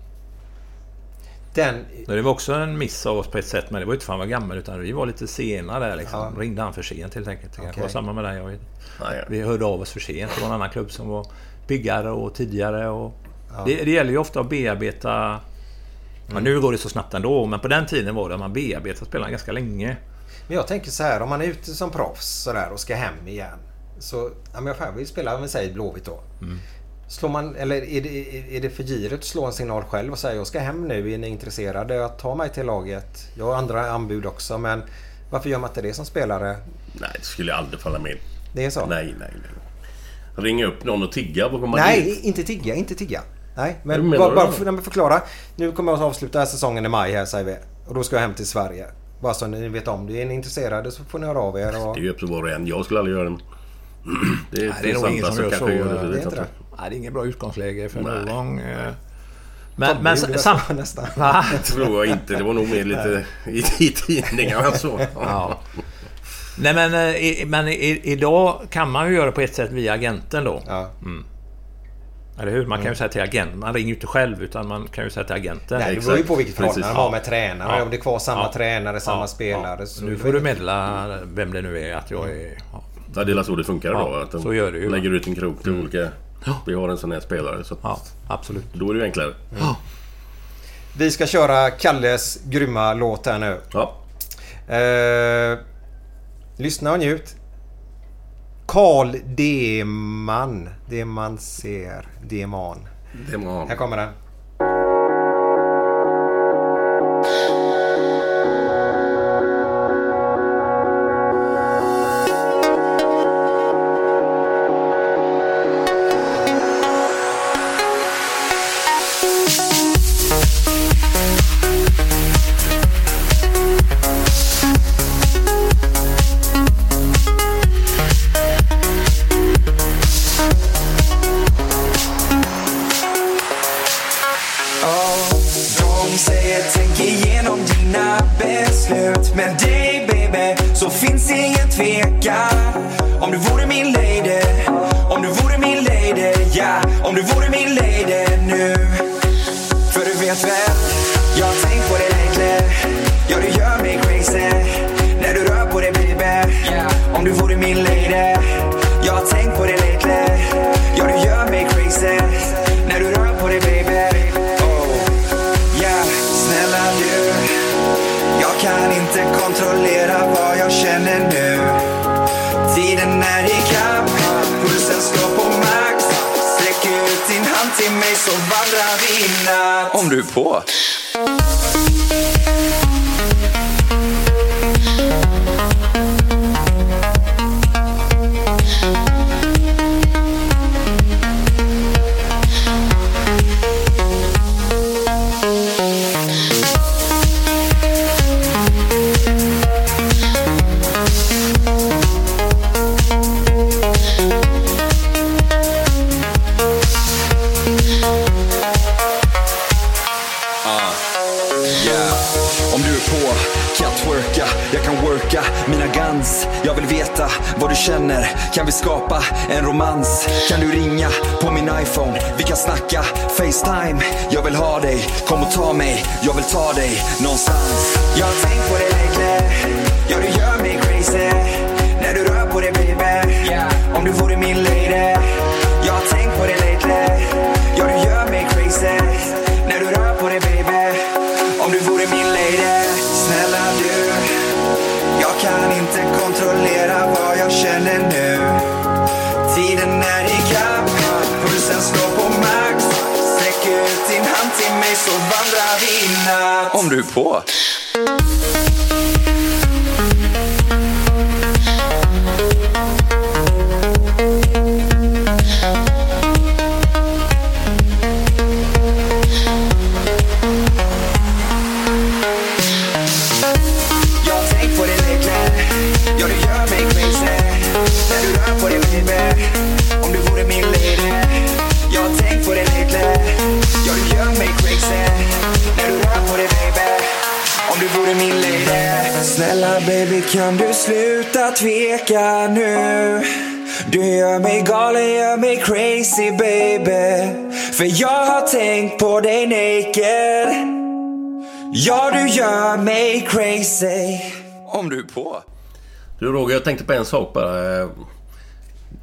Den... Men Det var också en miss av oss på ett sätt, men det var ju inte för att han var gammal utan vi var lite sena där liksom. Ja. Ringde han för sent helt enkelt. Det kanske var samma med dig. Jag vet. Ja, ja. Vi hörde av oss för sent. Det var en annan klubb som var piggare och tidigare. Och det, det gäller ju ofta att bearbeta... Ja, nu går det så snabbt ändå, men på den tiden var det att man bearbetade spelarna ganska länge. Men jag tänker så här, om man är ute som proffs sådär och ska hem igen. Så, ja men jag vill spela, men säg Blåvitt då. Slår man, eller är det, är det för girigt att slå en signal själv och säga jag ska hem nu, är ni intresserade att ta mig till laget? Jag har andra anbud också men varför gör man inte det som spelare? Nej, det skulle jag aldrig falla med. Det är så? Nej, nej, nej. Ringa upp någon och tigga. Man Nej, dit? inte tigga, inte tigga. Nej, men bara, bara för, förklara. Nu kommer jag att avsluta säsongen i maj här säger vi. Och då ska jag hem till Sverige. Bara så ni vet om det. Är ni intresserade så får ni höra av er. Och... Det är ju upp till var och en. Jag skulle aldrig göra det. <clears throat> Det är, Nej, det är nog ingen som gör så. gör det. Det det är vet inte det. Nej, det är inget bra utgångsläge för Nej. någon. eh. Men, men det sam... nästan. Va? <laughs> tror jag inte. Det var nog mer lite i, i tidningarna så. Ja. Nej men, eh, i, men i, idag kan man ju göra på ett sätt via agenten då. Ja. Eller hur? Man kan ju säga till agenten. Man ringer ju inte själv utan man kan ju säga till agenten. Nej, det beror ju på vilket förhållande han har med tränaren. Ja. Om det är kvar samma Ja. tränare, samma Ja. spelare. Så Nu får du meddela vem det nu är att jag är... Ja. Det är så det funkar Ja, idag. Att de så gör det ju, lägger ut en krok till olika... Vi har en sån här spelare. Så ja, absolut. då är det ju enklare. Vi ska köra Kalles grymma låt här nu. Ja. Eh, lyssna och njut. Karl Deman. Det man ser. Deman. Må Här kommer den. Gör mig crazy baby För jag har tänkt på dig naked Ja, du gör mig crazy Om du är på. Du Roger, jag tänkte på en sak bara.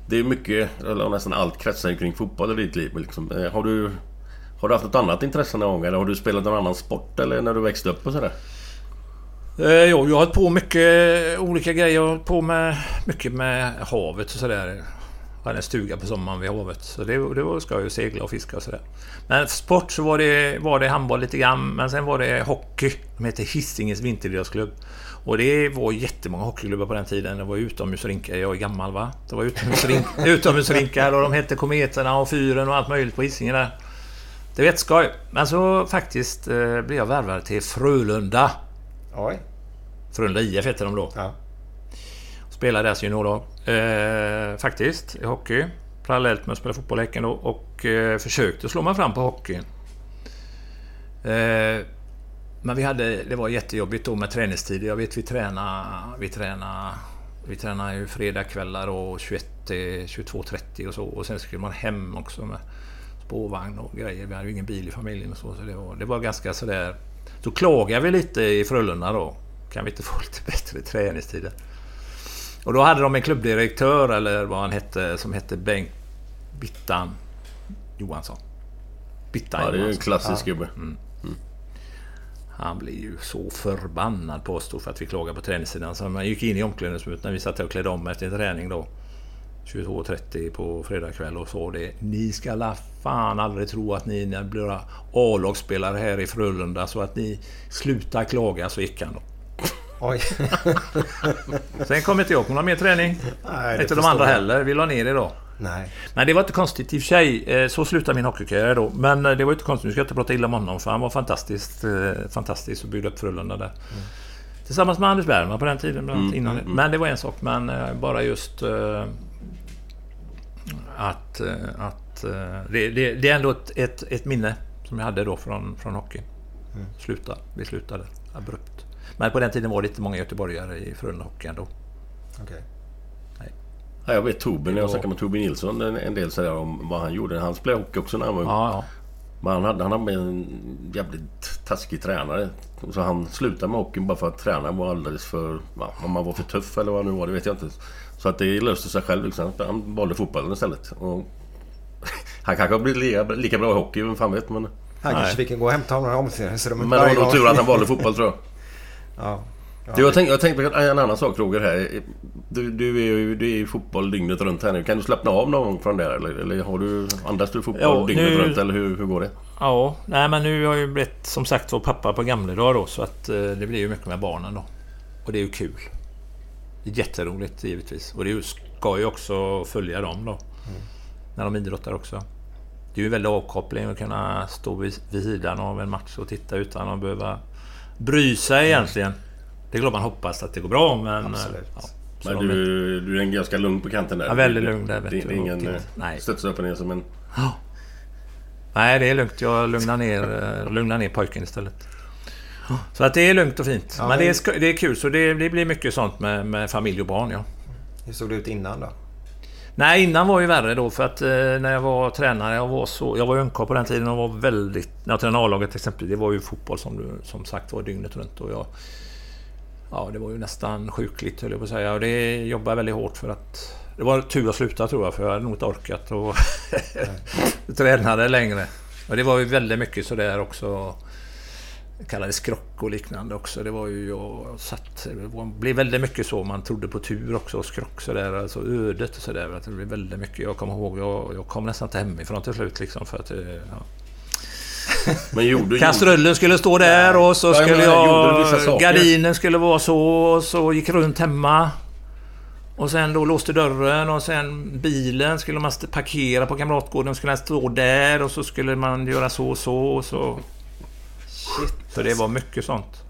Det är mycket, eller nästan allt kretsar kring fotboll i ditt liv. Liksom. Har du, har du haft något annat intresse någon gång? Eller har du spelat någon annan sport? Eller när du växte upp och sådär? Eh, jo, jag har hållit på mycket olika grejer. Jag har hållit på med mycket med havet och sådär. Hade en stuga på sommaren vid havet. Så det, det var skoj att segla och fiska och sådär. Men sport så var det, var det handboll lite grann. Men sen var det hockey. De heter Hisingens vinteridrottsklubb. Och det var jättemånga hockeyklubbar på den tiden. Det var utomhusrinkar. Jag är gammal va? Det var utomhusrink, <laughs> utomhusrinkar och de hette Kometerna och Fyren och allt möjligt på Hisingen där. Det var jätteskoj. Men så faktiskt eh, blev jag värvad till Frölunda. Oj. Frölunda IF hette de då. Ja. Spelade deras juniorlag. Eh, faktiskt, i hockey. Parallellt med att spela fotboll i Häcken då. Och eh, försökte slå mig fram på hockeyn. Eh, men vi hade, det var jättejobbigt då med träningstider. Jag vet vi tränade... Vi tränade, vi tränade ju fredagkvällar och 21 22.30 och så. Och sen skulle man hem också med spårvagn och grejer. Vi hade ju ingen bil i familjen och så. Så det var, det var ganska sådär... Så klagade vi lite i Frölunda då. Kan vi inte få lite <laughs> bättre träningstider? Och då hade de en klubbdirektör, eller vad han hette, som hette Bengt Bittan Johansson. Bittan Ja, det är ju en Johansson. klassisk gubbe. Mm. Han blev ju så förbannad på oss då för att vi klagade på träningssidan. Så man gick in i omklädningsrummet när vi satt och klädde om efter träning då. 22.30 på fredag kväll och sa det. Ni ska la fan aldrig tro att ni när blir A-lagsspelare här i Frölunda så att ni slutar klaga, så gick han då. Oj. <laughs> Sen kom inte jag på någon mer träning. Nej, inte de andra jag. heller. Vi la ner det då. Nej. Men det var inte konstigt i och för sig. Eh, Så slutade min hockeykarriär då. Men eh, det var inte konstigt. Nu ska jag inte prata illa om honom för han var fantastiskt, eh, fantastisk och byggde upp Frölunda där. Tillsammans med Anders Bergman på den tiden bland annat Mm, innan. mm, mm. Men det var en sak. Men bara just att... att det, det, det är ändå ett, ett, ett minne som jag hade då från, från hockey. Mm. Sluta. Vi slutade abrupt. Men på den tiden var det inte många göteborgare i Frölunda Hockey ändå. Okej. Ja, jag vet Torbjörn, jag snackade med Torbjörn Nilsson en, en del sådär om vad han gjorde. Han spelade hockey också när han var ung. Ja, ja. Men han hade, han hade en jävligt taskig tränare. Så han slutade med hockeyn bara för att tränaren var alldeles för... Om man var för tuff eller vad det nu var, det vet jag inte. Så att det löste sig själv liksom. Han valde fotbollen istället. Och <laughs> han kanske har blivit lika, lika bra i hockey, vem fan vet. Men, Han kanske fick gå och hämta honom i omklädningsrummet men det var nog tur att han valde fotboll tror jag. <laughs> Ja. Du, jag tänkte tänk på en annan sak Roger här. Du, du är ju du är i fotboll dygnet runt här nu. Kan du slappna av någon gång från det? Eller, eller har du, andas du fotboll Ja, dygnet nu- runt? Eller hur, hur går det? Ja, nej men nu har jag ju blivit som sagt var pappa på gamla dagar då så att eh, det blir ju mycket med barnen då. Och det är ju kul. Det är jätteroligt givetvis. Och det är ju- ska ju också följa dem då. När de idrottar också. Det är ju väldigt avkoppling att kunna stå vid, vid sidan av en match och titta utan att behöva bry sig egentligen. Det är klart man hoppas att det går bra men... Absolut. Ja, Men du, du är en ganska lugn på kanten där. Ja, väldigt lugn där, vet Det, det du. är ingen eh, inte- nej. studsar upp och ner som en... Nej, det är lugnt. Jag lugnar ner, eh, lugnar ner pojken istället. Så att det är lugnt och fint. Ja, men det är, det är kul, så det, det blir mycket sånt med, med familj och barn, ja. Hur såg det ut innan då? Nej, innan var ju värre då för att eh, när jag var tränare, jag var så... Jag var ungkarl på den tiden och var väldigt... När jag tränade A-laget till exempel, det var ju fotboll som du som sagt var dygnet runt och jag... Ja, det var ju nästan sjukligt höll jag på att säga. Och det jobbade jag väldigt hårt för att... Det var tur att sluta tror jag, för jag hade nog inte orkat och <laughs> träna det längre. Och det var ju väldigt mycket sådär också... Kallades skrock och liknande också. Det var ju... Jag satt, det blev väldigt mycket så. Man trodde på tur också och skrock sådär. Alltså ödet och sådär. Det blev väldigt mycket. Jag kommer ihåg, jag, jag kom nästan inte hemifrån till slut liksom för att... eh, Ja. <laughs> Men gjorde... Kastrullen skulle stå där och så skulle jag... Gardinen skulle vara så och så gick runt hemma. Och sen då låste dörren och sen bilen skulle man parkera på Kamratgården. Skulle den stå där och så skulle man göra så och så och så. Shit. Så det var mycket sånt.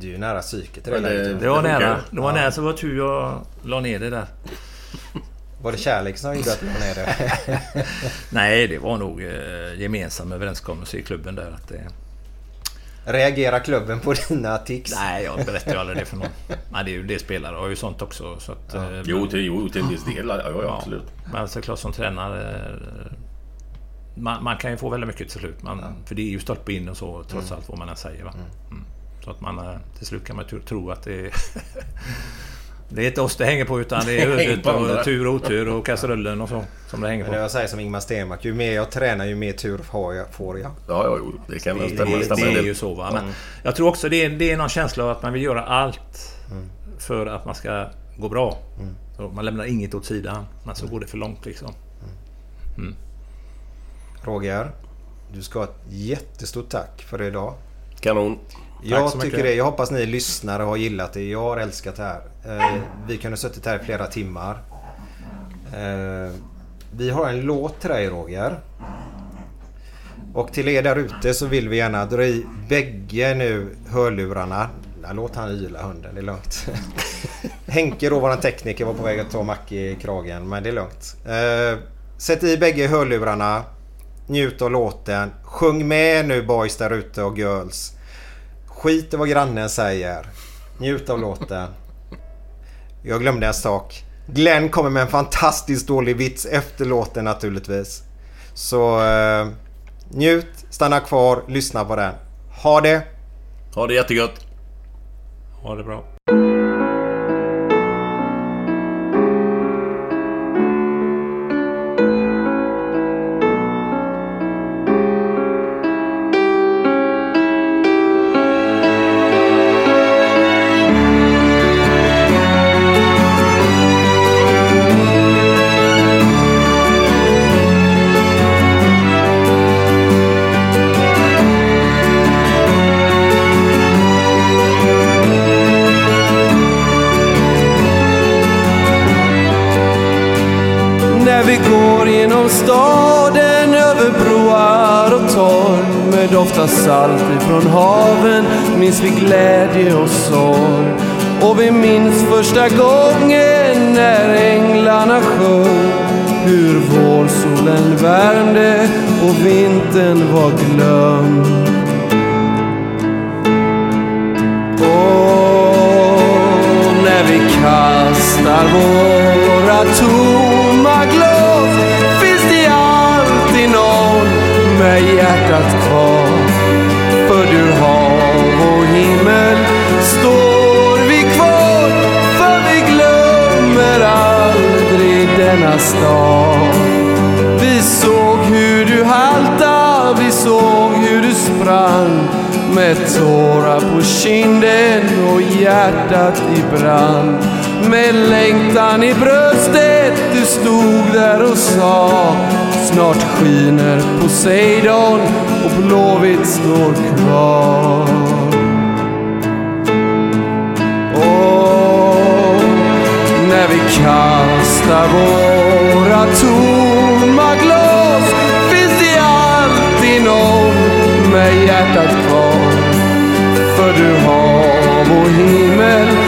Du är ju nära psyket i det Men det-. Det var Det nära. Det var Ja. nära så det var tur jag la ner det där. Var det kärlek som gjorde att du var nere? <laughs> Nej, det var nog eh, gemensam överenskommelse i klubben där att det... Reagerar klubben på dina tics? Nej, jag <laughs> berättar ju aldrig det för någon. Nej, det är ju det spelare har ju sånt också. Så att, eh, Jo, till, jo, till en viss del. Ja, ja, absolut. Men såklart som tränare... Man, man kan ju få väldigt mycket till slut. Man, För det är ju stolpe in och så trots allt vad man än säger. Va? Mm. Så att man eh, till slut kan man tro att det är... <laughs> det är inte oss det hänger på utan det är Det andra. och tur och otur och kastrullen och så. Som det hänger Men på. jag säger som Ingmar Stenmark. Ju mer jag tränar ju mer tur får jag. Får jag. Ja, ja, jo, det kan väl Det, stämma. det, stämma det är det. ju så va. Men jag tror också det är, det är någon känsla av att man vill göra allt för att man ska gå bra. Så man lämnar inget åt sidan. Men så går det för långt liksom. Roger. Du ska ha ett jättestort tack för idag. Kanon. Jag så tycker mycket. det. Jag hoppas ni lyssnare har gillat det. Jag har älskat det här. Eh, vi kunde ha suttit här i flera timmar. Eh, vi har en låt till dig Roger. Och till er där ute så vill vi gärna dra i bägge nu hörlurarna. Låt han yla hunden, det är lugnt. <laughs> Henke då, våran tekniker, var på väg att ta Macke i kragen. Men det är lugnt. Eh, sätt i bägge hörlurarna. Njut av låten. Sjung med nu boys där ute och girls. Skit i vad grannen säger. Njut av låten. Jag glömde en sak. Glenn kommer med en fantastiskt dålig vits efter låten naturligtvis. Så eh, njut, stanna kvar, lyssna på den. Ha det! Ha det jättegött. Ha det bra. Bland våra tomma glas finns det alltid någon med hjärtat kvar. För du hav och himmel står vi kvar för vi glömmer aldrig denna stad. Vi såg hur du halta, vi såg hur du sprang med tårar på kinden och hjärtat i brand. Med längtan i bröstet du stod där och sa Snart skiner Poseidon och Blåvitt står kvar. Och när vi kastar våra tomma glas finns det alltid någon med hjärtat kvar. För du hav och himmel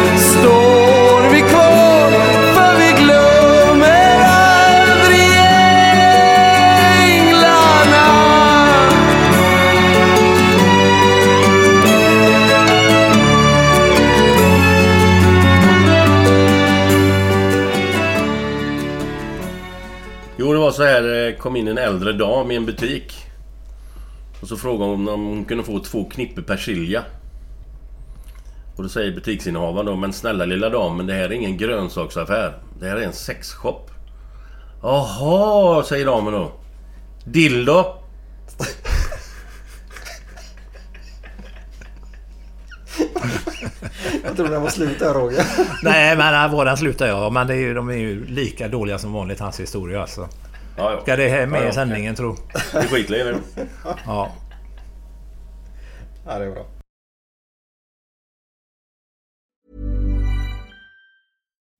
var så här. Det kom in en äldre dam i en butik. Och så frågade hon om hon kunde få två knippe persilja. Och då säger butiksinnehavaren då, men snälla lilla damen, det här är ingen grönsaksaffär. Det här är en sexshop. Jaha, säger damen då. Dildo? <laughs> Jag tror den var slut där Roger. Nej, men våran slutar jag. Men det är ju, de är ju lika dåliga som vanligt, hans historia alltså. Ja, ja. Ska det här med Ja, ja, i sändningen tro? Vi skiter i det. <laughs> Ja. Ja, det är bra.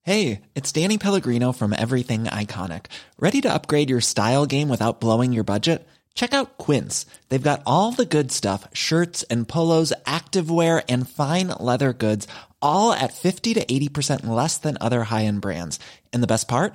Hey, it's Danny Pellegrino from Everything Iconic. Ready to upgrade your style game without blowing your budget? Check out Quince. They've got all the good stuff shirts and polos, activewear, and fine leather goods, all at 50 to 80% less than other high end brands. And the best part?